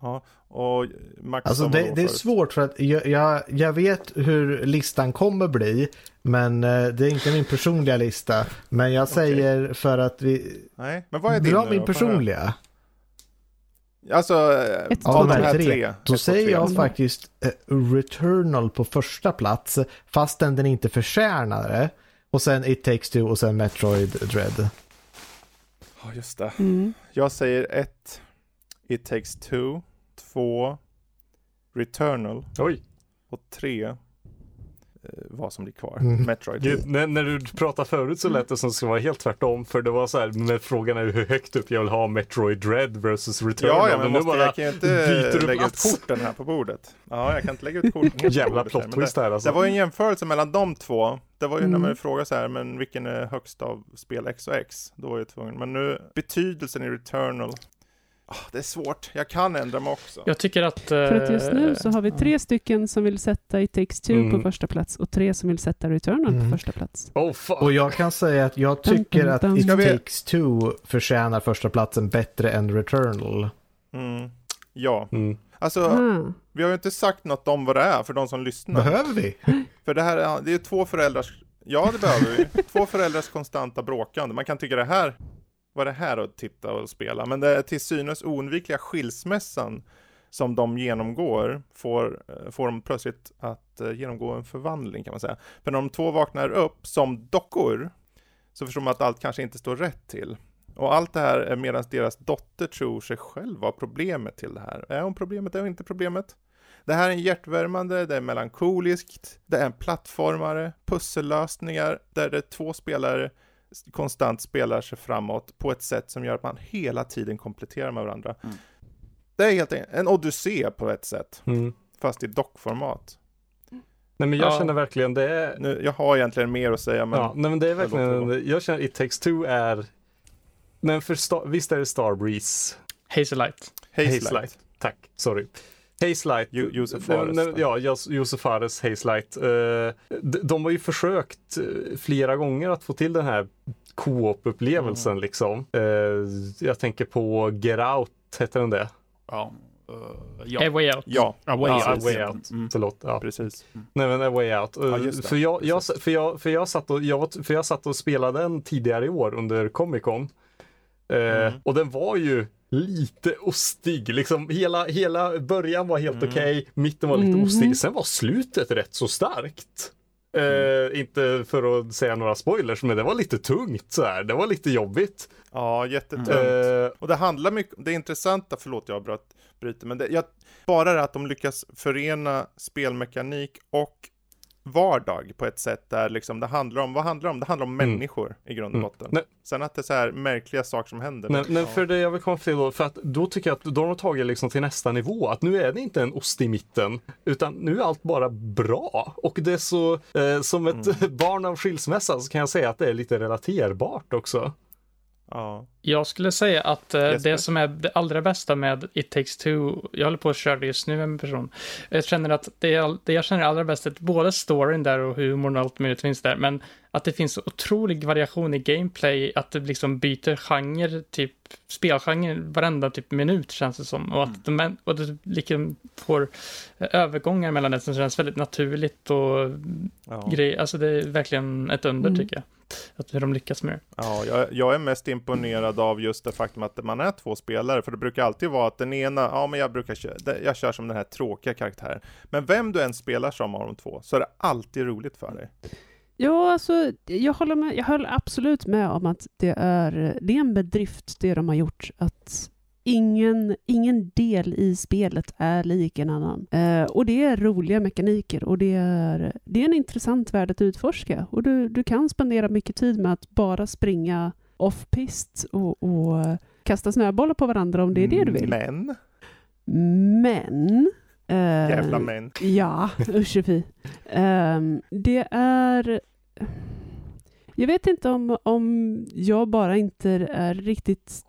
Ja, och Max Alltså det, det är förut. svårt för att jag, jag, jag vet hur listan kommer bli. Men eh, det är inte min personliga lista. Men jag säger för att vi... Nej, men vad är din Dra min då? Personliga. Alltså, eh, Ett, av de här tre. tre. ett, Då två, säger jag faktiskt eh, Returnal på första plats. Fastän den inte förtjänar det. Och sen It takes two och sen Metroid Dread. Ja, just det. Mm. Jag säger ett, It takes two, två, Returnal Oj, och tre, eh, vad som blir kvar, Mm. Metroid. Gud, när, när du pratade förut så lät det som det skulle vara helt tvärtom. För det var så här, men frågan är hur högt upp jag vill ha Metroid Dread versus Returnal. Ja, ja, men nu måste, jag kan ju inte lägga ut korten här på bordet. Ja, jag kan inte lägga ut korten Jävla här, plot men twist här Det alltså. var ju en jämförelse mellan de två. Det var ju när Mm. man frågade så här, men vilken är högst av spel X och X? Då var jag tvungen. Men nu, betydelsen i Returnal. Ah, det är svårt. Jag kan ändra mig också. Jag tycker att... För att just nu eh, så har vi tre stycken som vill sätta It takes two Mm. på första plats och tre som vill sätta Returnal Mm. på första plats. Oh fuck. Och jag kan säga att jag tycker att dum, dum. It Ska vi- takes two förtjänar första platsen bättre än Returnal. Mm. Ja, Mm. alltså Ah. vi har ju inte sagt något om vad det är för de som lyssnar. Behöver vi? För det här är, det är två föräldrars, ja det behöver vi. två föräldrars konstanta bråkande. Man kan tycka det här, vad är det här att titta och spela? Men det är till synes oundvikliga skilsmässan som de genomgår får, eh, får de plötsligt att eh, genomgå en förvandling kan man säga. För när de två vaknar upp som dockor så förstår man att allt kanske inte står rätt till. Och allt det här är medan deras dotter tror sig själv vara problemet till det här. Är hon problemet, är hon inte problemet? Det här är en hjärtvärmande, det är melankoliskt, det är en plattformare, pussellösningar där det är två spelare konstant spelar sig framåt på ett sätt som gör att man hela tiden kompletterar med varandra. Mm. Det är helt enkelt en odyssé på ett sätt, Mm. fast i dockformat. Nej men jag Ja. känner verkligen det är... Nu, jag har egentligen mer att säga, men ja, nej men det är jag låter det verkligen... Jag känner It takes two är... Men för Star, visst är det Starbreeze? Hazelight. Hazelight. Hazelight. Tack, sorry. Hazelight. Jo- Josef Fares, nej? Ja, Jos- Josef Fares Hazelight. Eh, de, de har ju försökt eh, flera gånger att få till den här co-op-upplevelsen Mm. liksom. Eh, jag tänker på Get Out, heter den det? Ja. A ja. Way Out. Ja, A Way Ja, Out. A Way Out. Mm. Förlåt. Ja. precis. Nej men A Way Out. Ja, för, jag, för, jag, för, jag satt och, jag, för jag satt och spelade den tidigare i år under Comic Con. Eh, Mm. Och den var ju lite ostig. Liksom hela, hela början var helt Mm. okej, mitten var lite Mhm. ostig. Sen var slutet rätt så starkt. Eh, inte för att säga några spoilers, men det var lite tungt så här. Det var lite jobbigt. Ja, jättetungt. Eh, Och det handlar mycket, det intressanta, förlåt jag bröt, bryter, men det, jag, bara det att de lyckas förena spelmekanik och vardag på ett sätt där liksom det handlar om, vad handlar det om? Det handlar om Mm. människor i grund och Mm. botten. Nej. Sen att det är så här märkliga saker som händer. Men, men för det jag vill komma till då, för att då tycker jag att då har de tagit liksom till nästa nivå. Att nu är det inte en ost i mitten, utan nu är allt bara bra. Och det är så, eh, som ett barn av skilsmässa så kan jag säga att det är lite relaterbart också. Ja. Jag skulle säga att eh, det som är det allra bästa med It takes two, jag håller på att köra det just nu med en person. Jag känner att det, all- det jag känner allra bäst är både storyn där och humorn och allt möjligt finns där, men att det finns så otrolig variation i gameplay, att det liksom byter genre, typ spelgenre varenda typ minut känns det som. Och att de, och det liksom får övergångar mellan det som känns väldigt naturligt och Ja. grejer. Alltså det är verkligen ett under Mm. tycker jag. Att hur de lyckas med det. Ja, jag, jag är mest imponerad av just det faktum att man är två spelare, för det brukar alltid vara att den ena, ja men jag brukar köra, jag kör som den här tråkiga karaktären. Men vem du än spelar som av de två, så är det alltid roligt för dig. Ja, alltså, jag håller, med, jag håller absolut med om att det är, det är en bedrift det de har gjort. Att ingen, ingen del i spelet är lik en annan. Eh, och det är roliga mekaniker och det är, det är en intressant värld att utforska. Och du, du kan spendera mycket tid med att bara springa off-pist och, och kasta snöbollar på varandra om det är det du vill. Men, Men... eh, jävla men. Ja, usch. Ehm, det är... Jag vet inte om, om jag bara inte är riktigt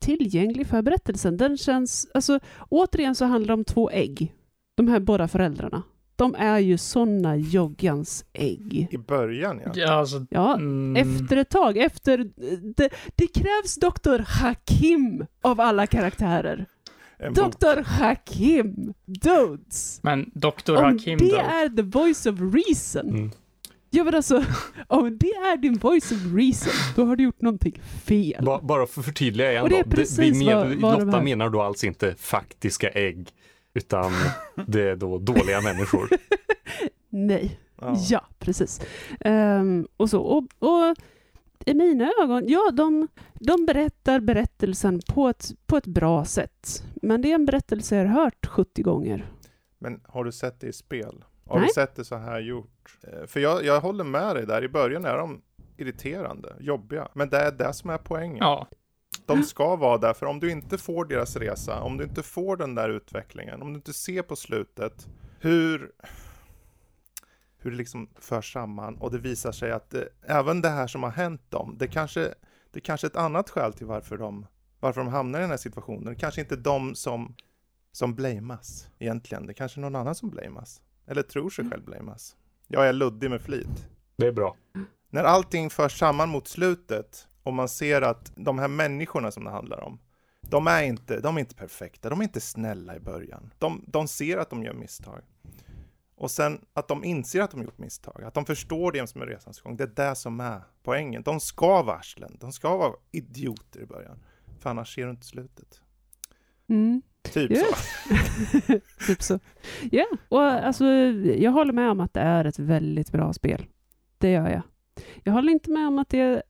tillgänglig för berättelsen. Den känns... Alltså, återigen så handlar det om två ägg. De här båda föräldrarna. De är ju såna joggans ägg. I början ja. Ja, alltså, Ja, mm, efter ett tag, efter... Det, det krävs Dr. Hakim av alla karaktärer. Dr. Hakim Dodes. Men Dr. Om Hakim det då? är the voice of reason. Mm. Ja men alltså, om det är din voice of reason, då har du gjort någonting fel. Ba bara för att förtydliga igen Och det är då. precis vi men, vad- Lotta här- menar då alltså inte faktiska ägg, utan det är då dåliga människor. Nej, Ja. ja, precis. Ehm, och så, och, och i mina ögon, ja de, de berättar berättelsen på ett, på ett bra sätt. Men det är en berättelse jag har hört 70 gånger. Men har du sett det i spel? Har Nej. du sett det så här gjort? Eh, För jag, jag håller med dig där, i början är de irriterande, jobbiga. Men det är det som är poängen. Ja, De ska vara där, för om du inte får deras resa, om du inte får den där utvecklingen, om du inte ser på slutet hur, hur det liksom förs samman och det visar sig att det, även det här som har hänt dem, det kanske, det kanske är ett annat skäl till varför de, varför de hamnar i den här situationen. Det kanske inte de som, som blamas egentligen, det kanske är någon annan som blamas. Eller tror sig själv blamas. Jag är luddig med flit. Det är bra. När allting förs samman mot slutet och man ser att de här människorna som det handlar om, de är inte, de är inte perfekta, de är inte snälla i början. De, de ser att de gör misstag. Och sen att de inser att de gjort misstag, att de förstår det som är resans gång, det är det som är poängen. De ska vara arslen, de ska vara idioter i början. För annars ser du inte slutet. Mm. Typ Ja. så. typ så. Ja, och alltså jag håller med om att det är ett väldigt bra spel. Det gör jag. Jag håller inte med om att det är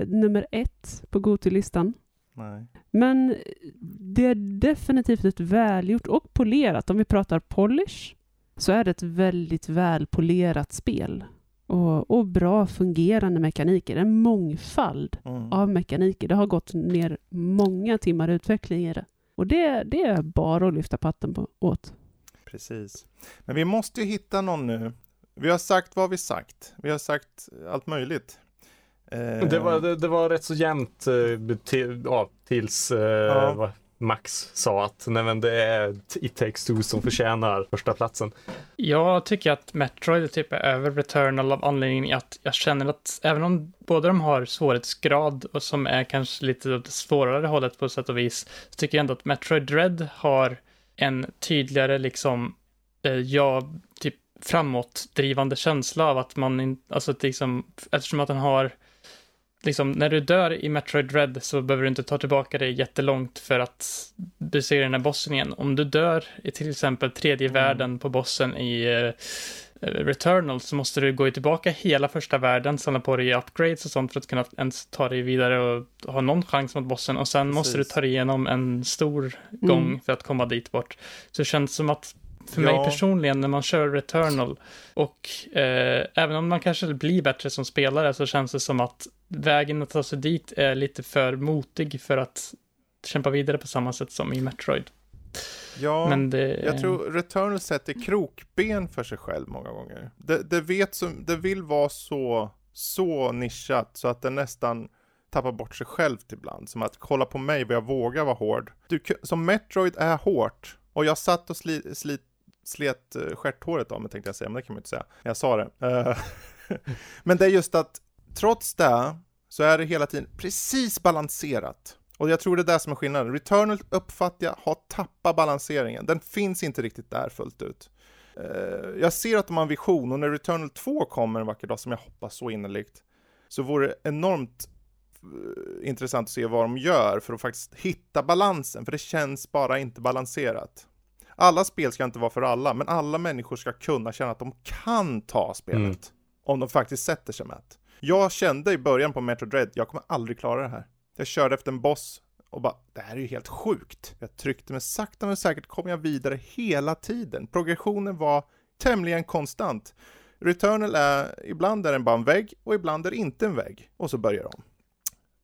eh, nummer ett på Gotilistan. Nej. Men det är definitivt ett välgjort och polerat. Om vi pratar polish så är det ett väldigt välpolerat spel. Och, och bra fungerande mekaniker. En mångfald Mm. av mekaniker. Det har gått ner många timmar utveckling i det. Och det, det är bara att lyfta patten på, åt. Precis. Men vi måste ju hitta någon nu. Vi har sagt vad vi sagt. Vi har sagt allt möjligt. Eh, Det var, det, det var rätt så jämnt eh, till, ja, tills eh, vad Max sa att nej, men det är It takes two som förtjänar första platsen. Jag tycker att Metroid typ är över Returnal av anledningen att jag känner att även om båda de har svårighetsgrad och som är kanske lite åt det svårare hållet på sätt och vis, så tycker jag ändå att Metroid Dread har en tydligare liksom, eh, ja, typ framåtdrivande känsla av att man, alltså att liksom, eftersom att den har Liksom, när du dör i Metroid Dread så behöver du inte ta tillbaka dig jättelångt för att besegra den här bossen igen. Om du dör i till exempel tredje världen på bossen i eh, Returnal så måste du gå tillbaka hela första världen, samla på dig upgrades och sånt för att kunna ens ta dig vidare och ha någon chans mot bossen och sen måste du Precis. ta dig igenom en stor gång för att komma dit bort. Så det känns som att för mig Ja. personligen när man kör Returnal och eh, även om man kanske blir bättre som spelare så känns det som att vägen att ta sig dit är lite för motig för att kämpa vidare på samma sätt som i Metroid. Ja, Men det... jag tror Returnal sätter krokben för sig själv många gånger. Det, det, vet som, det vill vara så, så nischat så att det nästan tappar bort sig självt ibland. Som att kolla på mig vad jag vågar vara hård. Du, som Metroid är hårt. Och jag satt och sli, slit, slet eh, stjärthåret av mig tänkte jag säga, men det kan man ju inte säga. Jag sa det. Eh, men det är just att trots det så är det hela tiden precis balanserat. Och jag tror det är det som är skillnaden. Returnal uppfattar jag har tappat balanseringen. Den finns inte riktigt där fullt ut. Eh, jag ser att de har en vision och när Returnal 2 kommer en vacker dag, som jag hoppas så innerligt, så vore det enormt intressant att se vad de gör för att faktiskt hitta balansen, för det känns bara inte balanserat. Alla spel ska inte vara för alla, men alla människor ska kunna känna att de kan ta spelet. Mm. Om de faktiskt sätter sig med det. Jag kände i början på Metro Dread, jag kommer aldrig klara det här. Jag körde efter en boss och bara, det här är ju helt sjukt. Jag tryckte mig sakta men säkert kom jag vidare hela tiden. Progressionen var tämligen konstant. Returnal är, ibland är den bara en vägg och ibland är det inte en vägg. Och så börjar de.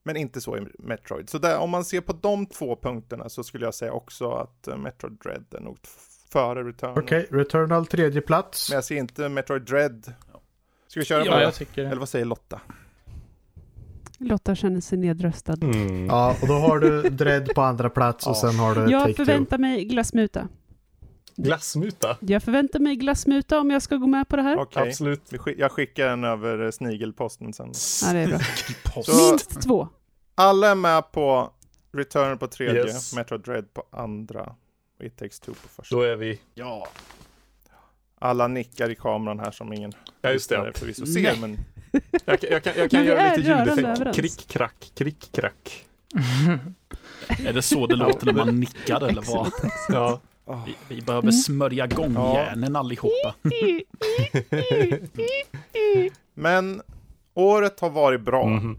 Men inte så i Metroid. Så där, om man ser på de två punkterna så skulle jag säga också att eh, Metroid Dread är nog före Returnal. Okej, Returnal tredje plats. Men jag ser inte Metroid Dread. Ska vi köra på Ja, jag tycker Eller det. vad säger Lotta? Lotta känner sig nedröstad. Mm. Ja, och då har du Dread på andra plats och Ja. sen har du Jag Take Two. förväntar mig glassmuta. Glassmuta? Jag förväntar mig glassmuta om jag ska gå med på det här. Okej, Absolut. Jag skickar den över eh, snigelposten sen. Ja, det är bra. Minst två. Alla är med på Return på tredje, Yes. Metroid Dread på andra, och It takes two på första. Då är vi... Ja. Alla nickar i kameran här som ingen Ja, just det. förvisso ser, men Jag, kan- jag kan, jag kan göra lite ljudeffekt. Krick, krack, krick, krack. Är det så det låter när man nickar eller vad? Ja. Åh, Vi, vi behöver smörja igång Ja. allihopa. Men året har varit bra. Mhm.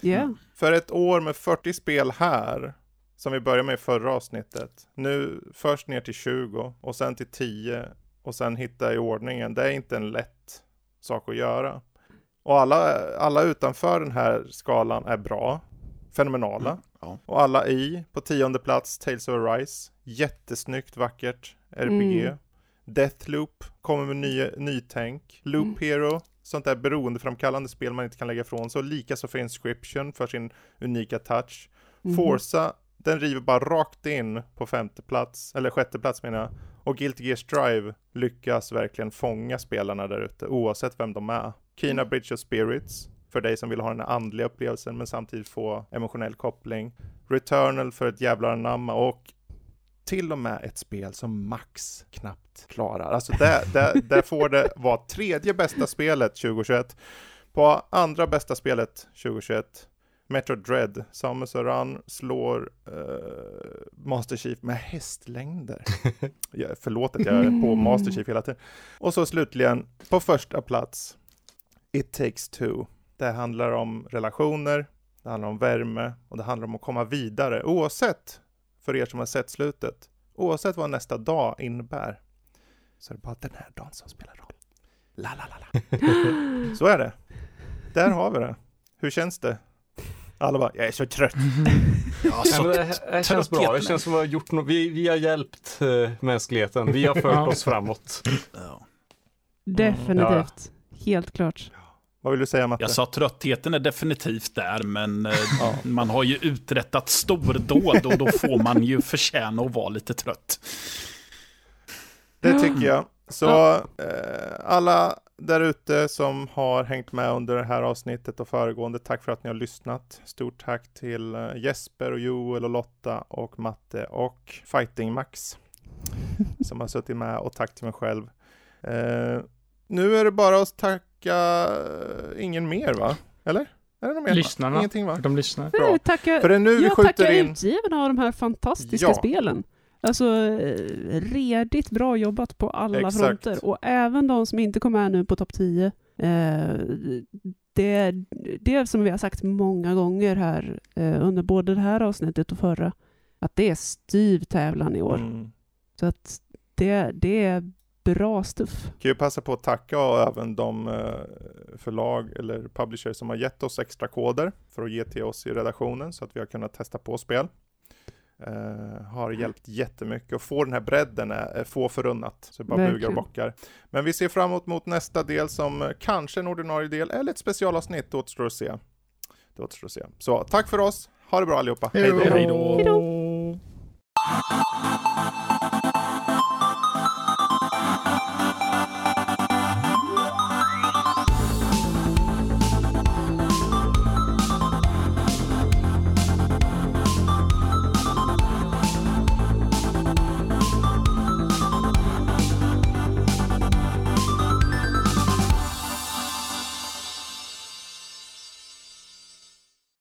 Ja. För ett år med 40 spel här, som vi började med i förra avsnittet, nu först ner till 20 och sen till 10 och sen hitta i ordningen, det är inte en lätt sak att göra. Och alla, alla utanför den här skalan är bra, fenomenala. Mm, ja. Och alla i, på tionde plats, Tales of Arise, jättesnyggt, vackert, RPG. Mm. Deathloop kommer med ny, nytänk. Loop Mm. Hero, sånt där beroendeframkallande spel man inte kan lägga ifrån sig. Likaså för Inscription för sin unika touch. Mhm. Forza, den river bara rakt in på femte plats, eller sjätte plats menar jag. Och Guilty Gear Strive lyckas verkligen fånga spelarna där ute, oavsett vem de är. Kina Bridge of Spirits, för dig som vill ha den andliga upplevelsen men samtidigt få emotionell koppling. Returnal för ett jävla anamma och till och med ett spel som Max knappt klarar. Alltså där, där, där får det vara tredje bästa spelet 2021. På andra bästa spelet 2021, Metro Dread, Samus Aran slår uh, Master Chief med hästlängder. ja, förlåt att jag är på Master Chief hela tiden. Och så slutligen, på första plats, It takes two. Det handlar om relationer, det handlar om värme och det handlar om att komma vidare oavsett för er som har sett slutet. Oavsett vad nästa dag innebär så är det bara den här dagen som spelar roll. La, la, la, la. Så är det. Där har vi det. Hur känns det? Alla bara, jag är så trött. Ja, Ja, så men det, här- det känns bra. Det känns som att vi har gjort något. Vi, vi har hjälpt eh, mänskligheten. Vi har fört Ja. oss framåt. Ja. Definitivt. Helt klart. Vad vill du säga Matte? Jag sa tröttheten är definitivt där, men eh, Ja. man har ju uträttat stordåd och då får man ju förtjäna att vara lite trött. Det tycker jag. Så eh, alla där ute som har hängt med under det här avsnittet och föregående, tack för att ni har lyssnat. Stort tack till eh, Jesper och Joel och Lotta och Matte och Fighting Max som har suttit med och tack till mig själv. Eh, nu är det bara att tacka eh, ingen mer va? Eller? Är det något mer? Lyssnarna. Ingenting va? De lyssnar. Bra. Nej, Tacka, För det är nu vi jag skjuter tackar in utgivarna av de här fantastiska Ja. spelen. Alltså, eh, redigt bra jobbat på alla Exakt. fronter. Och även de som inte kom med nu på topp 10. Eh, det, det är som vi har sagt många gånger här eh, under både det här avsnittet och förra. Att det är styv tävlan i år. Mm. Så att det, det är bra stuff. Kan ju passa på att tacka och även de eh, förlag eller publishers som har gett oss extra koder för att ge till oss i redaktionen så att vi har kunnat testa på spel. Eh, har hjälpt jättemycket och få den här bredden är, är få förunnat. Så det bara bugar och Verkligen. bockar. Men vi ser fram emot mot nästa del som eh, kanske en ordinarie del eller ett specialavsnitt. Det återstår att se. Det återstår att se. Så tack för oss. Ha det bra allihopa. Hej då!